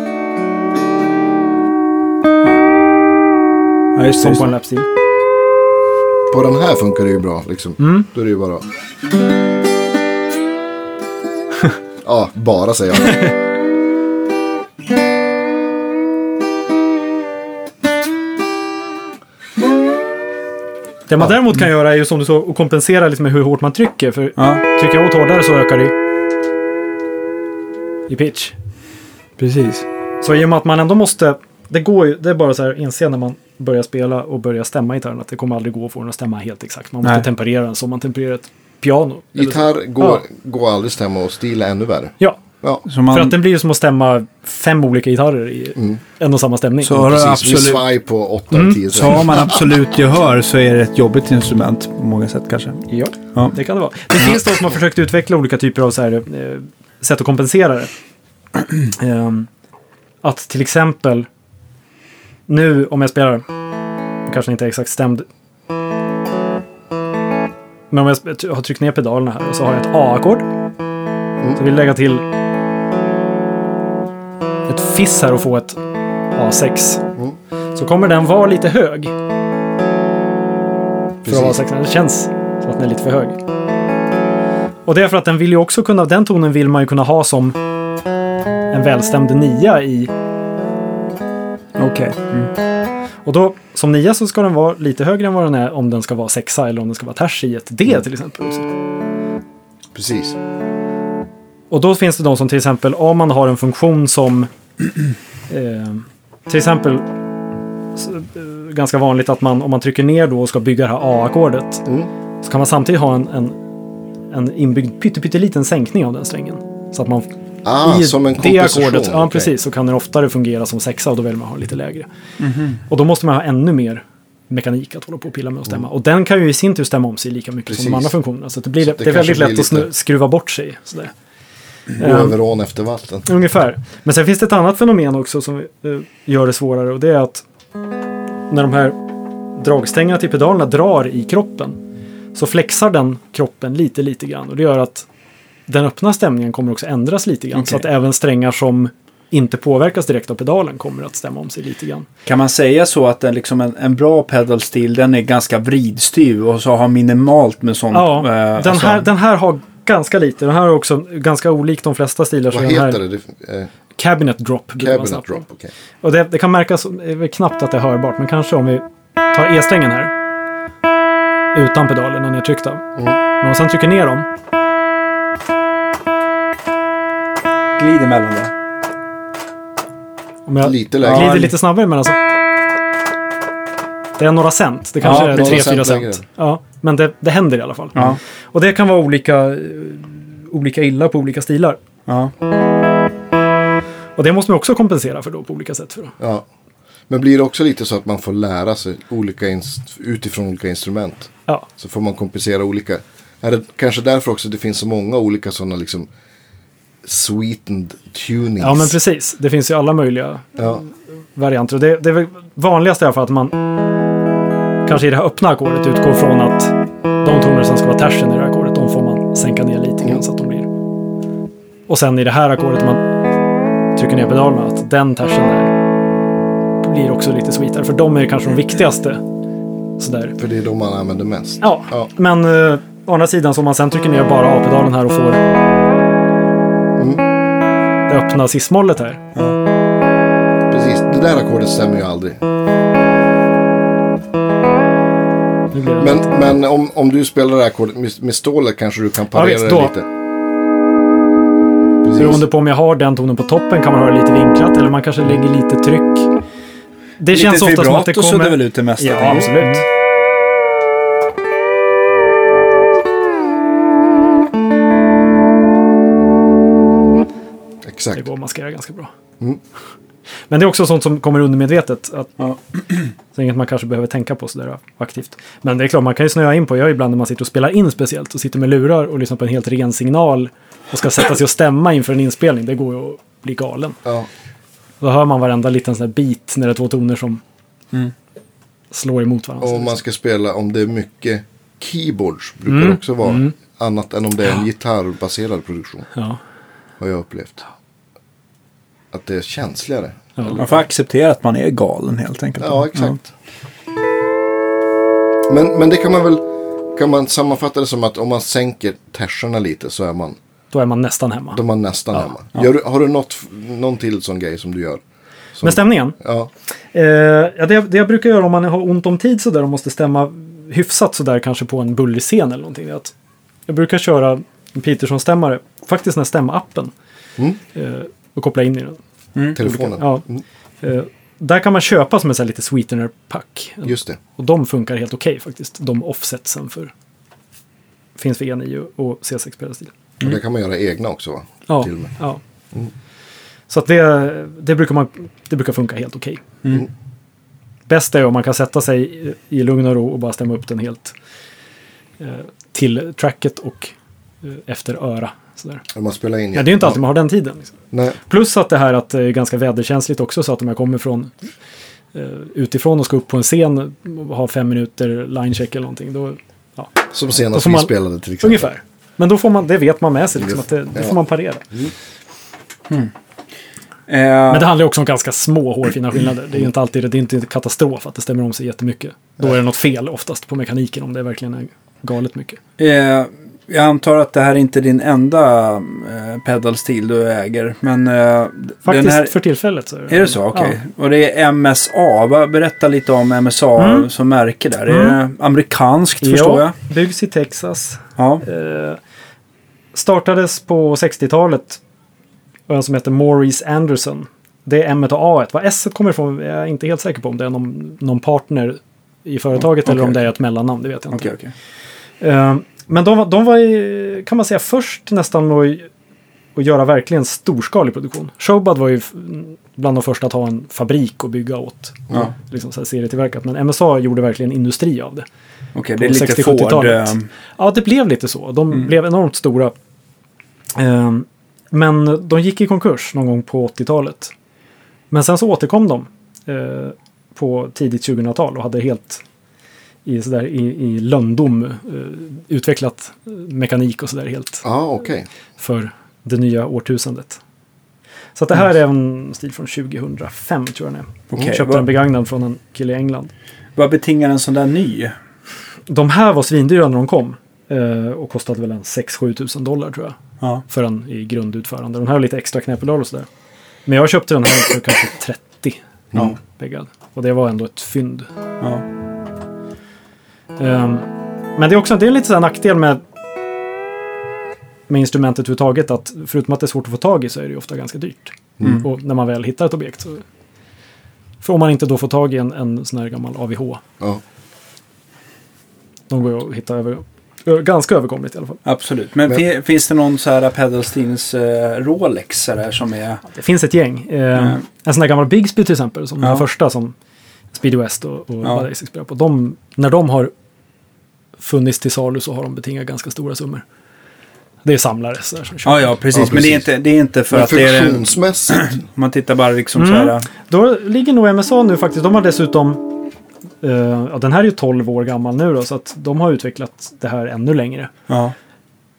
ja, just Som just på en lapstil. På den här funkar det ju bra liksom. Mm. Då är det ju bara... ja, bara säger jag. Det man däremot kan göra är ju som du sa, att kompensera lite med hur hårt man trycker. För Ja, trycker jag åt hårdare så ökar det i pitch. precis. Så i och med att man ändå måste, det går ju, det är bara så här inse när man börjar spela och börjar stämma gitarren att det kommer aldrig gå att få den att stämma helt exakt. Man måste Nej. temperera den som man tempererar ett piano. Gitarr går, Ja. går aldrig stämma och stil är ännu värre. Ja, Ja, man, För att den blir ju som att stämma fem olika gitarrer i en och samma stämning. Så- har du absolut- svaj på 8 Mm. av 10 så har man absolut gehör så är det ett jobbigt instrument på många sätt kanske. Ja, Ja. det kan det vara. Det finns de som har försökt utveckla olika typer av så här, eh, sätt att kompensera det. Ehm, att till exempel, nu om jag spelar, kanske inte är exakt stämd, men om jag har tryckt ner pedalerna här och så har jag ett A-ackord. Så vill lägga till ett fiss här och få ett A6. Mm. Så kommer den vara lite hög. För att vara Precis. A6. Det känns som att den är lite för hög. Och det är för att den vill ju också kunna, den tonen vill man ju kunna ha som en välstämd nia i. Okej. Mm. Och då som nia så ska den vara lite högre än vad den är om den ska vara sexa eller om den ska vara ters i ett D till exempel. Precis. Och då finns det de som till exempel om man har en funktion som eh, till exempel eh, ganska vanligt att man om man trycker ner då och ska bygga det här A-ackordet Mm. så kan man samtidigt ha en, en, en inbyggd pytte, pytteliten sänkning av den strängen. Så att man Ah, i som en det ackordet, ja precis, så kan den oftare fungera som sexa och då väljer man ha lite lägre. Och då måste man ha ännu mer mekanik att hålla på och pilla med och stämma. Och den kan ju i sin tur stämma om sig lika mycket som de Mm. Precis. andra funktionerna. Så att det, blir, Så det, det är väldigt lätt att lite- skruva bort sig. Sådär. Gå över ån efter vatten. Ungefär. Men sen finns det ett annat fenomen också som eh, gör det svårare och det är att när de här dragstängerna till pedalerna drar i kroppen så flexar den kroppen lite, lite grann och det gör att den öppna stämningen kommer också ändras lite grann. Så Okej. att även strängar som inte påverkas direkt av pedalen kommer att stämma om sig lite grann. Kan man säga så att en, liksom en, en bra pedalstil den är ganska vridstyv och så har minimalt med sånt? Ja, eh, den, alltså- här, den här har ganska lite. Den här är också ganska olik de flesta stilar. så Vad den här heter det? Eh, Cabinet drop. cabinet drop, okej. Och det, det kan märkas, det är knappt att det är hörbart, men kanske om vi tar E-strängen här. Utan pedalerna nedtryckta. Mm. Men om man sen trycker ner dem. Glid emellan det. Om jag Lite lägre. glider lite snabbare men alltså. Det är några cent. Det kanske Ja, är några 3-4 cent. Ja, men det, det händer i alla fall. Ja. Och det kan vara olika, eh, olika illa på olika stilar. Ja. Och det måste man också kompensera för då på olika sätt. För då. Ja. Men blir det också lite så att man får lära sig olika utifrån olika instrument? Ja, Så får man kompensera olika. Är det kanske därför också det finns så många olika sådana liksom sweetened tunings? ja, men precis. Det finns ju alla möjliga Ja, varianter. Det, det är väl vanligast i alla fall att man kanske i det här öppna ackordet utgår från att de toner som ska vara tersen i det här ackordet, de får man sänka ner lite grann så att de blir... Och sen i det här ackordet man trycker ner pedalerna, att den tersen där blir också lite sweetare. För de är kanske de viktigaste. Sådär. för det är de man använder mest. Ja, Ja. men eh, å andra sidan så om man sen trycker ner bara A-pedalen här och får det öppna cis-mollet här. Precis, det där ackordet stämmer ju aldrig. Det Men, men om, om du spelar det här ackordet med, med stålet kanske du kan parera visst, det lite. Beroende Precis. på om jag har den tonen på toppen kan man ha det lite vinklat eller man kanske lägger lite tryck. Det Lite känns ofta som att det kommer... suddar väl ut det mesta. Ja, absolut. Det Exakt. går att maskera ganska bra. Mm. Men det är också sånt som kommer undermedvetet. Att, Ja. så inget man kanske behöver tänka på sådär aktivt. Men det är klart, man kan ju snöa in på. Jag ibland när man sitter och spelar in speciellt och sitter med lurar och lyssnar på en helt ren signal och ska sätta sig och stämma inför en inspelning. Det går ju att bli galen. Ja. Då hör man varenda liten sån här bit när det är två toner som Mm. slår emot varandra. Och om man ska spela, om det är mycket keyboards brukar Mm. det också vara. Mm. Annat än om det är en gitarrbaserad produktion. Ja. Har jag upplevt. Att det är känsligare. Ja. Man får acceptera att man är galen helt enkelt. Ja, exakt. Men, men det kan man väl kan man sammanfatta det som att om man sänker terserna lite så är man, Då är man nästan hemma. då är man nästan Ja, hemma. Gör, du- har du något, någon till sån grej som du gör? Som, Med stämningen? Ja, Eh, ja, det, det jag brukar göra om man har ont om tid sådär och måste stämma hyfsat sådär kanske på en bullig scen eller någonting. Att jag brukar köra en Peterson-stämmare, faktiskt den här stämappen. Mm. Eh, och koppla in i den. telefonen. Ja. Mm, Eh, där kan man köpa som en sån här lite sweetener-pack. just det. Och de funkar helt okej faktiskt. De offsetsen för finns för E9 och C6-pedalstil. Och där kan man göra egna också va? Ja, Till ja. Så att det, det, brukar man, det brukar funka helt okej. Mm. Bäst är om man kan sätta sig i- i lugn och ro och bara stämma upp den helt eh, till tracket och eh, efter öra. Sådär. Man spelar in. Ja, det är inte alltid man har den tiden. Liksom. Nej, Plus att det här att det är ganska väderkänsligt också så att om jag kommer från eh, utifrån och ska upp på en scen och ha fem minuter linecheck eller någonting. Då, som Då senast vi spelade till exempel. ungefär. Men då får man, det vet man med sig liksom, att det, det Ja. får man parera. Eh, Men det handlar ju också om ganska små hårfina skillnader. Det är ju inte alltid det är inte en katastrof att det stämmer om sig jättemycket. Då är det något fel oftast på mekaniken om det verkligen är galet mycket. Jag antar att det här är inte din enda eh, pedalstil du äger. Men eh, Faktiskt den här... för tillfället så är det. Är det så? Okej. Och det är MSA. Berätta lite om MSA Mm. som märke där. Är det amerikanskt förstår jag? Ja, byggs i Texas. Ja. Eh, startades på 60-talet. av en som heter Maurice Anderson. Det är M och A. Vad S kommer ifrån är jag inte helt säker på om det är någon, någon partner i företaget Okej, eller om det är ett mellannamn. Det vet jag inte. Okej, okej. Men de, var- de var, i, kan man säga, först nästan att, att göra verkligen storskalig produktion. Showbud var ju bland de första att ha en fabrik och bygga åt. Ja. Liksom så här serietillverkat. Men MSA gjorde verkligen industri av det. Okej, det är lite 60 Ford. 70-talet. eh, Ja, det blev lite så. De Mm. blev enormt stora. Ehm, men de gick i konkurs någon gång på 80-talet. Men sen så återkom de eh, på tidigt 2000-tal och hade helt i, sådär, i, i lönndom eh, utvecklat eh, mekanik och sådär helt Ja, okej. för det nya årtusendet. Så att det här är en stil från 2005 tror jag den är. Okej, Köpte vad- den begagnad från en kille i England. Vad betingar en sån där ny? De här var svindyra när de kom. Eh, och kostade väl en 6-7 tusen dollar tror jag. Ja. För en i grundutförande. Den här har lite extra knäppedal och sådär. Men jag köpte den här för kanske 30. Ja. Beggad. Och det var ändå ett fynd. ja. Ehm, men det är också det är lite här nackdel med med instrumentet överhuvudtaget att förutom att det är svårt att få tag i så är det ju ofta ganska dyrt. Mm. Och när man väl hittar ett objekt så för om man inte då får tag i en, en sån här gammal AVH. Ja. De går ju att hitta över, ganska överkomligt i alla fall. Absolut. Men, Men- fi- finns det någon så här pedalstils eh, Rolex där, som är... Det finns ett gäng. Eh, Mm. En sån här gammal Bigsby till exempel, som Ja. den första som Speedy West och, och Ja. Spelar på. De, när de har funnits till salu så har de betingat ganska stora summor. Det är samlare som köper. Ja, ja, precis. Ja, Men det är precis. inte, det är inte för Men att det är... funktionsmässigt. Om man tittar bara liksom Mm. så här... Då ligger nog MSA nu faktiskt, de har dessutom, eh, ja, den här är ju 12 år gammal nu då, så att de har utvecklat det här ännu längre. Ja.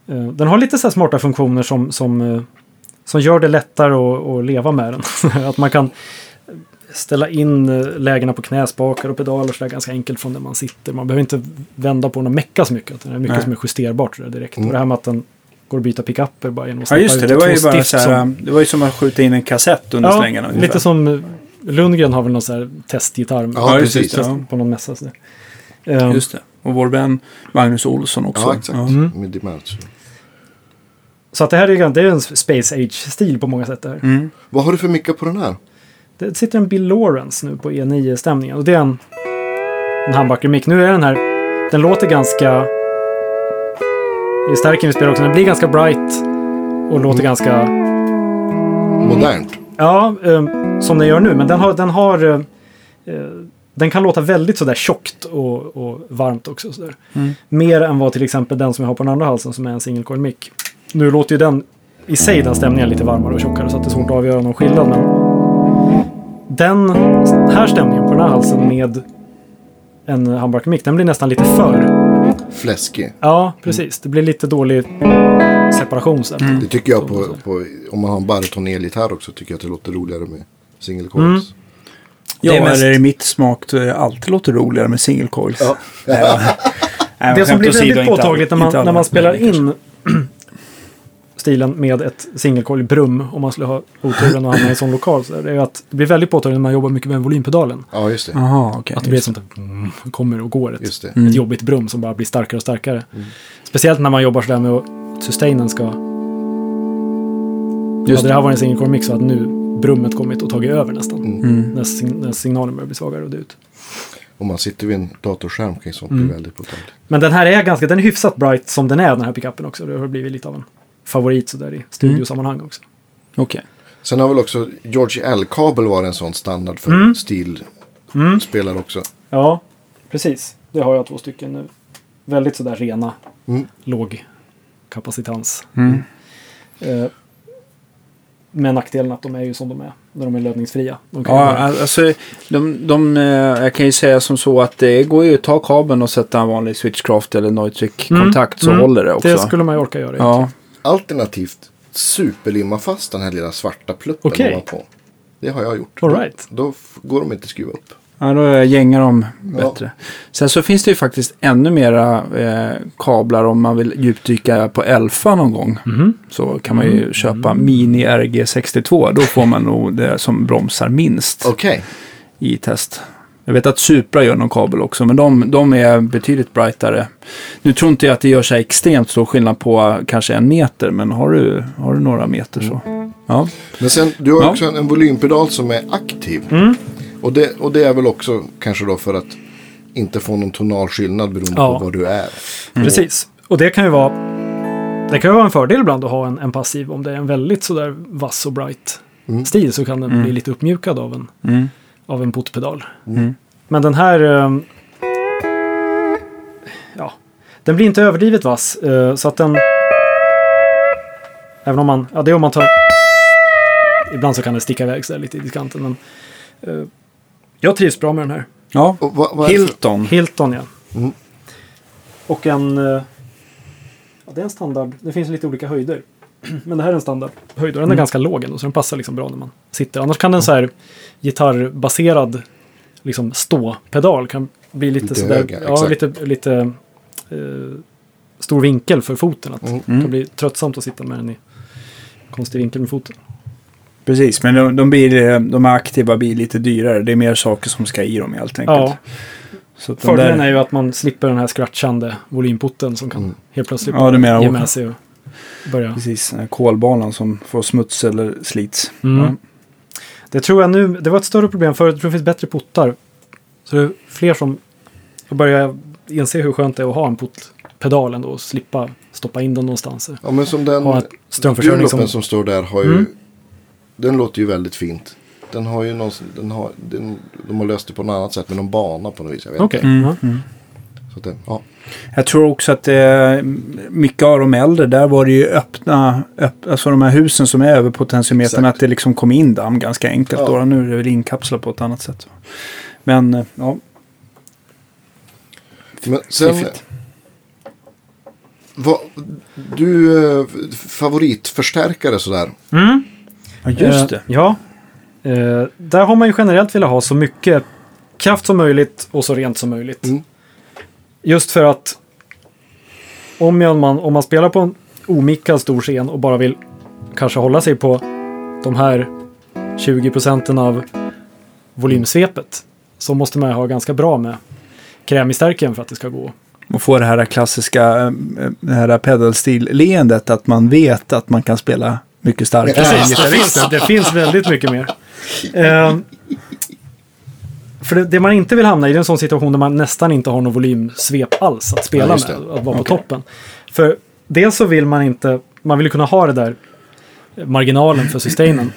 Eh, Den har lite så här smarta funktioner som, som, eh, som gör det lättare att, att leva med den. att man kan ställa in eh, lägena på knäspakar och pedaler så där ganska enkelt från där man sitter. Man behöver inte vända på den och mecka så mycket. Det är mycket Nej. som är justerbart så där direkt. Mm. Och det här med att den går att byta pickuper bara genom att ja, just det. ut Det var två ju bara stift så här... som- Det var ju som att skjuta in en kassett under Ja, slängarna. ungefär. lite som eh, Lundgren har väl någon här testgitarr Ja, just det, precis. ja. på någon mässa. Så. Eh, Just det. Och vår vän Magnus Olsson också. Ja, exakt. Mm. Med Dimension. Så att det här är, ju- det är en Space Age-stil på många sätt. Det, här. Mm. Vad har du för mickar på den här? Det sitter en Bill Lawrence nu på E9-stämningen. Och det är en, en handbacker-mick. Nu är den här, den låter ganska... I stärken vi spelar också, den blir ganska bright. Och låter ganska, Modernt. ja, eh, som den gör nu. Men den har, den har... eh, eh, den kan låta väldigt sådär tjockt och, och varmt också. Sådär. Mm. Mer än vad till exempel den som jag har på den andra halsen som är en single coil mick. Nu låter ju den i sig den stämningen lite varmare och tjockare så att det är svårt att avgöra någon skillnad. Men den här stämningen på den här halsen med en humbucker mick den blir nästan lite för. Fläskig. Ja, precis. Det blir lite dålig separation sen. Mm. Det tycker jag på, på om man har en baritonelgitarr också tycker jag att det låter roligare med single coils. Mm. Ja, Det är mest- eller i mitt smak det alltid låter roligare med single coils. Ja. Nej, Det som blir väldigt påtagligt när man, när man spelar in stilen med ett single coil brum om man skulle ha oturen att hamna i en sån lokal. Så det är att det blir väldigt påtagligt när man jobbar mycket med volympedalen. ja, just det. Jaha, okej. Att det blir sånt där mm, kommer och går ett, Just det. Mm. ett jobbigt brum som bara blir starkare och starkare. Speciellt när man jobbar sådär med att sustainen ska... Just hade det här varit en single coil mix så hade nu brummet kommit och tagit över nästan. Mm. När, sign- när signalen börjar bli svagare och ut. Om man sitter vid en datorskärm kan ju sånt Mm. bli väldigt påtagligt. Men den här är ganska, den är hyfsat bright som den är den här pickupen också. Det har blivit lite av en favorit sådär i studiosammanhang också. Okej. Sen har väl också George L-kabel varit en sån standard för Mm. stilspelare också. Ja, precis. Det har jag två stycken nu. Väldigt sådär rena, Mm. låg kapacitans. Mm. Eh, med nackdelen att de är ju som de är när de är lödningsfria. De kan Ja, ju alltså de, de, eh, jag kan ju säga som så att det går ju att ta kabeln och sätta en vanlig switchcraft eller Neutrik-kontakt så Mm. håller det också. det skulle man ju orka göra. ja, Alternativt superlimma fast den här lilla svarta pluppen Okej. ovanpå. Det har jag gjort. All right. Då f- går de inte att skruva upp. ja, då gängar de bättre. Sen så finns det ju faktiskt ännu mera eh, kablar om man vill djupdyka på Elfa någon gång. Mhm. Så kan man ju köpa Mini RG62. Då får man nog det som bromsar minst Okej. i test. Jag vet att Supra gör någon kabel också, men de, de är betydligt brightare. Nu tror inte jag att det gör så extremt stor skillnad på kanske en meter, men har du, har du några meter så. Ja, Men sen, du har Ja. också en, en volympedal som är aktiv. Mm. Och, det, och det är väl också kanske då för att inte få någon tonal skillnad beroende Ja. på var du är. Precis. Och det kan ju vara det kan ju vara en fördel ibland att ha en, en passiv. Om det är en väldigt sådär vass och bright Mm. stil så kan den Mm. bli lite uppmjukad av en, mm. Av en puttpedal. Mm. Men den här... ehm, ja, den blir inte överdrivet vass. eh, så att den... Även om man... Ja, det är om man tar... Ibland så kan det sticka iväg så lite i diskanten. Men, eh, jag trivs bra med den här. ja. Vad, vad Hilton. Hilton, ja. Mm. Och en... eh, Ja, det är en standard. Det finns lite olika höjder. Men det här är en standard höjd och den är ganska låg ändå. Så den passar liksom bra när man sitter. Annars kan den så här gitarrbaserad liksom ståpedal kan bli lite, Lite sådär. hög, ja, exakt. lite, lite eh, stor vinkel för foten. Att Mm. Det kan bli tröttsamt att sitta med den i konstig vinkel med foten. Precis, men de, de, blir, de är aktiva blir lite dyrare. Det är mer saker som ska i dem helt enkelt. Ja, Så att de fördelen där- är ju att man slipper den här scratchande volymputten som kan Mm. helt plötsligt Ja, ge med sig och börja. Precis, kolbanan som får smuts eller slits. Mm. Ja. Det tror jag nu, det var ett större problem förut. Jag tror det finns bättre puttar. Så det är fler som börjar inse hur skönt det är att ha en puttpedal ändå och slippa stoppa in den någonstans. Ja, men som den Ha strömförsörjning som... som står där har ju... Mm. Den låter ju väldigt fint. Den har ju någon, den har, den, de har löst det på något annat sätt med någon bana på något vis. Jag vet inte. Mm. Mm. Så att det, ja. Jag tror också att det, mycket av de äldre, där var det ju öppna, öpp, alltså de här husen som är över potentiometern, att det liksom kom in damm ganska enkelt. Ja. Då. Nu är det väl inkapslat på ett annat sätt. Men eh, ja, Men sen... Fiffigt. Vad, du, eh, favoritförstärkare sådär. Mm. ja just det. Eh, ja. Eh, där har man ju generellt velat ha så mycket kraft som möjligt och så rent som möjligt. Mm. Just för att om, man, om man spelar på en omickad stor scen och bara vill kanske hålla sig på de här 20 procenten av volymsvepet så måste man ha ganska bra med kräm i stärken för att det ska gå. Och få det här klassiska eh, det här pedalstil-leendet att man vet att man kan spela mycket starkare. Precis, det finns, det finns väldigt mycket mer. För det, det man inte vill hamna i är en sån situation där man nästan inte har någon volymsvep alls att spela Ja, med, att vara på toppen. För dels så vill man inte, man vill kunna ha det där marginalen för sustainen.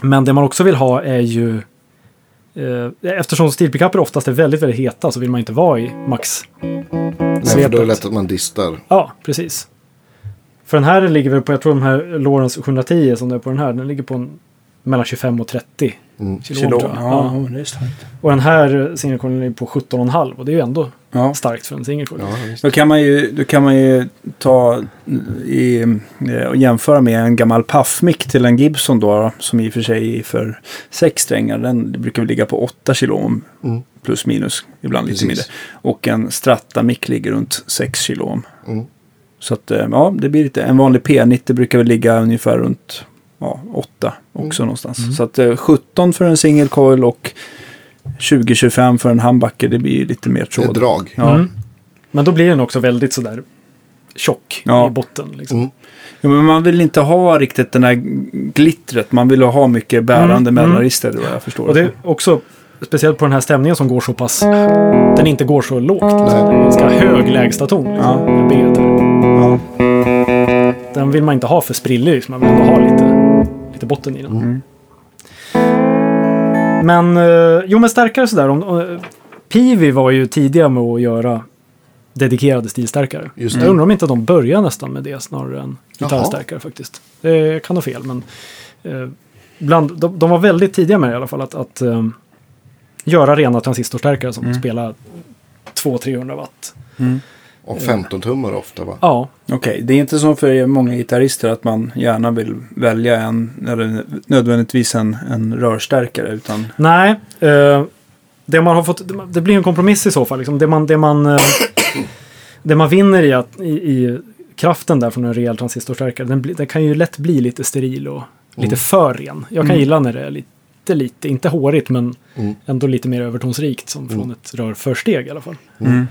Men det man också vill ha är ju, eh, eftersom stilpickuper oftast är väldigt, väldigt heta så vill man inte vara i max Nej, för då är det lätt att man distar. Ja, precis. För den här ligger väl på, jag tror de här Lawrence 710 som det är på den här, den ligger på en, mellan 25 och 30 Mm. kilo. Kilo. Ja, Ja. det är starkt. Och den här singelkorgen ligger på 17,5 och det är ju ändå Ja. starkt för en singelkorg. Ja. Då kan man ju, då kan man ju ta i, eh, och jämföra med en gammal paffmick till en Gibson då, som i och för sig är för sex strängar. Den brukar väl ligga på 8 kilo om, Mm. plus minus, ibland lite Precis. mindre. Och en Strata-mick ligger runt 6 kilo om. Mm. Så att, eh, ja, det blir lite, en vanlig P90 brukar väl ligga ungefär runt ja, 8 också någonstans. Så att eh, 17 för en single coil och 20-25 för en humbucker, det blir ju lite mer Det är tråd. drag. Ja. Mm. Men då blir den också väldigt sådär tjock Ja. i botten. Liksom. Mm. Ja, men man vill inte ha riktigt den här glittret. Man vill ha mycket bärande Mm, mellanregister vad jag förstår. Och det är också speciellt på den här stämningen som går så pass, den inte går så lågt. Liksom. Det är en ganska hög lägsta ton. Liksom, Ja. ja. Den vill man inte ha för sprillig, liksom. man vill ändå ha lite, lite botten i den. Mm. Men, eh, jo men starkare sådär. Om, om, Pivi var ju tidiga med att göra dedikerade stilstärkare. Just Jag det. undrar om inte de börjar nästan med det snarare än gitarrstärkare faktiskt. Det kan ha fel, men eh, bland, de, de var väldigt tidiga med det i alla fall att, att eh, göra rena transistorstärkare som spelar 200-300 watt. Och 15 tummar ofta va? Ja, Okej, det är inte som för många gitarrister att man gärna vill välja en, eller nödvändigtvis en, en rörstärkare. Utan, nej. Eh, det man har fått, det blir en kompromiss i så fall. Liksom. Det, man, det, man, eh, det man vinner i, att, i, i kraften där från en rejäl transistorstärkare, den, den kan ju lätt bli lite steril och lite för ren. Jag kan gilla när det är lite, lite, inte hårigt men Mm. ändå lite mer övertonsrikt som från ett rörförsteg i alla fall. Mm.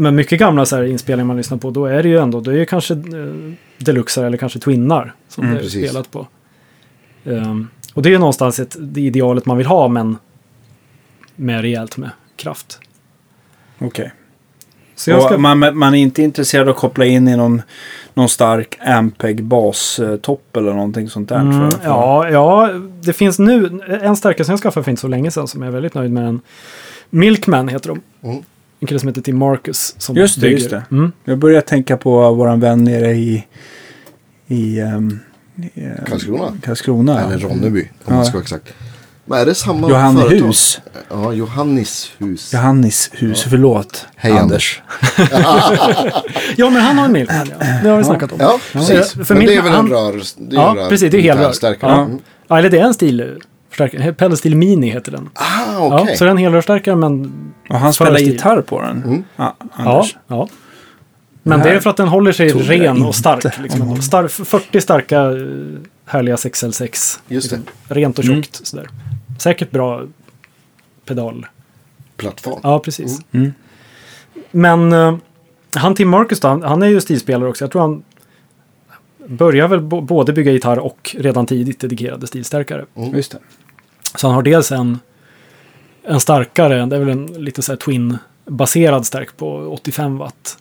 Men mycket gamla så här inspelningar man lyssnar på, då är det ju ändå, då är det kanske eh, deluxar eller kanske twinnar som Mm, det är precis. spelat på. Ehm, och det är ju någonstans ett, det idealet man vill ha, men med rejält med kraft. Okej. Så jag ska, man, man är inte intresserad av att koppla in i någon, någon stark Ampeg bastopp eller någonting sånt där? mm, för, för, ja, ja, det finns nu en starkare som jag skaffade för inte så länge sedan som jag är väldigt nöjd med. En Milkman heter de. Mm. En kille som heter Tim Marcus. Som Just det, bygger. just det. Mm. Jag börjar tänka på våran vän nere i, i, i ehm, Karlskrona? Karlskrona. Eller Ronneby om Ja. man ska vara exakt. Men är det samma företag? Johannishus. Ja, Johannishus. Johannishus, förlåt. Hej, Anders. Ja, men han har en ja. Det har vi snackat om. Ja, precis. För Men det är väl en han- rör... Det är Ja, en rör precis, det är helrör. Ja. Mm. Ja, eller det är en stilförstärkare. Pedalstil Mini heter den. Ah, Ja, okej. så det är en helrörstärkare men... Och han spelar stil. gitarr på den. Mm. Ja, Ja, Anders. ja. Men Det det är för att den håller sig ren och stark. Liksom. om. Star 40 starka eh, härliga 6L6. Just det. Liksom, rent och Mm. tjockt sådär. Säkert bra pedal. Plattform. Ja, precis. Mm. Men eh, han Tim Marcus då, han, han är ju stilspelare också. Jag tror han börjar väl både bygga gitarr och redan tidigt dedikerade stilstärkare. Just det. Så han har dels en, en starkare, det är väl en lite så här twin-baserad stärk på 85 watt.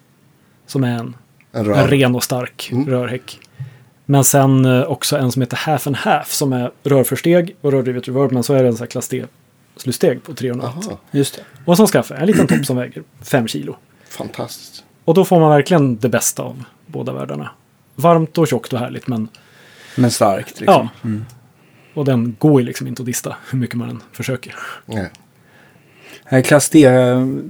Som är en, En en rör. ren och stark Mm. rörhäck. Men sen eh, också en som heter Half and Half som är rörförsteg och rördrivet reverb. Men så är det en sån här klass D-slutsteg på 300 watt. Aha, Just det. Och som skaffar en liten topp som väger 5 kilo. fantastiskt. Och då får man verkligen det bästa av båda världarna. Varmt och tjockt och härligt men Men starkt liksom. ja. Och den går ju liksom inte att dista hur mycket man än försöker. Nej. Nej, Klass D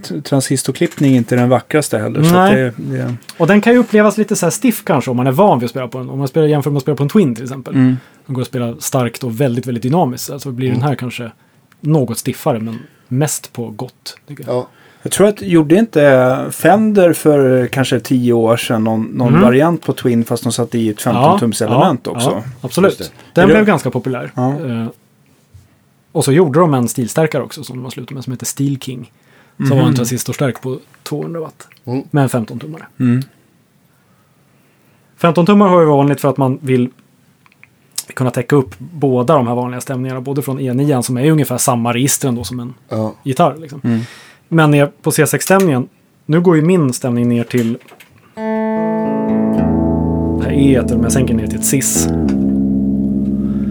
t- transistorklippning är inte den vackraste heller. Så Nej. att det, det, Och den kan ju upplevas lite så här stiff kanske om man är van vid att spela på en. Om man spelar, jämför med att spela på en Twin till exempel. mm. Den går att spela starkt och väldigt, väldigt dynamiskt. Alltså blir den här kanske något stiffare men mest på gott. Tycker jag. Ja, Jag tror att, gjorde inte Fender för kanske tio år sedan någon, någon Mm. variant på Twin fast de satte i ett 15-tums element ja, också? Ja, absolut. Den blev ganska populär. Ja. Eh, och så gjorde de en stilstärkare också som de har slutat med som heter Steel King. Som var en transistorstärk på 200 watt. Mm. Med en 15-tummare. Mm. 15-tummar har ju vanligt för att man vill kunna täcka upp båda de här vanliga stämningarna. Både från E9 som är ungefär samma register ändå som en ja. gitarr. Liksom. Mm. Men på C6-stämningen, nu går ju min stämning ner till det här E, men jag sänker ner till ett cis.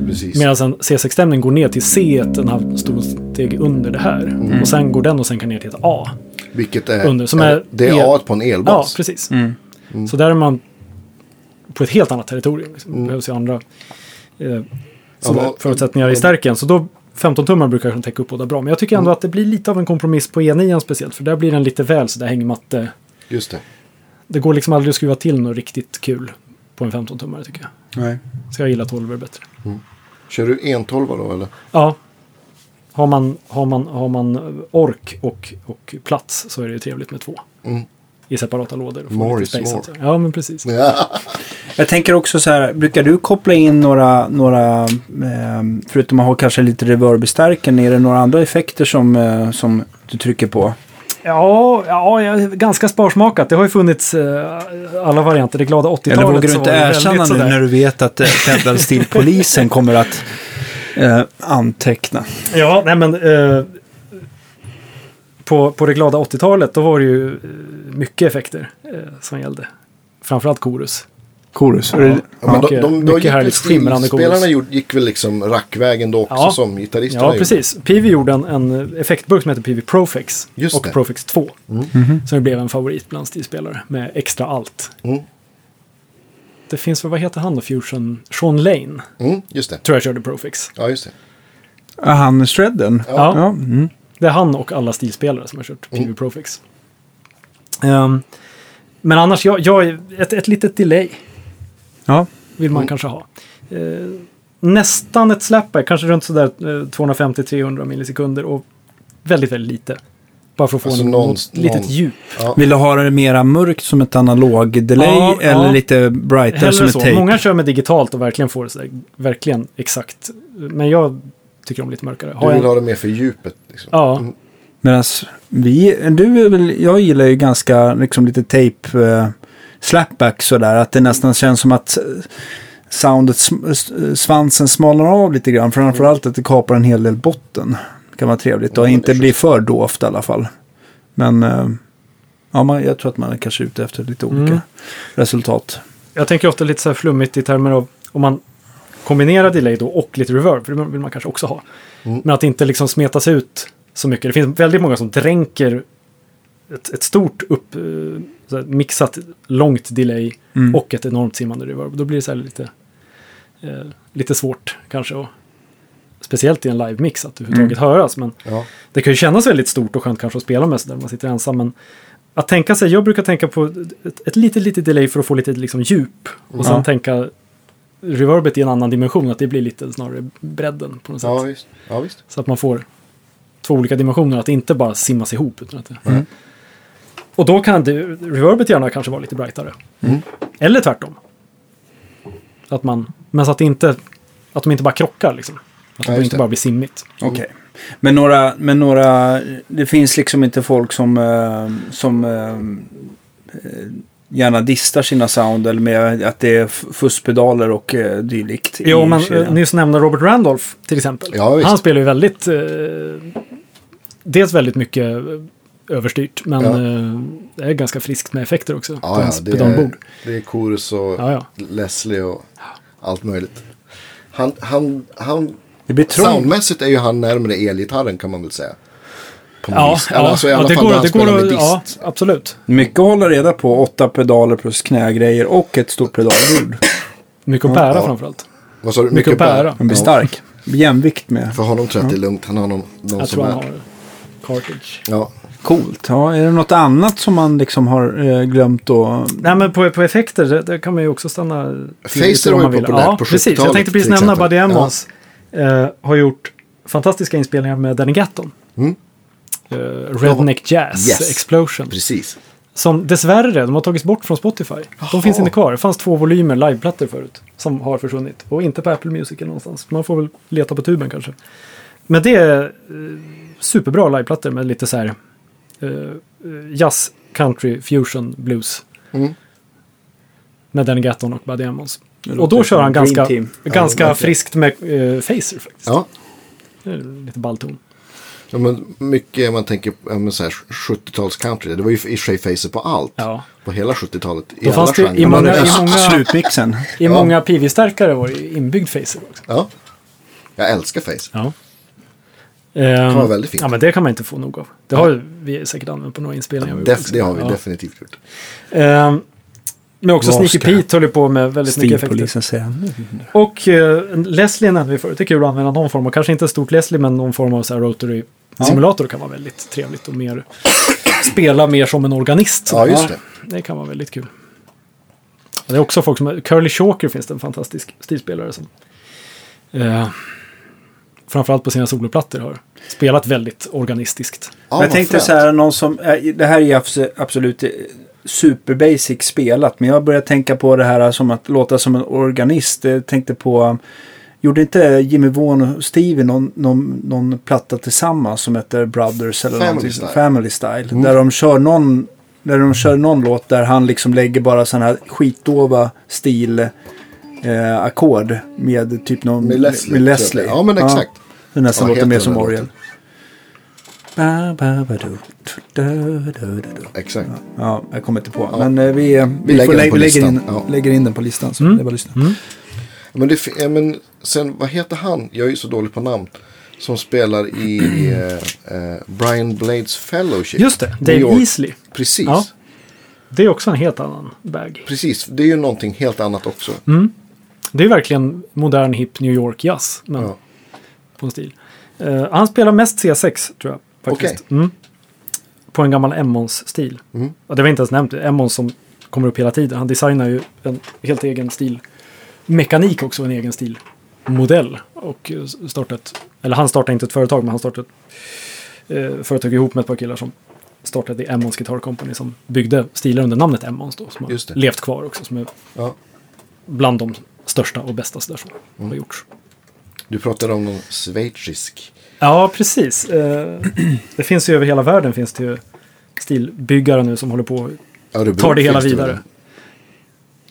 precis. Medan en C6-stämning går ner till C, en halv stor steg under det här. Mm. Och sen går den och sänker ner till ett A. Vilket är, Under, som är- det är är- A på en Ja, elbas. precis. Mm. Så där är man på ett helt annat territorium. Liksom. Det Mm. behövs ju andra eh, Ja, förutsättningar i stärken. Så då 15-tummar brukar kunna täcka upp båda bra. Men jag tycker ändå att det blir lite av en kompromiss på E9 speciellt. För där blir den lite väl sådär hängmatte. Just det. Det går liksom aldrig att skruva till något riktigt kul på en 15-tummare tycker jag. Nej. Så jag gillar 12 bättre. Kör du en 12 då eller? Ja. Har man, har man, har man ork och, och plats så är det ju trevligt med två. Mm. I separata lådor. och More is space, more. alltså. Ja, men precis. Ja. Jag tänker också så här, brukar du koppla in några, några eh, förutom att ha kanske lite reverb i stärken, är det några andra effekter som, eh, som du trycker på? Ja, ja, jag är ganska sparsmakat. Det har ju funnits eh, alla varianter. Det glada 80-talet. Eller vågar du inte erkänna nu när du vet att eh, Pedalstil-polisen kommer att eh, anteckna? Ja, nej men. Eh, på, på det glada 80-talet då var det ju eh, mycket effekter eh, som gällde. Framförallt korus. Chorus. Är Ja. Ja, men Mycket- de, de, mycket härligt skimrande Spelarna chorus. gjorde- gick väl liksom rackvägen då också Ja. som gitarristerna Ja, gjorde. precis. Pivi gjorde en, en effektburk som heter Pivi Profix Just och det. Profix 2. Mhm. Som blev en favorit bland stilspelare med extra allt. Mm. Det finns väl, vad heter han då, Fusion? Sean Lane, Mm, just det. tror jag körde Profix. Ja, just det. Ja, han Shredden? Ja. Ja. Mm. Det är han och alla stilspelare som har kört Mm. PV Profix. Ehm, men annars, jag, jag, ett, ett litet delay ja. vill man Mm. kanske ha. Eh, nästan ett slapback, kanske runt sådär eh, 250-300 millisekunder och väldigt, väldigt lite. Bara för att få Alltså en, någon- något litet någon- djup. Ja. Vill du ha det mera mörkt som ett analog delay Ja, eller ja. lite brightare som Hellre ett så. tape? Många kör med digitalt och verkligen får det sådär, verkligen exakt. Men jag tycker om lite mörkare. Du Har vill jag, ha det mer för djupet. Liksom. ja, Mm. Medan vi, du väl, jag gillar ju ganska liksom lite tape uh, slapback sådär. Att det nästan känns som att eh, soundet, svansen smalnar av lite grann. Framförallt att det kapar en hel del botten. Det kan vara trevligt Ja, och men inte det är bli för dovt i alla fall. Men eh, ja, man, jag tror att man är kanske ute efter lite olika Mm. resultat. Jag tänker ofta lite så här flummigt i termer av om man kombinerar delay då och lite reverb, för det vill man kanske också ha. Mm. Men att det inte liksom smetas ut så mycket. Det finns väldigt många som dränker ett, ett stort upp, eh, så här, mixat långt delay Mm. och ett enormt simmande reverb. Då blir det så här lite, eh, lite svårt kanske. Och, speciellt i en live-mix att överhuvudtaget Mm. höras. Men Ja. det kan ju kännas väldigt stort och skönt kanske att spela med sådär när man sitter ensam. Men att tänka sig, jag brukar tänka på ett, ett litet, litet delay för att få lite liksom djup. Och sen Ja. tänka reverbet i en annan dimension, att det blir lite snarare bredden på något sätt. Ja, visst. Ja, visst. Så att man får två olika dimensioner, att det inte bara simmas ihop. Utan att det... Mm. Och då kan det, reverbet gärna kanske vara lite brightare. Mm. Eller tvärtom. Att man, men så att, det inte, att de inte bara krockar liksom. Att Ja, det just inte det. bara blir simmigt. Okej. Men några, men några, det finns liksom inte folk som, eh, som eh, eh, gärna distar sina sound eller med att det är fusspedaler och eh, dylikt. i Jo, men kedjan. nyss nämnda Robert Randolph till exempel. Ja. Han spelar ju väldigt, eh, dels väldigt mycket eh, överstyrt, men Ja. eh, det är ganska friskt med effekter också Ja, ja, hans det, pedalbord. är, det är Chorus och Ja, ja. Leslie och allt möjligt. Han, han, han, det blir soundmässigt är ju han närmare elgitarren kan man väl säga. På något Ja, vis. ja, alltså, i ja, alla det fall går, han det går att, dist. ja, absolut. Mycket att hålla reda på. Åtta pedaler plus knägrejer och ett stort pedalbord. Mycket att bära Ja. framförallt. Vad sa du? mycket att bära. Den blir Ja. stark. Jämvikt med. För honom tror jag att det är lugnt. Han har någon, någon Jag som tror är... han har cartage. Ja. Coolt. Ja, är det något annat som man liksom har eh, glömt att... Nej, men på, på effekter, det, det kan man ju också stanna Facer var ju populärt ja, på precis. Jag 70-talet, tänkte precis nämna. Buddy Emmons. Eh, har gjort fantastiska inspelningar med Danny Gatton. Mm. Eh, Redneck Jazz Yes. Explosion. Precis. Som dessvärre, de har tagits bort från Spotify. De finns inte kvar. Det fanns två volymer liveplattor förut. Som har försvunnit. Och inte på Apple Music eller någonstans. Man får väl leta på tuben kanske. Men det är eh, superbra liveplattor med lite så här eh, jazz, country, fusion, blues. Mm. Med Danny Gatton och Buddy Emmons. Det Och då kör han ganska, ganska friskt med eh, Facer faktiskt. Ja. Lite ballton. Ja men mycket man tänker ja, så här 70-tals country. Det var ju i och för sig Facer på allt. Ja. På hela 70-talet. I Då alla fanns det i många- i många- Slutmixen. I Ja. många PV-stärkare var det ju inbyggd Facer också. Ja. Jag älskar Facer. Ja. Det var Ehm, väldigt fint. Ja, men det kan man inte få nog av. Det har ju vi säkert använt på några inspelningar. vi Def, det har vi Ja. definitivt gjort. Ehm, men också Sneaky Pete höll på med väldigt mycket effekter. Nu. Och uh, Leslie nämnde vi förut. Det är kul att använda någon form av, kanske inte stort Leslie, men någon form av så här rotary simulator kan vara väldigt trevligt och mer spela mer som en organist. Ja, just det. Det kan vara väldigt kul. Det är också folk som, Curly Shoker finns det en fantastisk stilspelare som eh, framförallt på sina soloplattor har spelat väldigt organistiskt. Ja, jag tänkte så här, någon som, eh, det här är absolut eh, super basic spelat. Men jag börjar tänka på det här som att låta som en organist. Jag tänkte på, gjorde inte Jimmy Vaughan och Stevie någon, någon, någon platta tillsammans som heter Brothers eller Family någonting, Style. Family Style. Mm. Där de kör någon, där de kör någon låt där han liksom lägger bara sådana här skitdova stil eh, ackord med typ någon Med Leslie. med. Leslie. Ja, men exakt. Det nästan Vad låter mer den som orgel. Exakt. Ja, jag kommer inte på. Men eh, vi, eh, vi, lägger får den vi lägger, in, Ja. lägger in den på listan. Så Mm. det är bara att lyssna. Men, det, ja, men sen, vad heter han? Jag är ju så dålig på namn. Som spelar i eh, eh, Brian Blades Fellowship. Just det, Dave York. Easley. Precis. Ja. Det är också en helt annan bag. Precis, det är ju någonting helt annat också. Det är verkligen modern hip New York jazz. Men Ja. på en stil. Eh, han spelar mest C6 tror jag. Faktiskt. Mm. På en gammal Emmons-stil. Mm. Och det var inte ens nämnt. Emmons som kommer upp hela tiden. Han designar ju en helt egen stil. Mekanik också en egen stil. Modell. Och startat, eller han startade inte ett företag men han startade ett eh, företag ihop med ett par killar som startade Emmons Guitar Company som byggde stilar under namnet Emmons då. Som har det. levt kvar också. Som är Ja. bland de största och bästa sådär som Mm. har gjorts. Du pratade om någon schweizisk. Ja, precis. Eh, det finns ju över hela världen finns det ju stilbyggare nu som håller på Örebro tar det hela vidare. väl?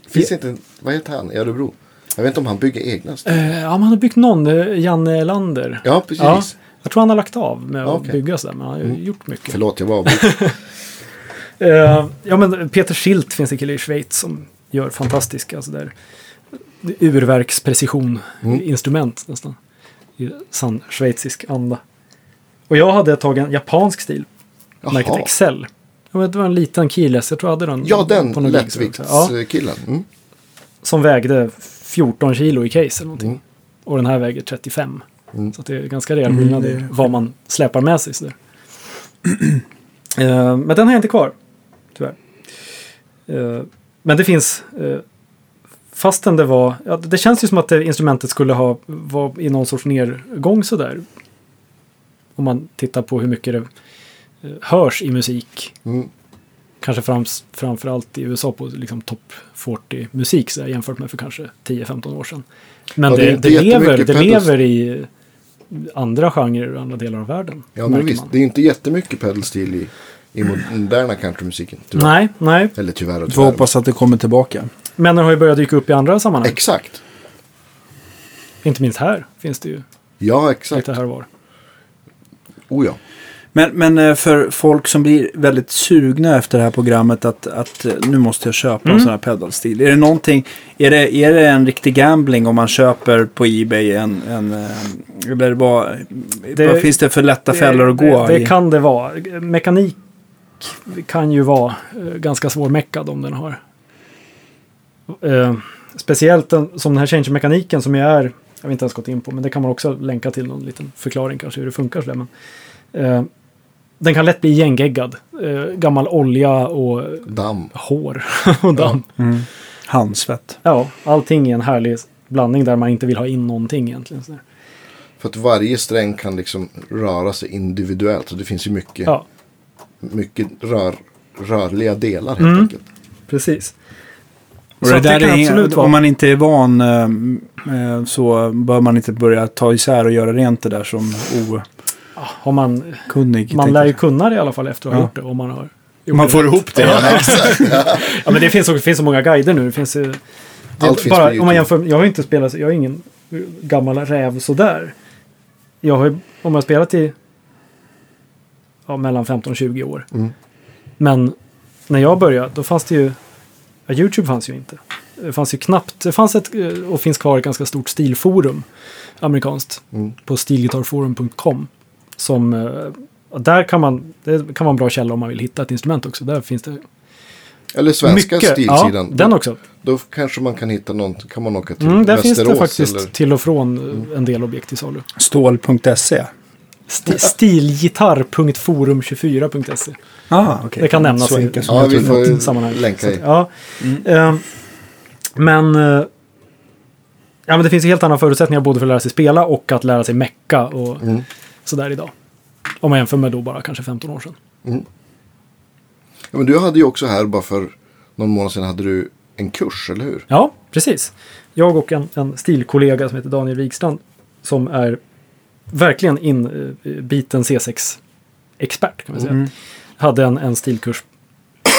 Finns inte, vad heter han i Örebro? Jag vet inte om han bygger egna. stil. Eh, ja, man har byggt någon, eh, Janne Lander. Ja, precis. Ja, jag tror han har lagt av med att bygga sådär, men han har ju gjort mycket. Förlåt, jag var. Eh, ja, men Peter Schilt finns en kille i Schweiz som gör fantastiska sådär urverksprecision Mm. instrument nästan. I sann schweizisk anda. Och jag hade tagit en japansk stil, märket Jaha. Excel. Ja, men Det var en liten keyless, jag tror jag hade den. Ja, den också. Ja, lättviktskillen. Mm. som vägde 14 kilo i case eller någonting. Mm. Och den här väger 35. Mm. Så det är ganska rejäl skillnad i vad man släpar med sig. Sådär. Eh, men den har jag inte kvar, tyvärr. Eh, men det finns, uh, fastän det var, ja, det känns ju som att det instrumentet skulle ha, var i någon sorts nedgång sådär. Om man tittar på hur mycket det hörs i musik. Mm. Kanske frams, framförallt i USA på liksom topp 40-musik så där, jämfört med för kanske 10-15 år sedan. Men Ja, det det, det, lever, det lever i andra genrer och andra delar av världen. Ja, men visst. man. Det är inte jättemycket pedalstil i, i moderna countrymusiken. tyvärr. Nej, nej. Eller tyvärr och Vi får tyvärr. hoppas att det kommer tillbaka. Männen har ju börjat dyka upp i andra sammanhang. Exakt. Inte minst här finns det ju Ja, exakt. lite här och var. Oh ja. Men, men eh, för folk som blir väldigt sugna efter det här programmet att, att eh, nu måste jag köpa Mm. en sån här pedalstil. Är det någonting, är det, är det en riktig gambling om man köper på Ebay en, en eh, eller vad, Det- vad finns det för lätta fällor att gå det, det kan det vara. Mekanik kan ju vara ganska svårmeckad om den har. Speciellt den, som den här change-mekaniken som ju är, jag har inte ens gått in på, men det kan man också länka till någon liten förklaring kanske hur det funkar. Så där, men, den kan lätt bli igengeggad. Eh, gammal olja och Damm. hår och damm. Mm. Handsvett. Ja, allting är en härlig blandning där man inte vill ha in någonting egentligen. Så där. För att varje sträng kan liksom röra sig individuellt. Så det finns ju mycket, Ja, mycket rör, rörliga delar helt Mm. enkelt. precis. Och Så det det där kan är, Om man inte är van eh, eh, så bör man inte börja ta isär och göra rent det där som Har man okunnig. Man lär ju kunna det i alla fall efter att ha Ja. gjort det. Om man, har gjort Man det får rätt. ihop det. Ja. Ja, men det finns, det finns så många guider nu. Det finns, det, Allt finns bara, på om man jämför, jag har inte spelat, jag är ingen gammal räv sådär. Jag har ju, om jag har spelat i ja, mellan 15 och 20 år. Mm. Men när jag började, då fanns det ju, ja, YouTube fanns ju inte. Det fanns ju knappt, det fanns ett, eh, och finns kvar ett ganska stort stilforum, amerikanskt, Mm. på stilgitarrforum.com. Som, eh, där kan man, det kan vara en bra källa om man vill hitta ett instrument också. Där finns det Eller svenska mycket. stilsidan. Ja, den också. Då kanske man kan hitta någon, kan man åka till Mm, där finns Västerås det faktiskt eller till och från eh, en del objekt till salu. Stål.se. Sti- Stilgitarr.forum24.se Ah, okej. Det kan nämnas Så i- Ja, vi får ett sammanhang. länka i. ja. Mm. Eh, men, eh, ja, men det finns ju helt andra förutsättningar både för att lära sig spela och att lära sig mecka och Mm. Sådär idag. Om man jämför med då bara kanske 15 år sedan. Ja, men du hade ju också här, bara för någon månad sedan, hade du en kurs, eller hur? Ja, precis. Jag och en, en stilkollega som heter Daniel Wikstrand som är verkligen inbiten C6-expert kan man säga. Mm. Hade en, en stilkurs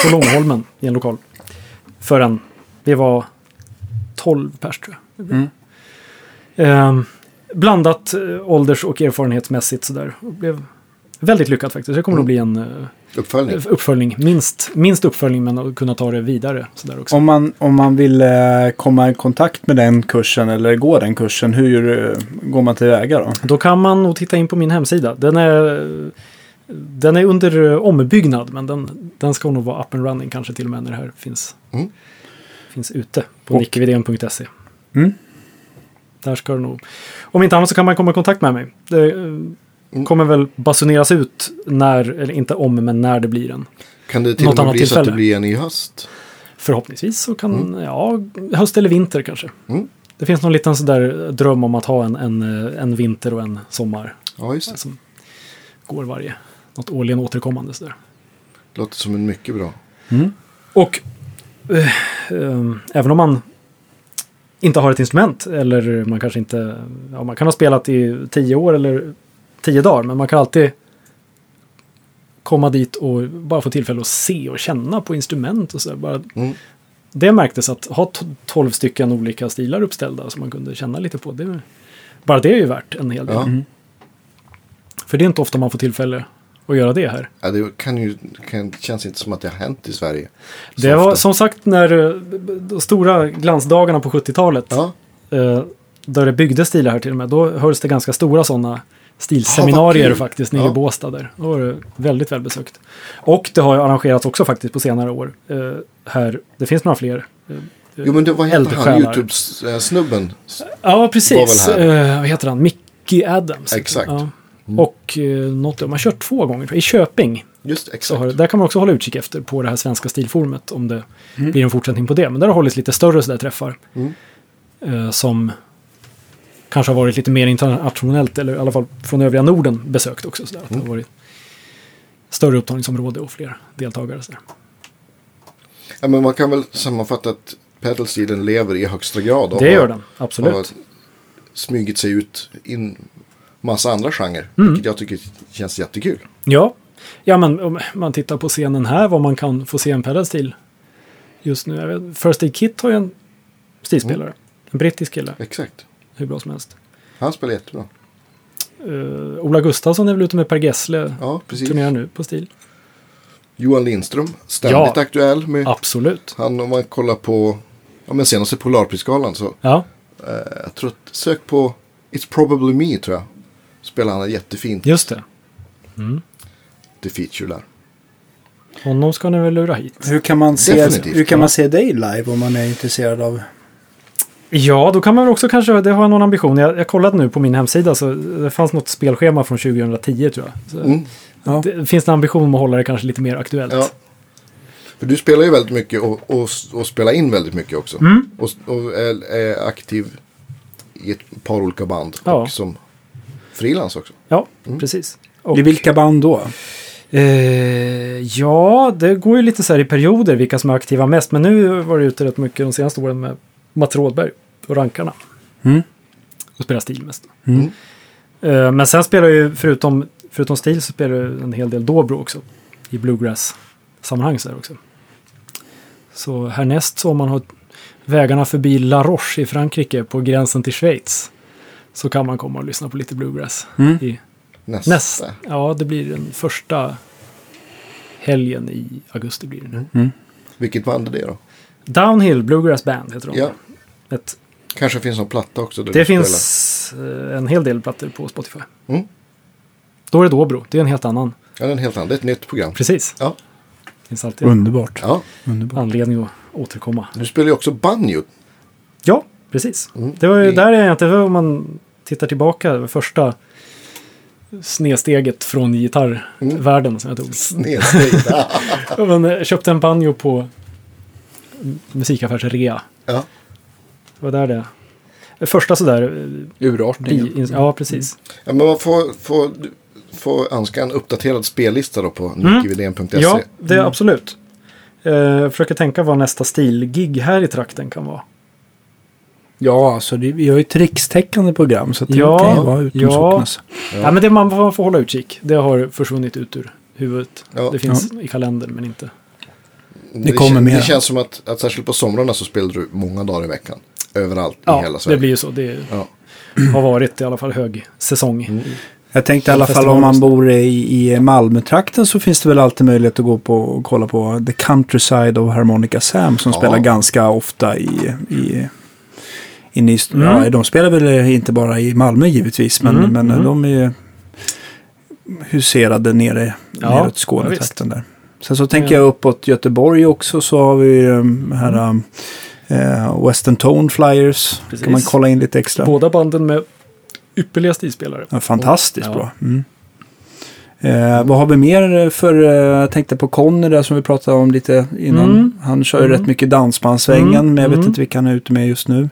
på Långholmen i en lokal. För en, vi var 12 pers tror jag. Mm. Ehm, blandat eh, ålders och erfarenhetsmässigt sådär. Och blev väldigt lyckat faktiskt. Det kommer nog bli en eh, Uppföljning. uppföljning. Minst, minst uppföljning men att kunna ta det vidare. Sådär också. Om man, om man vill eh, komma i kontakt med den kursen eller gå den kursen, hur eh, går man tillväga då? Då kan man nog titta in på min hemsida. Den är, den är under eh, ombyggnad men den, den ska nog vara up and running kanske till och med när det här finns, Mm. finns ute på nickevidén.se. Mm. Där ska det nog... Om inte annat så kan man komma i kontakt med mig. Det eh, kommer väl basuneras ut när, eller inte om, men när det blir en. Kan det till Något och med bli så att det tillfälle. blir en i höst? Förhoppningsvis så kan, ja, höst eller vinter kanske. Mm. Det finns någon liten sådär dröm om att ha en, en, eh, en vinter och en sommar Ja, just det. som går varje, något årligen återkommande sådär. Låter som en mycket bra. Och eh, eh, även om man inte har ett instrument eller man kanske inte, ja, man kan ha spelat i tio år eller tio dagar, men man kan alltid komma dit och bara få tillfälle att se och känna på instrument och så. Bara, Mm. Det märktes att ha t- 12 stycken olika stilar uppställda som man kunde känna lite på. Det, bara det är ju värt en hel del. Ja. För det är inte ofta man får tillfälle att göra det här. Ja, det kan ju, kan, känns inte som att det har hänt i Sverige. Det var ofta. som sagt när eh, de stora glansdagarna på 70-talet. Ja, eh, där det byggdes stilar här till och med. Då hölls det ganska stora sådana stilseminarier vad kul. faktiskt nere Ja. i Båstad där. Då var det väldigt välbesökt. Och det har arrangerats också faktiskt på senare år. Eh, här, det finns några fler. eh, jo men det var hette han. YouTube-snubben? Ja, precis. Eh, vad heter han? Mickey Adams. Exakt. Ja. Och eh, något, man har kört två gånger. I Köping. Just Så exakt. har, det- där kan man också hålla utkik efter på det här svenska stilforumet. Om det Mm. blir en fortsättning på det. Men där har hållits lite större sådär träffar. Mm. Eh, som kanske har varit lite mer internationellt. Eller i alla fall från övriga Norden besökt också. Sådär. Att det Mm. har varit större upptagningsområde och fler deltagare. Sådär. Ja, men man kan väl sammanfatta att pedalstilen lever i högsta grad. och Det gör den, absolut. Har smugit sig ut i en massa andra genrer. Mm. Vilket jag tycker känns jättekul. Ja. ja, men om man tittar på scenen här, vad man kan få se en pedalstil just nu. Vet, First Aid Kit har ju en stilspelare. En brittisk kille, Exakt. hur bra som helst. Han spelar jättebra. Uh, Ola Gustafsson är väl ute med Per Gessle. Ja, precis. Turnerar nu på stil. Johan Lindström, ständigt Ja. aktuell med Absolut. han. Om man kollar på ja, men senaste Polarprisgalan så Ja, eh, jag tror att, sök på It's probably me tror jag. Spelar han jättefint just det. The feature där. Honom ska ni väl lura hit. Hur kan man se, Definitivt, hur kan ja. man se dig live om man är intresserad av... Ja, då kan man väl också kanske, det har jag någon ambition. Jag, jag kollade nu på min hemsida så det fanns något spelschema från 2010 tror jag. Så Mm. Ja. Det finns en ambition om att hålla det kanske lite mer aktuellt. Ja. För du spelar ju väldigt mycket och, och, och spelar in väldigt mycket också. Mm. Och, och är, är aktiv i ett par olika band. Ja. Och som frilans också. Ja, Mm. precis. Och, I vilka band då? eh, ja, det går ju lite så här i perioder vilka som är aktiva mest. Men nu var det ute rätt mycket de senaste åren med Mats Rådberg och Rankarna. Mm. Och spelar stil mest. Mm. Eh, men sen spelar jag ju, förutom, förutom stil, så spelar jag en hel del dobro också. I bluegrass-sammanhang så här också. Så härnäst så om man har vägarna förbi La Roche i Frankrike på gränsen till Schweiz. Så kan man komma och lyssna på lite bluegrass. Mm. I Nästa. nästa. Ja, det blir den första helgen i augusti blir det nu. Vilket band är det då? Downhill Bluegrass Band heter de. Ja. Ett, Kanske finns någon platta också. Det finns eh, en hel del plattor på Spotify. Mm. Då är det Dobro. Det är en helt annan. Spelar. Ja, det är en helt annan. Det är ett nytt program. Precis. Ja. Det finns alltid Underbart. ja. Underbart. anledning att återkomma. Du spelar ju också banjo. Ja, precis. Mm. Det var ju där är inte om man tittar tillbaka. det första snedsteget från gitarrvärlden som jag tog. Snedsteg. Man eh, köpte en banjo på musikaffärsrea. ja. Det var där det... det Första sådär... eh, Urartningen. Ja, precis. ja, men man får, får, får önska en uppdaterad spellista då på. Mm. Ja, det är absolut. Eh, Jag försöker tänka vad nästa stilgig här i trakten kan vara. Ja, alltså det, vi har ju ett rikstäckande program så att det Ja, kan ju vara utom ja. Ja. men det man får, man får hålla utkik. Det har försvunnit ut ur huvudet. Ja. Det finns i kalendern men inte. Det, kommer mer. Det känns som att, att särskilt på somrarna så spelar du många dagar i veckan. Överallt i Ja, hela Sverige. det blir ju så. Det Ja. har varit i alla fall hög säsong. Mm. Jag tänkte i alla fall om man bor i, i Malmötrakten så finns det väl alltid möjlighet att gå på och kolla på The Countryside of Harmonica Sam som Ja. spelar ganska ofta i, i inne i, Mm. ja, de spelar väl inte bara i Malmö givetvis men, Mm, men mm. de är ju huserade nere Ja, neråt ja, Skånetrakten där. Sen så tänker Ja. jag uppåt Göteborg också så har vi um, här um, eh, Western Tone Flyers. Precis. kan man kolla in lite extra. Båda banden med ypperliga stilspelare. Ja, fantastiskt Ja. bra. Mm. Eh, vad har vi mer för, eh, jag tänkte på Conny där som vi pratade om lite innan. Mm. Han kör ju Mm. rätt mycket dansbandssvängen Mm. men jag vet Mm. inte vilka han är ute med just nu.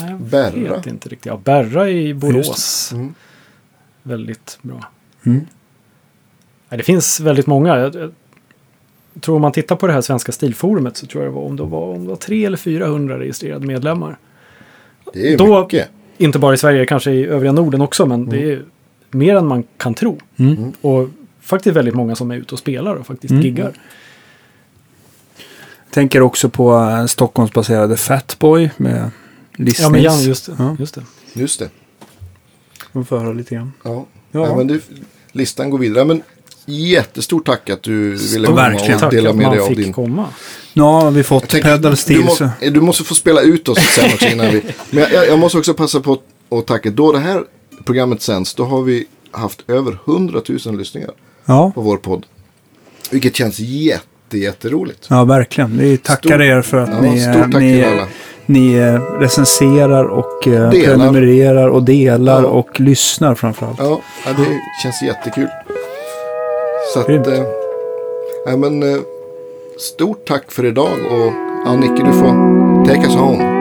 Nej, Berra. vet inte riktigt. Ja, Berra i Borås. Mm. Väldigt bra. Mm. Nej, det finns väldigt många. Jag, jag tror om man tittar på det här svenska stilforumet så tror jag det var om det var, om det var 300 eller 400 registrerade medlemmar. Det är Då- mycket. Inte bara i Sverige, kanske i övriga Norden också, men det är mer än man kan tro. Mm. Och faktiskt väldigt många som är ute och spelar och faktiskt Mm. giggar. Tänker också på eh, Stockholmsbaserade Fatboy med listnings. Ja, men Jan, just det. Ja. Just det. Just det. Man får höra lite grann. Ja. Ja. Ja. men det, listan går vidare. Men jättestort tack att du ville Stort komma verkligen. och dela att med dig av din... komma. Nu har vi fått tänker, pedal du, må, så- du måste få spela ut oss sen också innan vi... Men jag, jag måste också passa på att tacka. Då det här programmet sänds, då har vi haft över 100 000 lyssningar Ja, på vår podd. Vilket känns jätte, jätteroligt. ja, verkligen. Vi tackar Stort- er för att Ja, ni, stort tack ni, ni eh, recenserar och eh, Delar. prenumererar och delar Ja. och lyssnar framförallt. Ja, ja, det känns jättekul. Så att, Grymt. eh, ja, men, stort tack för idag och Nicke du får take us home.